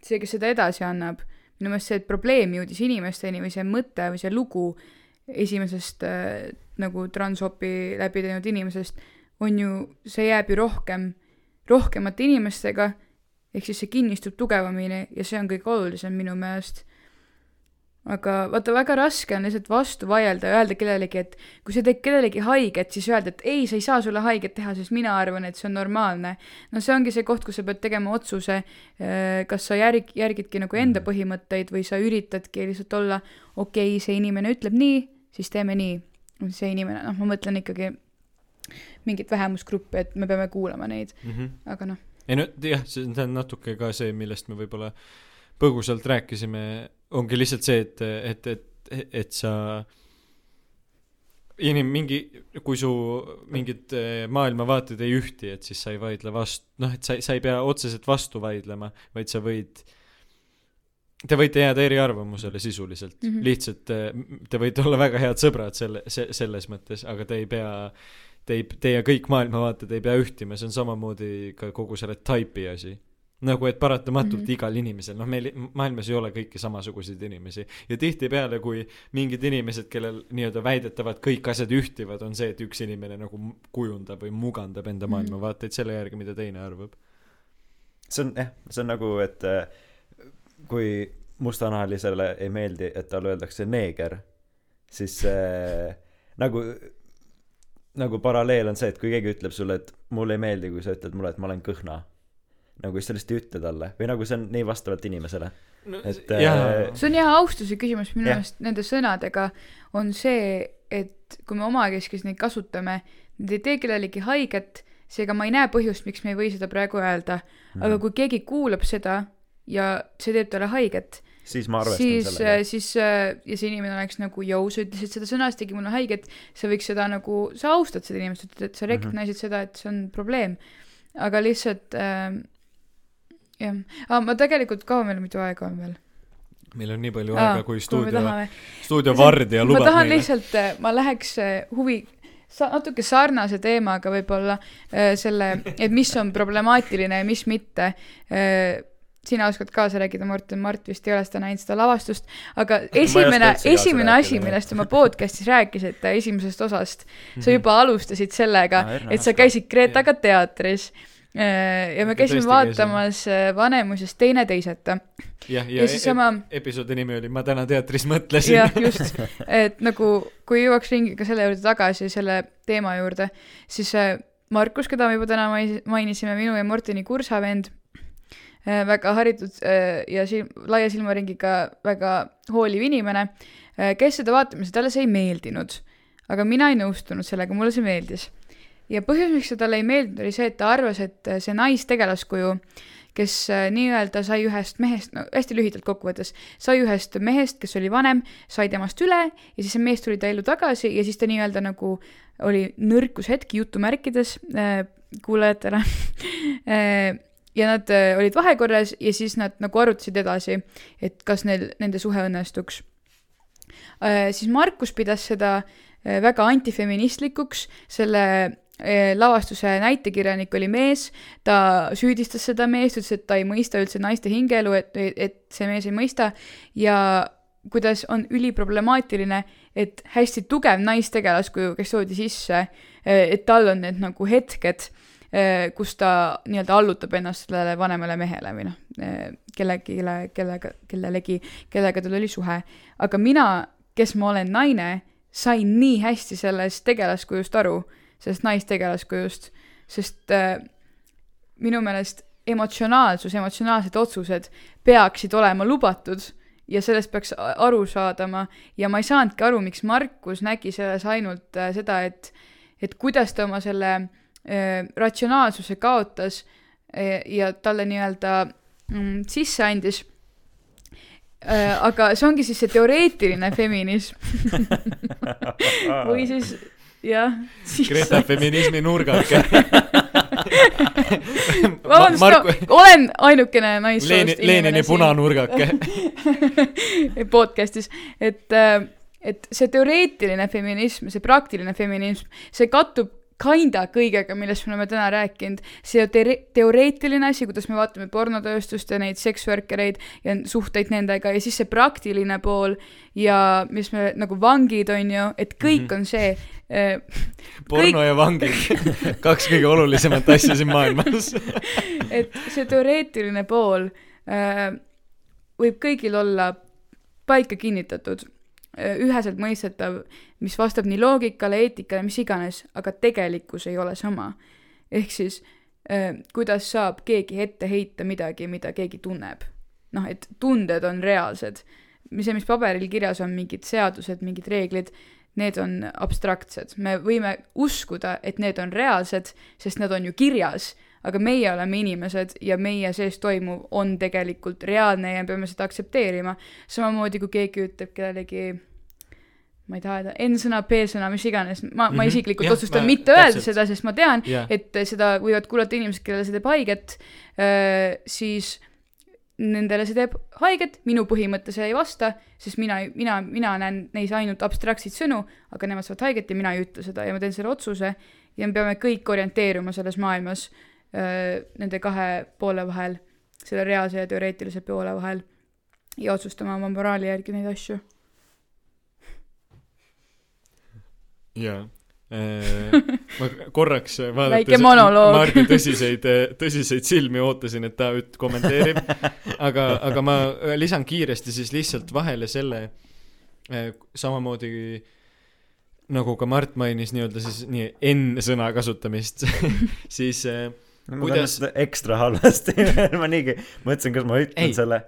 see, kes seda edasi annab, minu meelest see, et probleem jõudis inimesteni või see mõte või see lugu esimesest äh, nagu transhopi läbi teinud inimesest on ju, see jääb ju rohkem, rohkemate inimestega, ehk siis see kinnistub tugevamini ja see on kõige olulisem minu meelest aga vaata, väga raske on lihtsalt vastu vaielda ja öelda kellelegi, et kui see teeb kellelegi haiget, siis öelda, et ei, see ei saa sulle haiget teha, sest mina arvan, et see on normaalne. no see ongi see koht, kus sa pead tegema otsuse, kas sa järg-, järgidki nagu enda põhimõtteid või sa üritadki lihtsalt olla okei okay,, see inimene ütleb nii, siis teeme nii. see inimene, noh, ma mõtlen ikkagi mingit vähemusgruppi, et me peame kuulama neid, mm. -hmm. aga noh, ei no jah, see on natuke ka see, millest me võib-olla põgusalt rääkisime, ongi lihtsalt see, et, et, et, et sa inim-, mingi, kui su mingid eh, maailmavaated ei ühti, et siis sa ei vaidle vastu, noh, et sa, sa ei pea otseselt vastu vaidlema, vaid sa võid, te võite jääda eriarvamusele sisuliselt mm. -hmm. lihtsalt eh, te võite olla väga head sõbrad selle, see, selles mõttes, aga te ei pea, te ei, teie kõik maailmavaated ei pea ühtima, see on samamoodi ka kogu selle taipi asi nagu et paratamatult mm. -hmm. igal inimesel, noh meil maailmas ei ole kõiki samasuguseid inimesi ja tihtipeale, kui mingid inimesed, kellel nii-öelda väidetavalt kõik asjad ühtivad, on see, et üks inimene nagu kujundab või mugandab enda Mhm. maailmavaateid selle järgi, mida teine arvab. see on jah, see on nagu, et äh, kui mustanahalisele ei meeldi, et talle öeldakse neeger, siis äh, nagu, nagu paralleel on see, et kui keegi ütleb sulle, et mulle ei meeldi, kui sa ütled mulle, et ma olen kõhna, nagu siis sa lihtsalt ei ütle talle või nagu see on nii vastavalt inimesele. Et, jaa äh, see on jah austuse küsimus minu Jah. meelest nende sõnadega on see, et kui me omakeskis neid kasutame, need ei tee kellelegi haiget, seega ma ei näe põhjust, miks me ei või seda praegu öelda. Aga kui keegi kuulab seda ja see teeb talle haiget, siis ma arvestan siis, sellega. siis äh, ja see inimene oleks nagu jõu, sa ütlesid seda sõna, see tegi mulle haiget, sa võiks seda nagu, sa austad seda inimest, ütled, et sa Mhm. recognise'id seda, et see on probleem. aga lihtsalt äh, jah ah,, ma tegelikult, kaua meil muidu aega on veel? meil on nii palju Aa, aega, kui stuudio, stuudio vardja ma lubab tahan meile. lihtsalt... lihtsalt, ma läheks äh, huvi, sa-, natuke sarnase teemaga võib-olla äh, selle, et mis on problemaatiline ja mis mitte. Sina oskad kaasa rääkida, Martin, Mart vist ei ole seda näinud, seda lavastust, aga esimene esimene asi, millest oma podcast'is rääkisite esimesest osast, Mhm. sa juba alustasid sellega Erna et sa käisid Gretaga teatris äh, ja me Ja käisime vaatamas äh, Vanemuisest teineteiseta. Jah, ja, ja siis sama e episoodi nimi oli Ma täna teatris mõtlesin. jah, just, et nagu kui jõuaks ringiga selle juurde tagasi, selle teema juurde, siis äh, Markus, keda me juba täna mainisime, minu ja Morteni kursavend, väga haritud äh, ja silm, laia silmaringiga väga hooliv inimene, kes seda vaatamas ja talle see ei meeldinud. aga mina ei nõustunud sellega, mulle see meeldis. ja põhjus, miks see talle ei meeldinud, oli see, et ta arvas, et äh, see naistegelaskuju, kes äh, nii-öelda sai ühest mehest, no hästi lühidalt kokkuvõttes, sai ühest mehest, kes oli vanem, sai temast üle ja siis see mees tuli ta ellu tagasi ja siis ta nii-öelda nagu oli nõrkushetk jutumärkides äh, kuulajatele äh, ja nad äh, olid vahekorras ja siis nad nagu arutasid edasi, et kas neil, nende suhe õnnestuks äh,. siis Markus pidas seda äh, väga antifeministlikuks, selle lavastuse näitekirjanik oli mees, ta süüdistas seda meest, ütles, et ta ei mõista üldse naiste hingeelu, et, et see mees ei mõista ja kuidas on üliproblemaatiline, et hästi tugev naistegelaskuju, kes toodi sisse, et tal on need nagu hetked, kus ta nii-öelda allutab ennast sellele vanemale mehele või noh, kellelegi, kellega, kellelegi, kellega tal oli suhe. aga mina, kes ma olen naine, sain nii hästi sellest tegelaskujust aru, sellest naistegeelaskujust, sest äh, minu meelest emotsionaalsus, emotsionaalsed otsused peaksid olema lubatud ja sellest peaks aru saadama ja ma ei saanudki aru, miks Markus nägi selles ainult seda, et et kuidas ta oma selle ratsionaalsuse kaotas äh, ja talle nii-öelda mm, sisse andis äh,. aga see ongi siis see teoreetiline feminism või siis jah. Greta feminismi nurgake. vabandust Marku-, olen ainukene naissoost Leeni, Lenini. punanurgake. podcast'is, et, et see teoreetiline feminism, see praktiline feminism, see kattub kinda kõigega, millest me oleme täna rääkinud. see teore- teoreetiline asi, kuidas me vaatame pornotööstust ja neid seksworkereid ja suhteid nendega ja siis see praktiline pool ja mis me nagu vangid on ju, et kõik Mhm. on see äh, porno ja vangid, kaks kõige olulisemat asja siin maailmas. et see teoreetiline pool äh, võib kõigil olla paika kinnitatud, üheselt mõistetav, mis vastab nii loogikale, eetikale, mis iganes, aga tegelikkus ei ole sama. ehk siis äh, kuidas saab keegi ette heita midagi, mida keegi tunneb. noh, et tunded on reaalsed. see, mis paberil kirjas on, mingid seadused, mingid reeglid, need on abstraktsed, me võime uskuda, et need on reaalsed, sest nad on ju kirjas, aga meie oleme inimesed ja meie sees toimuv on tegelikult reaalne ja me peame seda aktsepteerima. samamoodi kui keegi ütleb kellelegi, ma ei taha öelda N-sõna, P-sõna, mis iganes, ma, ma Mhm. isiklikult Jah, otsustan ma- mitte öelda täpselt. seda, sest ma tean, jah, et seda võivad kuulata inimesed, kellele see teeb haiget, siis nendele see teeb haiget, minu põhimõte see ei vasta, sest mina, mina, mina näen neis ainult abstraktseid sõnu, aga nemad saavad haiget ja mina ei ütle seda ja ma teen selle otsuse ja me peame kõik orienteeruma selles maailmas nende kahe poole vahel, selle reaalse ja teoreetilise poole vahel ja otsustama oma moraali järgi neid asju. jaa. ma korraks vaadates. Mardi tõsiseid, tõsiseid silmi ootasin, et ta üt- kommenteerib, aga, aga ma lisan kiiresti siis lihtsalt vahele selle samamoodi nagu ka Mart mainis nii-öelda siis nii N-sõna kasutamist, siis eh, ma Kuidas- kuidas... seda ekstra halvasti ma niigi mõtlesin, kas ma ütlen Ei. selle.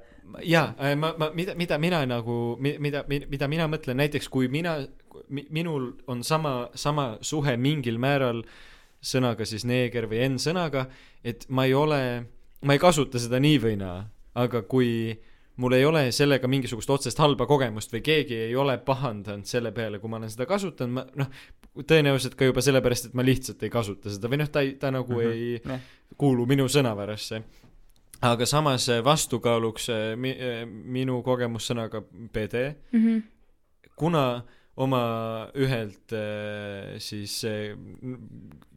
jaa, ma, ma, mida, mida mina nagu, mida, mida mina mõtlen, näiteks kui mina, minul on sama, sama suhe mingil määral sõnaga siis neeger või N-sõnaga, et ma ei ole, ma ei kasuta seda nii või naa, aga kui mul ei ole sellega mingisugust otsest halba kogemust või keegi ei ole pahandanud selle peale, kui ma olen seda kasutanud, ma noh, tõenäoliselt ka juba sellepärast, et ma lihtsalt ei kasuta seda või noh, ta ei, ta nagu mm -hmm. ei kuulu minu sõnavarasse. aga samas eh, vastukaaluks eh, mi, eh, minu kogemus sõnaga PD, Mhm. kuna oma ühelt siis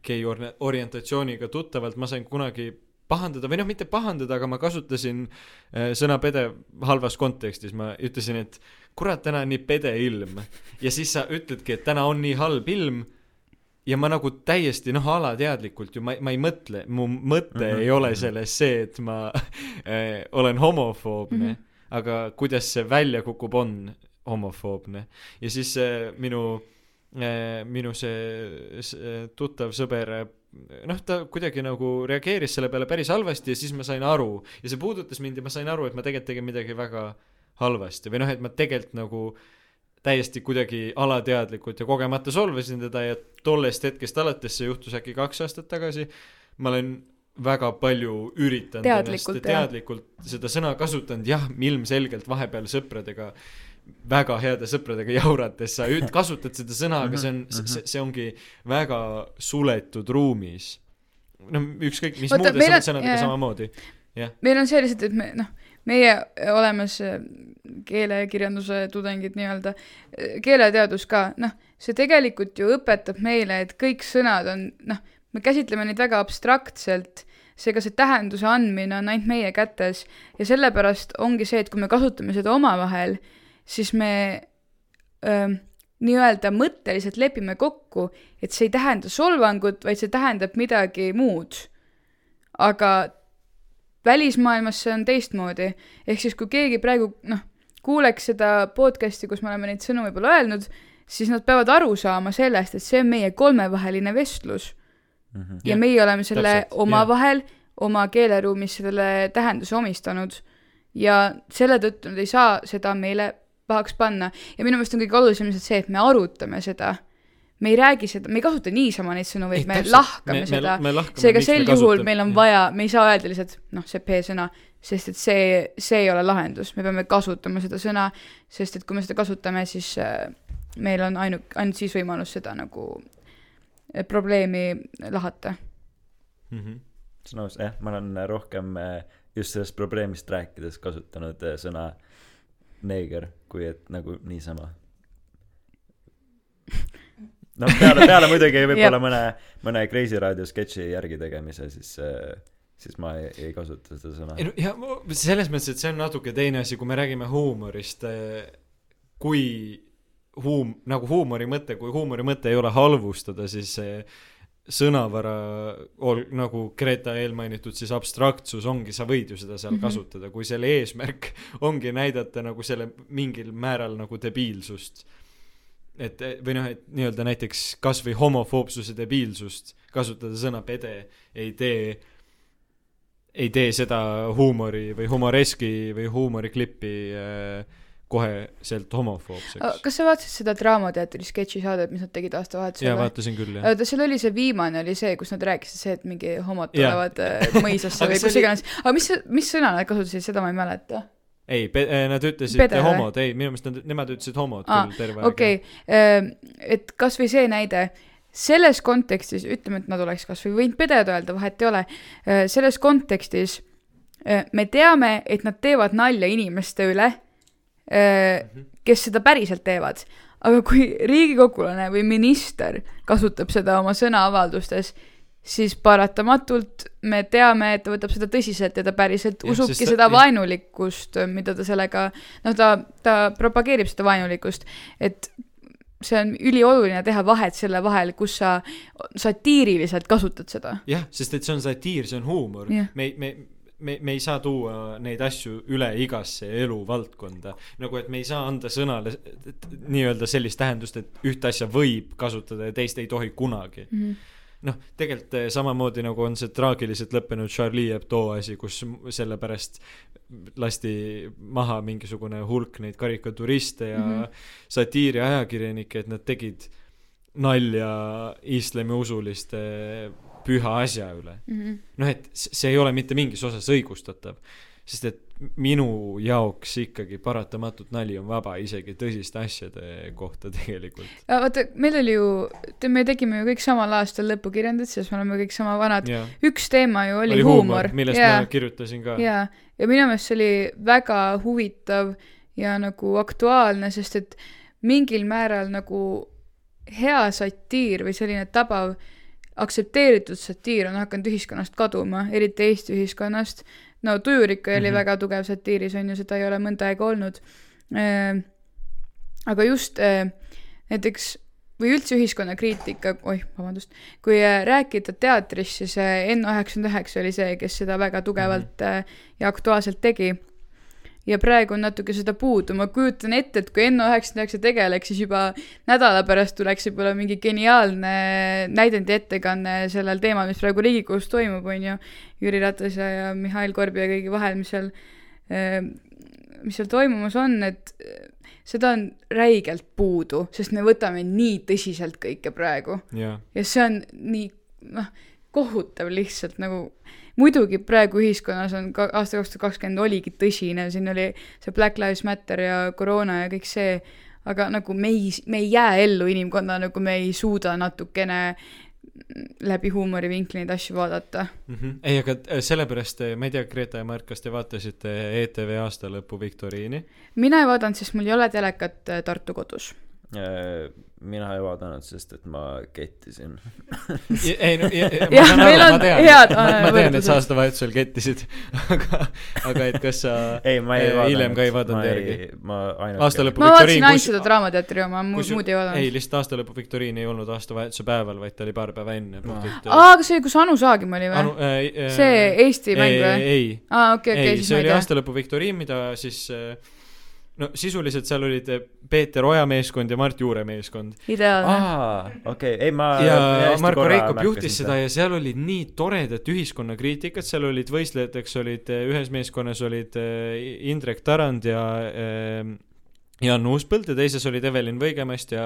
gei orientatsiooniga tuttavalt ma sain kunagi pahandada või noh, mitte pahandada, aga ma kasutasin sõna pede halvas kontekstis, ma ütlesin, et kurat, täna on nii pede ilm. ja siis sa ütledki, et täna on nii halb ilm ja ma nagu täiesti noh, alateadlikult ju ma, ma ei mõtle, mu mõte mm. -hmm. ei ole selles see, et ma äh, olen homofoobne mm. -hmm. aga kuidas see välja kukub, on homofoobne. ja siis äh, minu äh,, minu see, see tuttav sõber äh, noh, ta kuidagi nagu reageeris selle peale päris halvasti ja siis ma sain aru ja see puudutas mind ja ma sain aru, et ma tegelikult tegin midagi väga halvasti või noh, et ma tegelikult nagu täiesti kuidagi alateadlikult ja kogemata solvasin teda ja tollest hetkest alates, see juhtus äkki kaks aastat tagasi, ma olen väga palju üritanud Teadlikult, ennast jah. teadlikult seda sõna kasutanud, jah, ilmselgelt vahepeal sõpradega väga heade sõpradega jaurates sa üt-, kasutad seda sõna, aga see on, see, see ongi väga suletud ruumis. no ükskõik mis Vaata, muude on- sõna- sõnadega samamoodi. meil on see lihtsalt, et me noh, meie olemas äh, keelekirjanduse tudengid nii-öelda, keeleteadus ka, noh, see tegelikult ju õpetab meile, et kõik sõnad on noh, me käsitleme neid väga abstraktselt, seega see tähenduse andmine on ainult meie kätes. Ja sellepärast ongi see, et kui me kasutame seda omavahel, siis me öö, nii-öelda mõtteliselt lepime kokku, et see ei tähenda solvangut, vaid see tähendab midagi muud. aga välismaailmas see on teistmoodi, ehk siis kui keegi praegu noh, kuuleks seda podcast'i, kus me oleme neid sõnu võib-olla öelnud, siis nad peavad aru saama sellest, et see on meie kolmevaheline vestlus. Mhm. ja Jah, meie oleme selle omavahel oma keeleruumis sellele tähenduse omistanud. Ja selle tõttu nad ei saa seda meile pahaks panna. Ja minu meelest on kõige olulisem lihtsalt see, et me arutame seda. Me ei räägi seda, me ei kasuta niisama neid sõnu, vaid me lahkame me, seda. seega sel juhul meil on vaja, me ei saa öelda lihtsalt noh, see P-sõna, sest et see, see ei ole lahendus, me peame kasutama seda sõna, sest et kui me seda kasutame, siis äh, meil on ainu-, ainult siis võimalus seda nagu äh, probleemi lahata. Mhm. see on aus, jah, ma olen rohkem eh, just sellest probleemist rääkides kasutanud eh, sõna neeger, kui et nagu niisama. noh, peale, peale muidugi võib-olla mõne, mõne Kreisi raadio sketši järgi tegemise, siis, siis ma ei, ei kasuta seda sõna ei. no ja selles mõttes, et see on natuke teine asi, kui me räägime huumorist, kui huum-, nagu huumori mõte, kui huumori mõte ei ole halvustada, siis see sõnavara nagu Greta eelmainitud siis abstraktsus ongi, sa võid ju seda seal mm. -hmm. kasutada, kui selle eesmärk ongi näidata nagu selle mingil määral nagu debiilsust. Et või noh, et nii-öelda näiteks kasvõi homofoobsuse debiilsust kasutada sõna pede ei tee ei tee seda huumori või humoreski või huumoriklippi äh, koheselt homofoobseks. kas sa vaatasid seda Draamateatri sketšisaadet, mis nad tegid jaa, aastavahetusel? vaatasin küll, jah. seal oli see viimane oli see, kus nad rääkisid see, et mingi homod Jaa. tulevad äh, mõisasse või kus oli- iganes. aga mis, mis sõna nad kasutasid, seda ma ei mäleta. ei, nad ütlesid Pede või? homod, ei, minu meelest nad, nemad ütlesid homod Aa, küll terve aeg. okei okay., et kasvõi see näide, selles kontekstis, ütleme, et nad oleks kasvõi võinud peded öelda, vahet ei ole, selles kontekstis äh, me teame, et nad teevad nalja inimeste üle, kes seda päriselt teevad. aga kui riigikogulane või minister kasutab seda oma sõnaavaldustes, siis paratamatult me teame, et ta võtab seda tõsiselt ja ta päriselt Jah, usubki ta- seda vaenulikkust, mida ta sellega, noh, ta, ta propageerib seda vaenulikkust, et see on ülioluline teha vahet selle vahel, kus sa satiiriliselt kasutad seda. jah, sest et see on satiir, see on huumor me, me, me, me ei saa tuua neid asju üle igasse eluvaldkonda. nagu, et me ei saa anda sõnale nii-öelda sellist tähendust, et ühte asja võib kasutada ja teist ei tohi kunagi. noh, tegelikult eh, samamoodi nagu on see traagiliselt lõppenud Charlie Hebdo asi, kus sellepärast lasti maha mingisugune hulk neid karikaturiste ja mm. -hmm. satiiriajakirjanikke, et nad tegid nalja islamiusuliste püha asja üle. noh, et see ei ole mitte mingis osas õigustatav, sest et minu jaoks ikkagi paratamatult nali on vaba isegi tõsiste asjade kohta tegelikult. vaata, meil oli ju, me tegime ju kõik samal aastal lõpukirjandit, sest me oleme kõik sama vanad. üks teema ju oli, oli huumor. millest jaa ma, kirjutasin ka. jaa, ja minu meelest see oli väga huvitav ja nagu aktuaalne, sest et mingil määral nagu hea satiir või selline tabav aktsepteeritud satiir on hakanud ühiskonnast kaduma, eriti Eesti ühiskonnast. No Tujurikka oli mm. -hmm. väga tugev satiiris, on ju, seda ei ole mõnda aega olnud. aga just äh, näiteks või üldse ühiskonnakriitika, oih, vabandust, kui äh, rääkida teatrist, siis äh, N99 oli see, kes seda väga tugevalt äh, ja aktuaalselt tegi. Ja praegu on natuke seda puudu, ma kujutan ette, et kui N99 tegeleks, siis juba nädala pärast tuleks võib-olla mingi geniaalne näidendi ettekanne sellel teemal, mis praegu Riigikogus toimub, on ju, Jüri Ratase ja Mihhail Korbi ja kõigi vahel, mis seal, mis seal toimumas on, et äh, seda on räigelt puudu, sest me võtame nii tõsiselt kõike praegu. Jah, ja see on nii noh, kohutav lihtsalt nagu muidugi praegu ühiskonnas on ka aasta kaks tuhat kakskümmend oligi tõsine, siin oli see Black Lives Matter ja koroona ja kõik see, aga nagu me ei, me ei jää ellu inimkonnana, kui me ei suuda natukene läbi huumorivinkli neid asju vaadata. mm. -hmm. ei, aga äh, sellepärast, ma ei tea, Greta ja Mart, kas te vaatasite ETV aastalõpu viktoriini? mina ei vaadanud, sest mul ei ole telekat äh, Tartu kodus. Mina ei vaadanud, sest et ma kettisin. ei no, ma saan meil aru, on ma tean, head, ma, ma tean, et sa aastavahetusel kettisid, aga, aga et kas sa ei, ma ei eh, vaadanud. hiljem ka ei vaadanud järgi? ma ainult. Aastalõpu- ma vaatasin viktoriin, ainult seda Draamateatri oma, muud, muud ei ei, vaadanud. lihtsalt aastalõpu viktoriin ei olnud aastavahetuse päeval, vaid ta oli paar päeva enne. aa, aga see, kus Anu Saagim oli või? Anu, äh, äh, see Eesti mäng ei, või? ei, aa, okei, okei, ei, siis see ma ei oli tea. aastalõpu viktoriin, mida siis äh, no sisuliselt seal olid äh, Peeter Oja meeskond ja Mart Juure meeskond. aa, okei, ei ma. ja Marko Reikop juhtis seda ja seal olid nii toredat ühiskonnakriitikat, seal olid võistlejateks olid äh, ühes meeskonnas olid äh, Indrek Tarand ja Jan Uuspõld ja teises olid Evelin Võigemast ja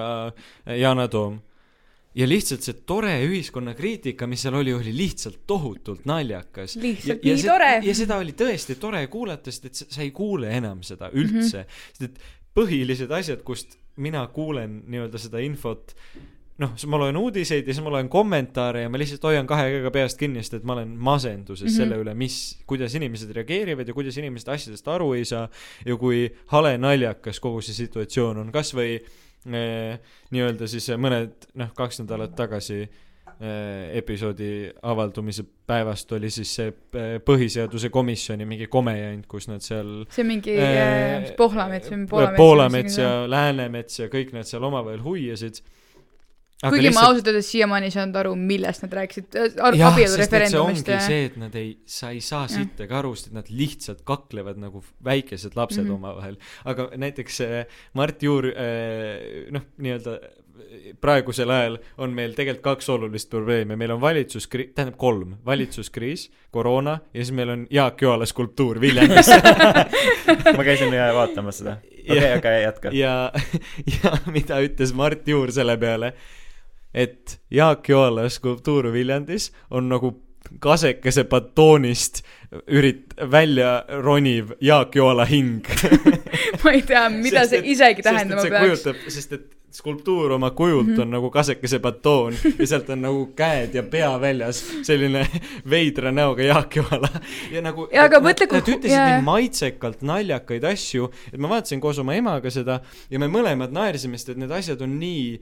Yana Toom. Ja lihtsalt see tore ühiskonnakriitika, mis seal oli, oli lihtsalt tohutult naljakas. lihtsalt ja, ja nii seda- tore. ja seda oli tõesti tore kuulata, sest et sa, ei kuule enam seda üldse mm, -hmm. sest et põhilised asjad, kust mina kuulen nii-öelda seda infot, noh, ma loen uudiseid ja siis ma loen kommentaare ja ma lihtsalt hoian kahe käega peast kinni, sest et ma olen masenduses mm Mhm. -hmm. selle üle, mis, kuidas inimesed reageerivad ja kuidas inimesed asjadest aru ei saa ja kui hale naljakas kogu see situatsioon on, kasvõi nii-öelda siis mõned noh, kaks nädalat tagasi eh, episoodi avaldumise päevast oli siis see eh, põhiseaduse komisjoni mingi komejant, kus nad seal see mingi eh, äh, Pohlamets või Poolamets. Poolamets ja Läänemets ja kõik nad seal omavahel huiasid. Kuigi ma ausalt öeldes siiamaani ei saanud aru, millest nad rääkisid, jah, abielu sest et see referendumist ongi see, et nad ei, sa ei saa sittagi aru, sest et nad lihtsalt kaklevad nagu väikesed lapsed mm. -hmm. omavahel. aga näiteks äh, Mart Juur äh, noh, nii-öelda praegusel ajal on meil tegelikult kaks olulist probleemi, meil on valitsuskriis, tähendab kolm, valitsuskriis, koroona ja siis meil on Jaak Joala skulptuur Viljandis ma käisin äh, vaatamas seda. okei, Ja- aga jätka. ja, ja mida ütles Mart Juur selle peale, et Jaak Joala skulptuur Viljandis on nagu kasekese batoonist ürit-, välja roniv Jaak Joala hing. ma ei tea, mida see isegi tähendama peaks. sest et skulptuur oma kujult mm -hmm. on nagu kasekese batoon ja sealt on nagu käed ja pea väljas, selline veidra näoga Jaak Joala ja nagu Jaa, aga mõtle, kui- Nad ütlesid jaa, nii maitsekalt naljakaid asju, et ma vaatasin koos oma emaga seda ja me mõlemad naersime, sest et need asjad on nii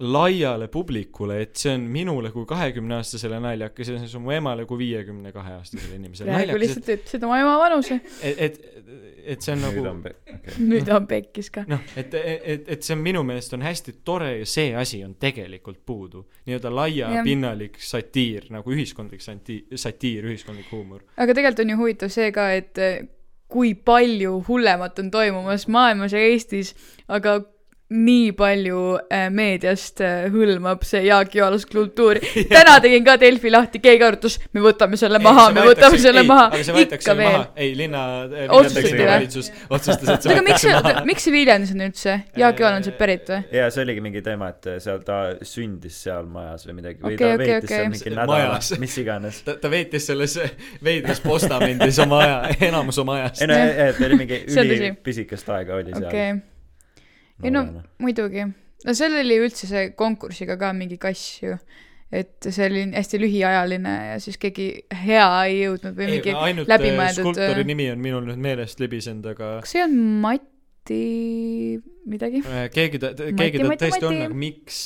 laiale publikule, et see on minule kui kahekümneaastasele naljakas ja see on mu emale kui viiekümne kahe aastasele inimesele praegu naljakas, lihtsalt ütlesid oma ema vanuse. et, et, et see on nüüd nagu okei. nüüd on pekkis ka. noh, et, et, et see on minu meelest on hästi tore ja see asi on tegelikult puudu. nii-öelda laiapinnalik satiir nagu ühiskondlik sati-, satiir, ühiskondlik huumor. aga tegelikult on ju huvitav see ka, et kui palju hullemat on toimumas maailmas ja Eestis, aga nii palju äh, meediast äh, hõlmab see Jaak Joala skulptuuri. täna tegin ka Delfi lahti, keegi arutas, me võtame selle maha, me võtame selle maha, ikka veel. ei, linna, või? linnavalitsus otsustas, et see aga miks võetakse see maha., miks see Viljandis on üldse? Jaak Joala on sealt pärit või? ja see oligi mingi teema, et seal ta sündis seal majas või midagi või Okei, ta okei, veetis okei. seal mingi Majas. nädala, mis iganes. ta, ta veetis selles veidras postamendis oma aja, enamus oma ajast ei. no, et oli mingi ülipisikest aega oli seal okei, ei no muidugi. no seal oli üldse see konkursiga ka mingi kass ju. et see oli hästi lühiajaline ja siis keegi hea ei jõudnud või mingi, ainult läbimõeldud, läbimõeldud skulptori äh, nimi on minul nüüd meelest libisenud, aga kas see on Mati midagi? äh, keegi ta, keegi ta Mati, tõesti on, Mati. aga miks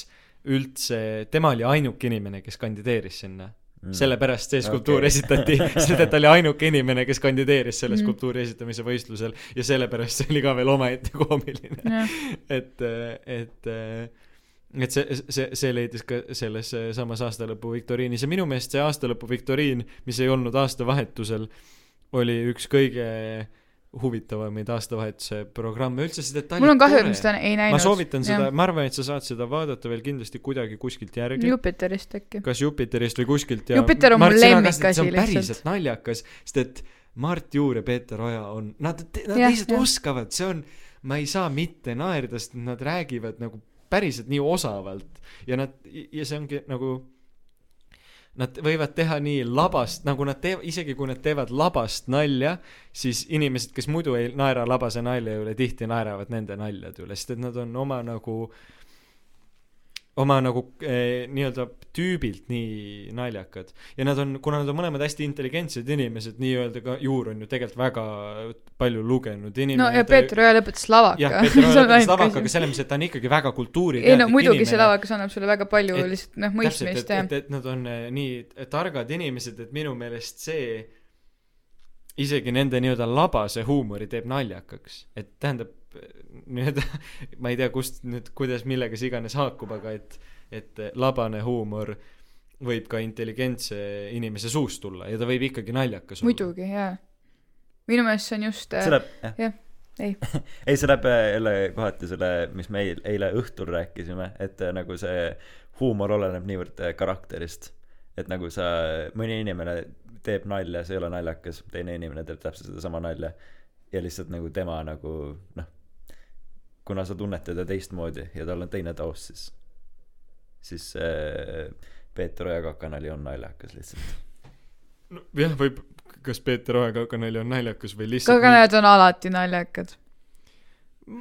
üldse, tema oli ainuke inimene, kes kandideeris sinna. Sellepärast see skulptuur Okei. esitati, sest et ta oli ainuke inimene, kes kandideeris selle Mhm. skulptuuri esitamise võistlusel ja sellepärast see oli ka veel omaette koomiline. jah, et, et, et see, see, see leidis ka selles samas aastalõpu viktoriinis ja minu meelest see aastalõpu viktoriin, mis ei olnud aastavahetusel, oli üks kõige huvitavamaid aastavahetuse programme üldse, et ta mul on kahju, et ma seda ei näinud. ma soovitan seda, ma arvan, et sa saad seda vaadata veel kindlasti kuidagi kuskilt järgi. Jupiterist äkki. kas Jupiterist või kuskilt ja Jupiter on Mart, mu sina ka, lemmikasi see lihtsalt. päriselt naljakas, sest et Mart Juur ja Peeter Oja on, nad, nad Jah, lihtsalt jah. oskavad, see on, ma ei saa mitte naerda, sest nad räägivad nagu päriselt nii osavalt ja nad, ja see ongi nagu Nad võivad teha nii labast, nagu nad teevad, isegi kui nad teevad labast nalja, siis inimesed, kes muidu ei naera labase nalja üle, tihti naeravad nende naljade üle, sest et nad on oma nagu, oma nagu eh, nii-öelda tüübilt nii naljakad. ja nad on, kuna nad on mõlemad hästi intelligentsed inimesed, nii-öelda ka Juur on ju tegelikult väga palju lugenud inimene. no ja Peeter Oja lõpetas lavaka. jah, Peeter Oja lõpetas lavaka, aga selles mõttes, et ta on ikkagi väga kultuuriteadlik ei no muidugi see inimene. lavakas annab sulle väga palju Et- lihtsalt noh, mõistmist ja et, et nad on eh, nii targad inimesed, et minu meelest see isegi nende nii-öelda labase huumori teeb naljakaks, et tähendab nii-öelda ma ei tea, kust nüüd, kuidas millega see iganes haakub, aga et, et labane huumor võib ka intelligentse inimese suust tulla ja ta võib ikkagi naljakas olla. muidugi jaa. minu meelest see on just see läheb, jah jah, ei. ei, see läheb äh, jälle kohati selle, mis me eil- eile õhtul rääkisime, et äh, nagu see huumor oleneb niivõrd äh, karakterist. et nagu sa, mõni inimene teeb nalja, see ei ole naljakas, teine inimene teeb täpselt sedasama nalja ja lihtsalt nagu tema nagu noh, kuna sa tunned teda teistmoodi ja tal on teine taust, siis, siis äh, Peeter Oja kakanali on naljakas lihtsalt. jah, võib, kas Peeter Oja kakanali on naljakas või lihtsalt aga need on alati naljakad.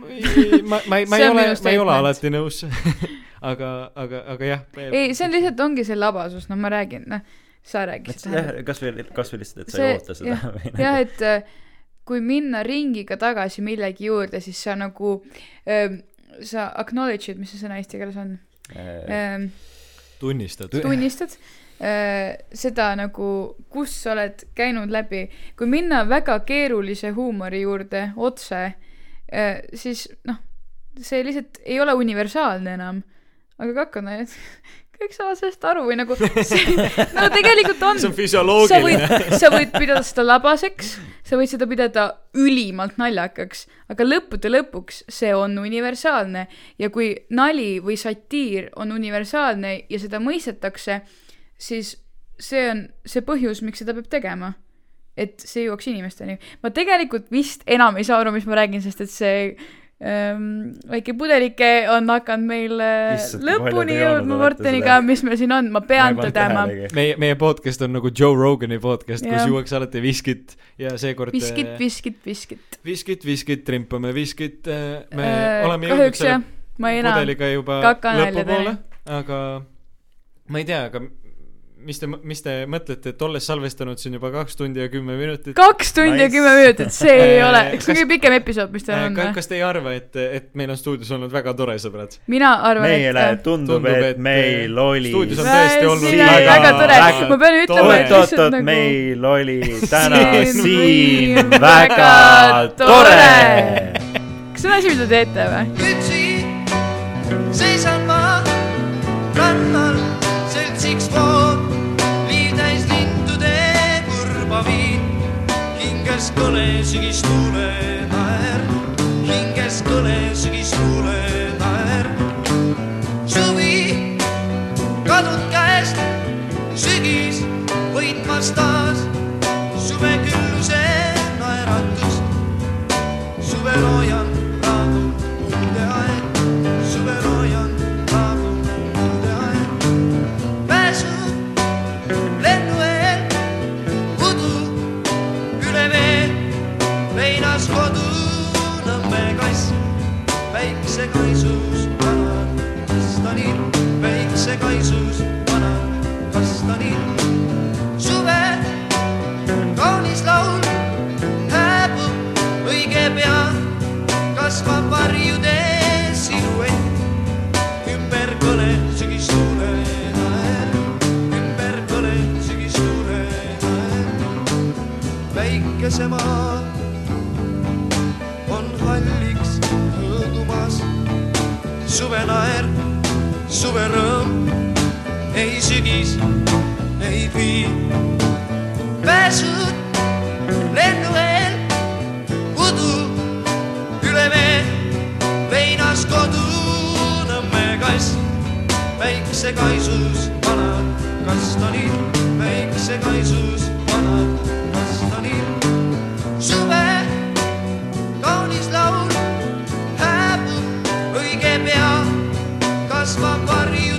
Ei, ma, ma ei, ma ei See on ole ma ei ole alati nõus. aga, aga, aga jah. ei, see on lihtsalt ongi see labasus, noh, ma räägin, noh, sa räägid jah, kasvõi, kasvõi lihtsalt, et sa See- ei oota seda või nagu- jah, et äh, kui minna ringiga tagasi millegi juurde, siis sa nagu ähm,, sa acknowledge'id, mis see sõna eesti keeles on Äh, ähm,, tunnistad. tunnistad äh, seda nagu, kus sa oled käinud läbi, kui minna väga keerulise huumori juurde otse äh,, siis noh, see lihtsalt ei ole universaalne enam. aga kakanaljad, kõik saavad sellest aru või nagu see, no tegelikult on see on sa füsioloogiline. võid, sa võid pidada seda labaseks, sa võid seda pidada ülimalt naljakaks, aga lõppude lõpuks see on universaalne ja kui nali või satiir on universaalne ja seda mõistetakse, siis see on see põhjus, miks seda peab tegema. et see jõuaks inimesteni. ma tegelikult vist enam ei saa aru, mis ma räägin, sest et see väike pudelike on hakanud meil äh, palju lõpuni jõudma Morteniga mis meil siin on, ma pean tõdema. meie, meie podcast on nagu Joe Rogani podcast, kus juuakse alati viskit ja seekord viskit, äh, viskit, viskit. viskit, viskit, trimpame viskit, me Äh, oleme jõudnud selle, ma ei enam. pudeliga juba lõpupoole, aga ma ei tea, aga mis te, mis te mõtlete, et olles salvestanud siin juba kaks tundi ja kümme minutit, kaks tundi ja Nice. kümme minutit, see ei Äh, ole, on kas- kõige pikem episood, mis teil on ka, või? kas te ei arva, et, et meil on stuudios olnud väga tore, sõbrad? mina arvan, meile et tundub, tundub, et et, meil oli stuudios on Väga- tõesti olnud väga- väga, väga tore. ma pean ütlema, et lihtsalt nagu meil oli täna Siin siin väga tore kas see on asi, mida te teete või? üksi seisan ma rannal, seltsiks voog, kõle sügistuule naer, hinges kõle sügistuule naer. suvi kadunud käest, sügis võitmas taas, päikesemaa on halliks hõõgumas, suvenaer, suverõõm, ei sügis, ei vii. pääsud lennueel, udu üle vee, leinas kodu Nõmme kass, päiksekaisus vanad kastanid, päiksekaisus vanad kastanid. las va.